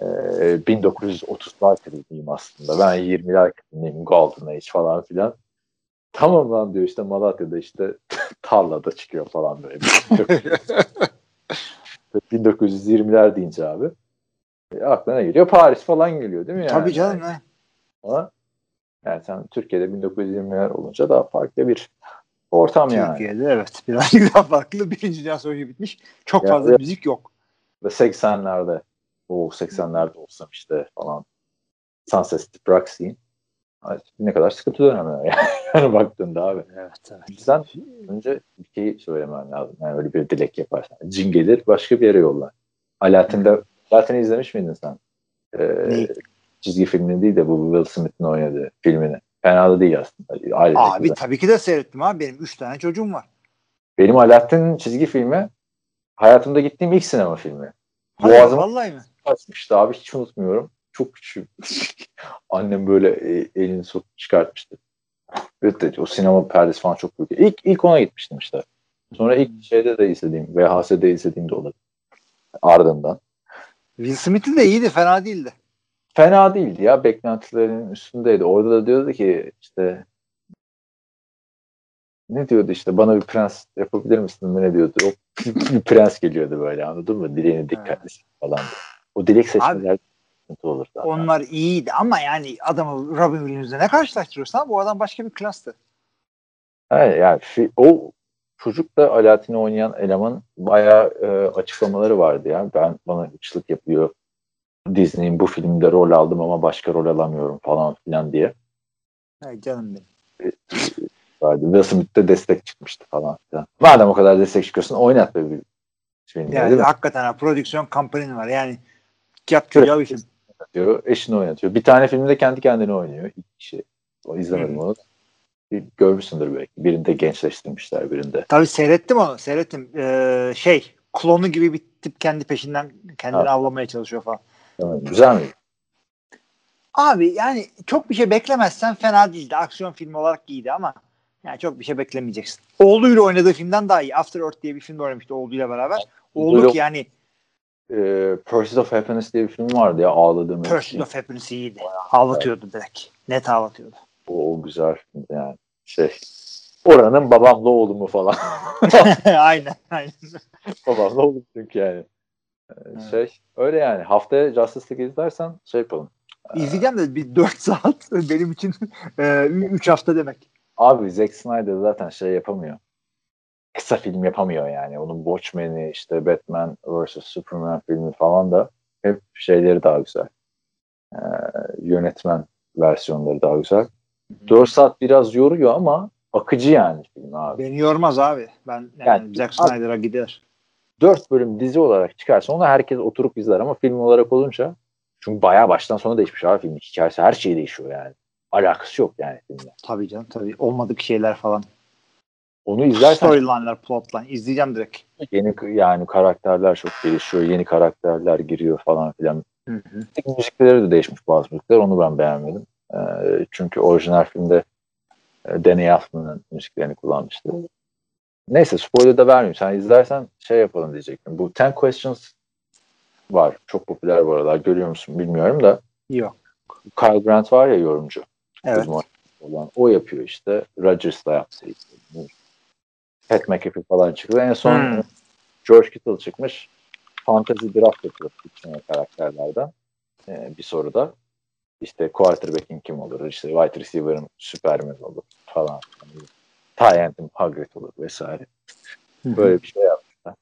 e, 1930'lar kriziyim aslında. Ben 20'ler kriziyim Golden Age falan filan. Tamam lan diyor işte Malatya'da işte [laughs] tarlada çıkıyor falan böyle. [laughs] 1920'ler deyince abi. E, aklına geliyor Paris falan geliyor değil mi yani? Tabii canım. he. Ama yani sen Türkiye'de 1920'ler olunca daha farklı bir ortam yani. Türkiye'de evet. [laughs] Birazcık daha farklı. Birinci Dünya Savaşı bitmiş. Çok Ya, fazla evet. müzik yok. Ve 80'lerde o 80'lerde olsam işte falan Sunset Ay, ne kadar sıkıntı dönemler yani. [laughs] yani baktığında abi. Evet evet. Sen önce bir şey söylemen lazım. Yani öyle bir dilek yaparsan. Cin gelir başka bir yere yollar. Alaaddin'de Alaaddin'i izlemiş miydin sen? Ee, Neyi? çizgi filmini değil de bu Will Smith'in oynadığı filmini. Fena da değil aslında. Ailecek Abi güzel. tabii ki de seyrettim abi. Benim üç tane çocuğum var. Benim Alaaddin'in çizgi filmi hayatımda gittiğim ilk sinema filmi. Hadi Boğazıma Vallahi mi? açmıştı abi hiç unutmuyorum. Çok küçük. [laughs] Annem böyle e, elini sokup çıkartmıştı. Evet, o sinema perdesi falan çok büyük. İlk, ilk ona gitmiştim işte. Sonra ilk şeyde de izlediğim, VHS'de izlediğim de oldu. Ardından. Will Smith'in de iyiydi. Fena değildi. Fena değildi ya. Beklentilerin üstündeydi. Orada da diyordu ki işte ne diyordu işte bana bir prens yapabilir misin mi ne diyordu. O bir prens geliyordu böyle anladın mı? Dileğine dikkatli falan. O dilek seçmeler sıkıntı olur zaten. Onlar iyiydi ama yani adamı Robin Williams'le ne karşılaştırıyorsun abi? Bu adam başka bir klastı. Evet, yani fi- o çocuk da Alaaddin'i oynayan eleman bayağı e, açıklamaları vardı ya. Ben bana ırkçılık yapıyor. Disney'in bu filmde rol aldım ama başka rol alamıyorum falan filan diye. Ay canım benim. Vardı. Will Smith de destek çıkmıştı falan filan. Madem o kadar destek çıkıyorsun oynat be bir film Yani hakikaten ha, prodüksiyon kampanyan var. Yani yap çocuğa bir film. Oynatıyor, eşini oynatıyor. Bir tane filmde kendi kendine oynuyor. İlk kişi. O izlemedim Hı. onu. Bir Görmüşsündür belki. Birinde gençleştirmişler birinde. Tabii seyrettim onu. Seyrettim. Ee, şey klonu gibi bir tip kendi peşinden kendini Ha. avlamaya çalışıyor falan. Tamam, Güzel mi? Abi yani çok bir şey beklemezsen fena değildi. Aksiyon filmi olarak iyiydi ama yani çok bir şey beklemeyeceksin. Oğluyla oynadığı filmden daha iyi. After Earth diye bir film oynamıştı oğluyla beraber. Oğlu Oğluyla- ki yani e, Pursuit of Happiness diye bir film vardı ya ağladığım Pursuit of Happiness iyiydi. Ağlatıyordu direkt. Net ağlatıyordu. O, o güzel yani. Şey oranın babamla oğlumu falan. [laughs] aynen aynen. babamla oğlum çünkü yani. Ee, Evet. Şey öyle yani. Haftaya Justice League izlersen şey yapalım. İzleyeceğim de bir 4 [laughs] saat benim için 3 hafta demek. Abi Zack Snyder zaten şey yapamıyor. Kısa film yapamıyor yani. Onun Watchmen'i işte Batman vs. Superman filmi falan da hep şeyleri daha güzel. Ee, yönetmen versiyonları daha güzel. 4 saat biraz yoruyor ama akıcı yani film abi. Beni yormaz abi. Ben yani, Yani- Zack Snyder'a gider. 4 bölüm dizi olarak çıkarsa onu herkes oturup izler ama film olarak olunca çünkü bayağı baştan sona değişmiş abi filmin hikayesi her şey değişiyor yani. Alakası yok yani filmle. Tabii canım tabii. Olmadık şeyler falan. Onu izlersen Storyline'lar, plotline. İzleyeceğim direkt. yeni yani karakterler çok gelişiyor. Yeni karakterler giriyor falan filan. Hı hı. Müzikleri de değişmiş bazı müzikler. Onu ben beğenmedim. Ee, çünkü orijinal filmde e, Danny Elfman'ın müziklerini kullanmıştı. Neyse spoiler da vermeyeyim. Sen izlersen şey yapalım diyecektim. Bu Ten Questions var. Çok popüler bu aralar. Görüyor musun bilmiyorum da. Yok. Kyle Grant var ya yorumcu. Evet. Olan. O yapıyor işte. Rodgers'la yaptı. Işte. Pat McAfee falan çıktı. En son Hmm. George Kittle çıkmış. Fantasy draft yapıyor fictional karakterlerden. Ee, bir soruda. İşte quarterback'in kim olur? İşte wide receiver'ın Superman olur falan. Tight end'in Hagrid olur vesaire. Böyle bir şey yapmışlar.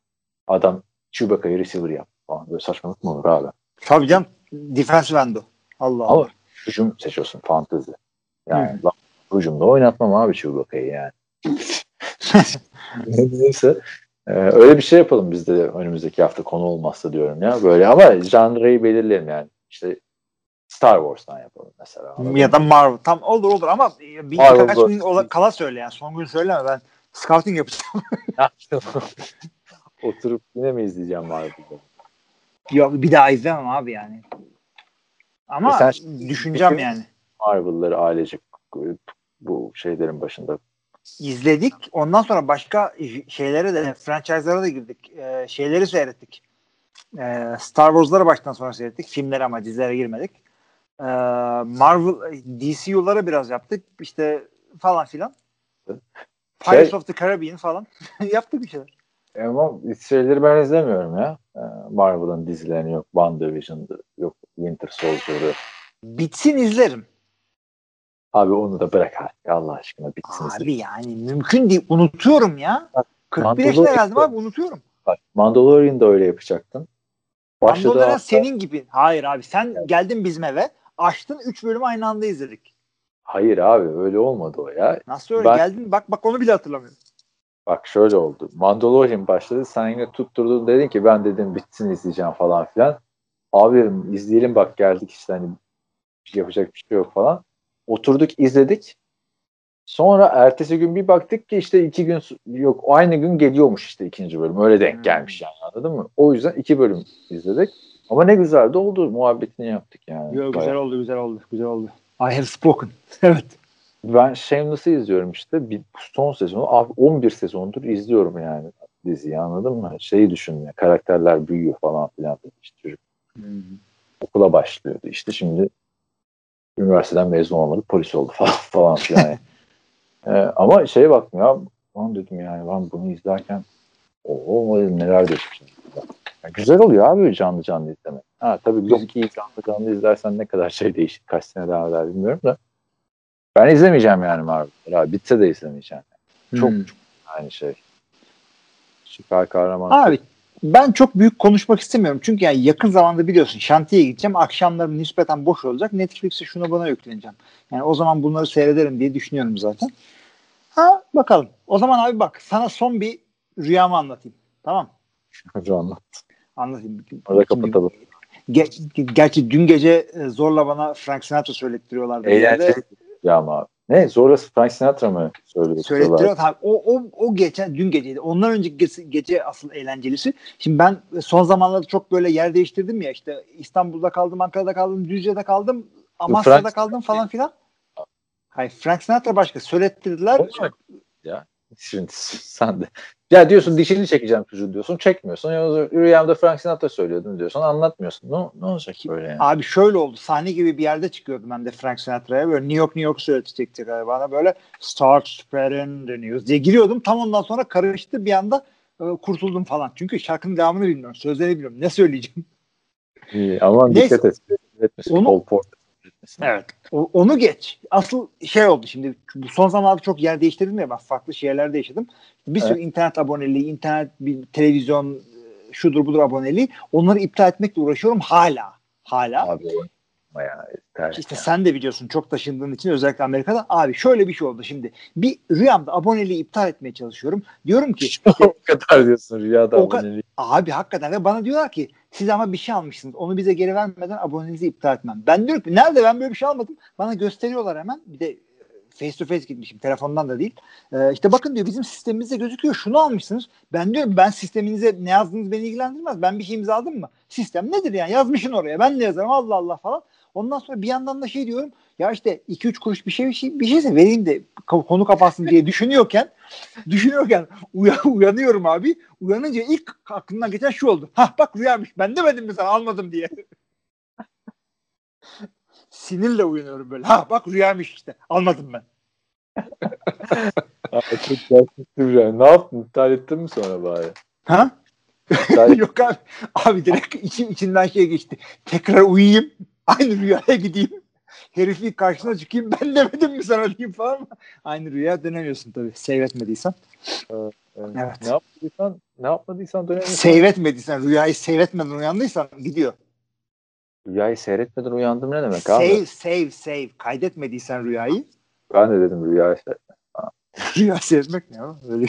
Adam Chewbacca'yı receiver yaptı falan. Böyle saçmalık mı olur abi? Tabii canım. Defensive end o. Allah Ama Allah. hücum seçiyorsun fantezi. Yani lan, hücumda oynatmam abi Chewbacca'yı yani. [laughs] Neyse. Ee, öyle bir şey yapalım biz de önümüzdeki hafta konu olmazsa diyorum ya. Böyle ama janrayı belirleyelim yani. İşte Star Wars'tan yapalım mesela. anladın Ya da Marvel. Tam olur olur ama bir Marvel birkaç gün ola- kala söyle yani. Son gün söyleme ben scouting yapacağım. [laughs] Oturup yine mi izleyeceğim Marvel'ı? Yok bir daha izlemem abi yani. Ama E sen düşüneceğim yani. Marvel'ları ailecek bu şeylerin başında. İzledik. Ondan sonra başka şeylere de franchise'lara da girdik. Ee, şeyleri seyrettik. Ee, Star Wars'ları baştan sona seyrettik. Filmlere ama dizilere girmedik. Ee, Marvel, DCU'lara biraz yaptık. İşte falan filan. Pirates Şey- of the Caribbean falan. [laughs] yaptık bir şeyler. Ama şeyleri ben izlemiyorum ya. Ee, Marvel'ın dizilerini yok. WandaVision'dı. Yok Winter Soldier'ı. Bitsin izlerim. Abi onu da bırak artık Allah aşkına bitsin. Abi yani mümkün değil. Unutuyorum ya. 41 yaşına geldim abi unutuyorum. Bak, Mandalorian'da öyle yapacaktın. Başladı Mandalorian hafta- senin gibi. Hayır abi sen geldin bizim eve. Açtın 3 bölümü aynı anda izledik. Hayır abi öyle olmadı o ya. Nasıl öyle Ben- geldin? Bak bak onu bile hatırlamıyorum. Bak şöyle oldu. Mandalorian başladı. Sen yine tutturdun dedin ki ben dedim bitsin izleyeceğim falan filan. Abi izleyelim bak geldik işte hani yapacak bir şey yok falan. Oturduk izledik. Sonra ertesi gün bir baktık ki işte iki gün yok aynı gün geliyormuş işte ikinci bölüm. Öyle denk Hmm. gelmiş yani anladın mı? O yüzden iki bölüm izledik. Ama ne güzel de oldu. Muhabbetini yaptık yani. Yo, güzel oldu güzel oldu güzel oldu. I have spoken. [laughs] evet. Ben Shameless'ı izliyorum işte. Bir, son sezonu. Abi 11 sezondur izliyorum yani diziyi anladın mı? Şeyi düşün ya. Karakterler büyüyor falan filan. İşte çocuk okula başlıyordu. İşte şimdi üniversiteden mezun olmadı. Polis oldu [laughs] falan falan filan. yani. [laughs] Ee, ama şeye baktım ya. Lan dedim yani ben bunu izlerken o neler değişmiş. Ya güzel oluyor abi canlı canlı izlemek. Ha tabii müziği canlı canlı izlersen ne kadar şey değişir. Kaç sene devam eder bilmiyorum da. Ben izlemeyeceğim yani Marvel'ları abi. Bitse de izlemeyeceğim. Çok Hmm. çok aynı şey. Süper kahraman. Abi ben çok büyük konuşmak istemiyorum. Çünkü yani yakın zamanda biliyorsun şantiye gideceğim. Akşamlarım nispeten boş olacak. Netflix'e şunu bana yükleneceğim. Yani o zaman bunları seyrederim diye düşünüyorum zaten. Ha bakalım. O zaman abi bak sana son bir rüyamı anlatayım. Tamam [laughs] Şu anda. Anlatayım. Orada kapatalım. Ge- gerçi dün gece e, zorla bana Frank Sinatra söylettiriyorlardı. Eğlenceli ya ama. Ne? Zorla Frank Sinatra mı söylüyor? Söylettiriyor. Tabii, o, o, o geçen dün geceydi. Ondan önceki gece, gece asıl eğlencelisi. Şimdi ben son zamanlarda çok böyle yer değiştirdim ya işte İstanbul'da kaldım, Ankara'da kaldım, Düzce'de kaldım, Amasya'da Frank- kaldım falan filan. Hayır Frank Sinatra başka. Söylettirdiler. Ya. Şimdi sen de. Ya diyorsun dişini çekeceğim çocuğun diyorsun. Çekmiyorsun. Ya rüyamda Frank Sinatra söylüyordun diyorsun. Anlatmıyorsun. Ne, ne olacak böyle yani? Abi şöyle oldu. Sahne gibi bir yerde çıkıyordum ben de Frank Sinatra'ya. Böyle New York New York söyletecekti galiba bana böyle start spreading the news diye giriyordum. Tam ondan sonra karıştı bir anda e, kurtuldum falan. Çünkü şarkının devamını bilmiyorum. Sözlerini bilmiyorum. Ne söyleyeceğim? İyi, aman Neyse. dikkat et. Etmesin. Onu- Cole Porter etmesin. Evet. O- onu geç. Asıl şey oldu şimdi. Bu son zamanlarda çok yer değiştirdim ya ben farklı şehirlerde yaşadım. Bir sürü internet aboneliği, internet, bir televizyon, e, şudur budur aboneliği. Onları iptal etmekle uğraşıyorum hala. Hala. Abi yeter İşte ya. sen de biliyorsun çok taşındığın için özellikle Amerika'da. Abi şöyle bir şey oldu şimdi. Bir rüyamda aboneliği iptal etmeye çalışıyorum. Diyorum ki [laughs] o kadar diyorsun rüyada abonelik. abi hakikaten ve bana diyorlar ki siz ama bir şey almışsınız. Onu bize geri vermeden aboneliğinizi iptal etmem. Ben diyorum ki nerede ben böyle bir şey almadım. Bana gösteriyorlar hemen. Bir de face to face gitmişim telefondan da değil. Ee, işte bakın diyor bizim sistemimizde gözüküyor. Şunu almışsınız. Ben diyorum ben sisteminize ne yazdığınız beni ilgilendirmez. Ben bir şey imzaladım mı? Sistem nedir yani? Yazmışsın oraya. Ben de yazarım Allah Allah falan. Ondan sonra bir yandan da şey diyorum. Ya işte 2-3 kuruş bir şey bir şey bir şeyse vereyim de konu kapatsın diye düşünüyorken [laughs] düşünüyorken uya- uyanıyorum abi. Uyanınca ilk aklımdan geçen şu oldu. Hah bak rüyamış. Ben demedim mi sana almadım diye. [laughs] Sinirle uyanıyorum böyle. Ha bak rüyamış işte. Almadım ben. Abi çok gerçekçi rüya. Ne yaptın? İptal ettin mi sonra bari? Ha? [laughs] Yok abi. Abi direkt içim içinden şey geçti. Tekrar uyuyayım. Aynı rüyaya gideyim. Herifin karşısına çıkayım. Ben demedim mi sana diyeyim falan mı? Aynı rüya dönemiyorsun tabii. Seyretmediysen. Evet. Evet. Ne yapmadıysan, ne yapmadıysan dönemiyorsun. Seyretmediysen, rüyayı seyretmeden uyandıysan gidiyor. Rüyayı seyretmeden uyandım ne demek abi? Save, save, save. Kaydetmediysen rüyayı. Ben de dedim rüyayı seyret. [laughs] Rüya seyretmek ne ya? Öyle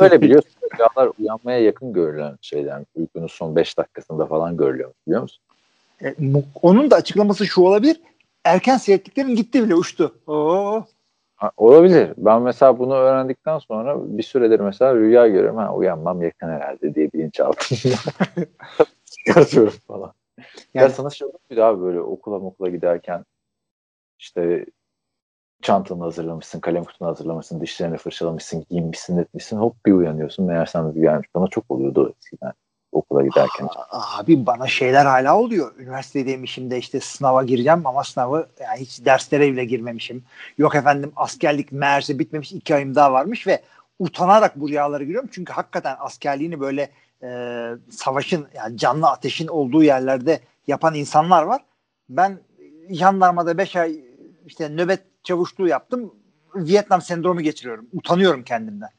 Öyle biliyorsun. Rüyalar uyanmaya yakın görülen şeyler. Uykunun son 5 dakikasında falan görülüyor. Biliyor musun? E, onun da açıklaması şu olabilir. Erken seyrettiklerin gitti bile uçtu. Oo. Ha, olabilir. Ben mesela bunu öğrendikten sonra bir süredir mesela rüya görüyorum. Ha uyanmam yakın herhalde diye bilinçaltımda [laughs] çıkartıyorum falan. Ya Yani- sana şey olur muydu abi böyle okula okula giderken işte çantanı hazırlamışsın, kalem kutunu hazırlamışsın, dişlerini fırçalamışsın, giyinmişsin, etmişsin. Hop bir uyanıyorsun. Meğersem rüyaymış. Bana çok oluyordu eskiden okula giderken. Abi bana şeyler hala oluyor. Üniversitedeymişim de işte sınava gireceğim ama sınavı yani hiç derslere bile girmemişim. Yok efendim askerlik meğerse bitmemiş iki ayım daha varmış ve utanarak bu rüyaları giriyorum. Çünkü hakikaten askerliğini böyle e, savaşın yani canlı ateşin olduğu yerlerde yapan insanlar var. Ben jandarmada 5 ay işte nöbet çavuşluğu yaptım. Vietnam sendromu geçiriyorum. Utanıyorum kendimden.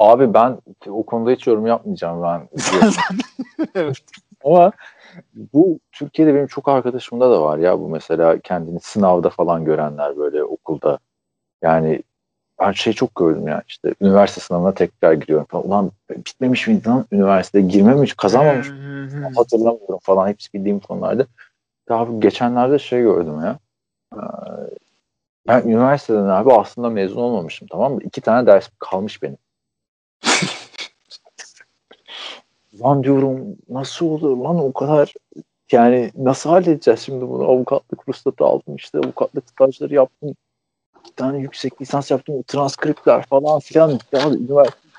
Abi ben o konuda hiç yorum yapmayacağım ben. [laughs] [laughs] evet. Ama bu Türkiye'de benim çok arkadaşımda da var ya bu mesela kendini sınavda falan görenler böyle okulda. Yani ben şey çok gördüm ya işte üniversite sınavına tekrar giriyorum falan. Ulan bitmemiş miydi lan üniversite girmemiş kazanmamış hatırlamıyorum falan hepsi bildiğim konularda. Ya geçenlerde şey gördüm ya. Ee, Ben üniversiteden abi aslında mezun olmamışım tamam mı? İki tane ders kalmış benim. Lan diyorum nasıl olur lan o kadar yani nasıl halledeceğiz şimdi bunu avukatlık ruhsatı aldım işte avukatlık stajları yaptım bir tane yüksek lisans yaptım transkriptler falan filan ya üniversite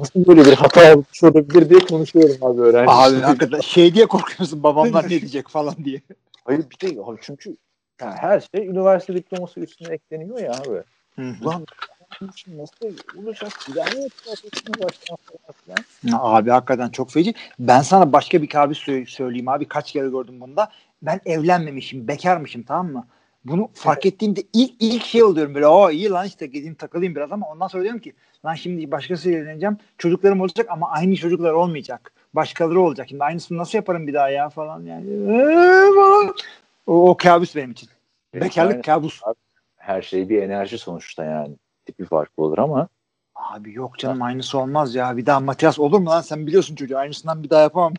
nasıl böyle bir hata yapmış olabilir diye konuşuyorum abi öğrenci. Abi hakikaten şey diye korkuyorsun babamlar ne diyecek falan diye. Hayır bir de abi çünkü yani her şey üniversite diploması üstüne ekleniyor ya abi. Ulan bunun için nasıl olacak? Falan filan. Abi hakikaten çok feci. Ben sana başka bir kabus sö- söyleyeyim abi. Kaç kere gördüm bunda. Ben evlenmemişim, bekarmışım tamam mı? Bunu fark ettiğimde ilk ilk şey oluyorum böyle. O iyi lan işte gideyim takılayım biraz ama ondan sonra diyorum ki lan şimdi başkasıyla evleneceğim. Çocuklarım olacak ama aynı çocuklar olmayacak. Başkaları olacak. Şimdi aynısını nasıl yaparım bir daha ya falan yani. Ee, falan. O, o kabus benim için. Bekarlık kabus. Her şey bir enerji sonuçta yani. Tipi farklı olur ama Abi yok canım aynısı olmaz ya. Bir daha Matias olur mu lan? Sen biliyorsun çocuğu. Aynısından bir daha yapamam.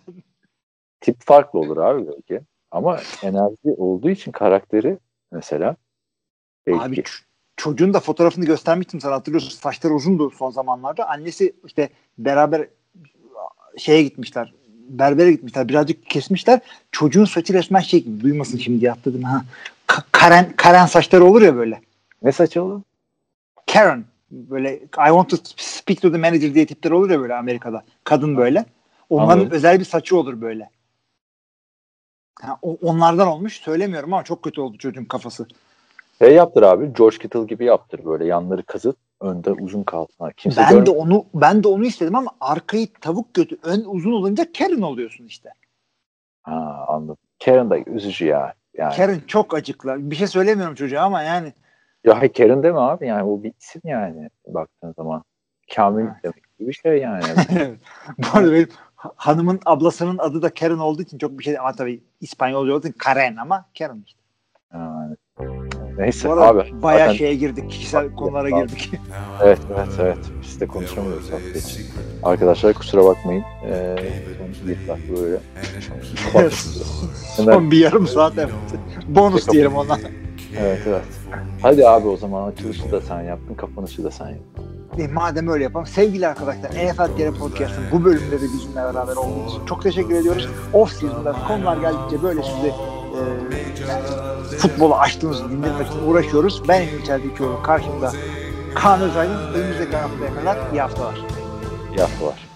[laughs] tip farklı olur abi belki. Ama enerji olduğu için karakteri mesela belki. Abi çocuğun da fotoğrafını göstermiştim sana hatırlıyorsun. Saçları uzundu son zamanlarda. Annesi işte beraber şeye gitmişler. Berbere gitmişler. Birazcık kesmişler. Çocuğun saçı resmen şey gibi. Duymasın şimdi atladım ha. Ka- Karen, Karen saçları olur ya böyle. ne saçı olur? Karen. Böyle I want to speak to the manager diye tipler olur ya böyle Amerika'da. Kadın böyle. Onların Anladım. özel bir saçı olur böyle. Ha, o- onlardan olmuş. Söylemiyorum ama çok kötü oldu çocuğun kafası. Şey yaptır abi. George Kittle gibi yaptır böyle yanları kazıt önde uzun kalsın. Kimse ben görmüyor. de onu ben de onu istedim ama arkayı tavuk götü ön uzun olunca Karen oluyorsun işte. Ha, anladım. Karen da üzücü ya. Yani. Karen çok acıklı. Bir şey söylemiyorum çocuğa ama yani Ya hayır, Karen deme abi yani o bir isim yani baktığın zaman. Kamil demek gibi bir şey yani. [laughs] bu arada benim ha- hanımın ablasının adı da Karen olduğu için çok bir şey ama tabii İspanyolca olduğu için Karen ama Karen işte. yani. Neyse Bu arada abi. bayağı zaten- şeye girdik. Kişisel konulara girdik. [laughs] Evet evet evet. Biz de konuşamıyoruz. Arkadaşlar kusura bakmayın. Ee, son bir saat böyle. Son bir yarım saat evet. Bonus diyelim ona. Evet evet. Hadi abi o zaman açılışı da sen yaptın, kapanışı da sen yaptın. E, madem öyle yapalım. Sevgili arkadaşlar NFL TR Podcast'ın bu bölümde de bizimle beraber olduğunuz için çok teşekkür ediyoruz. Off season'da konular geldikçe böyle size e, yani futbolu açtığınızı dinlemek için uğraşıyoruz. Ben Emin İçerideki yolu karşımda Kaan Özaydın. Önümüzdeki haftaya kadar iyi haftalar. İyi haftalar.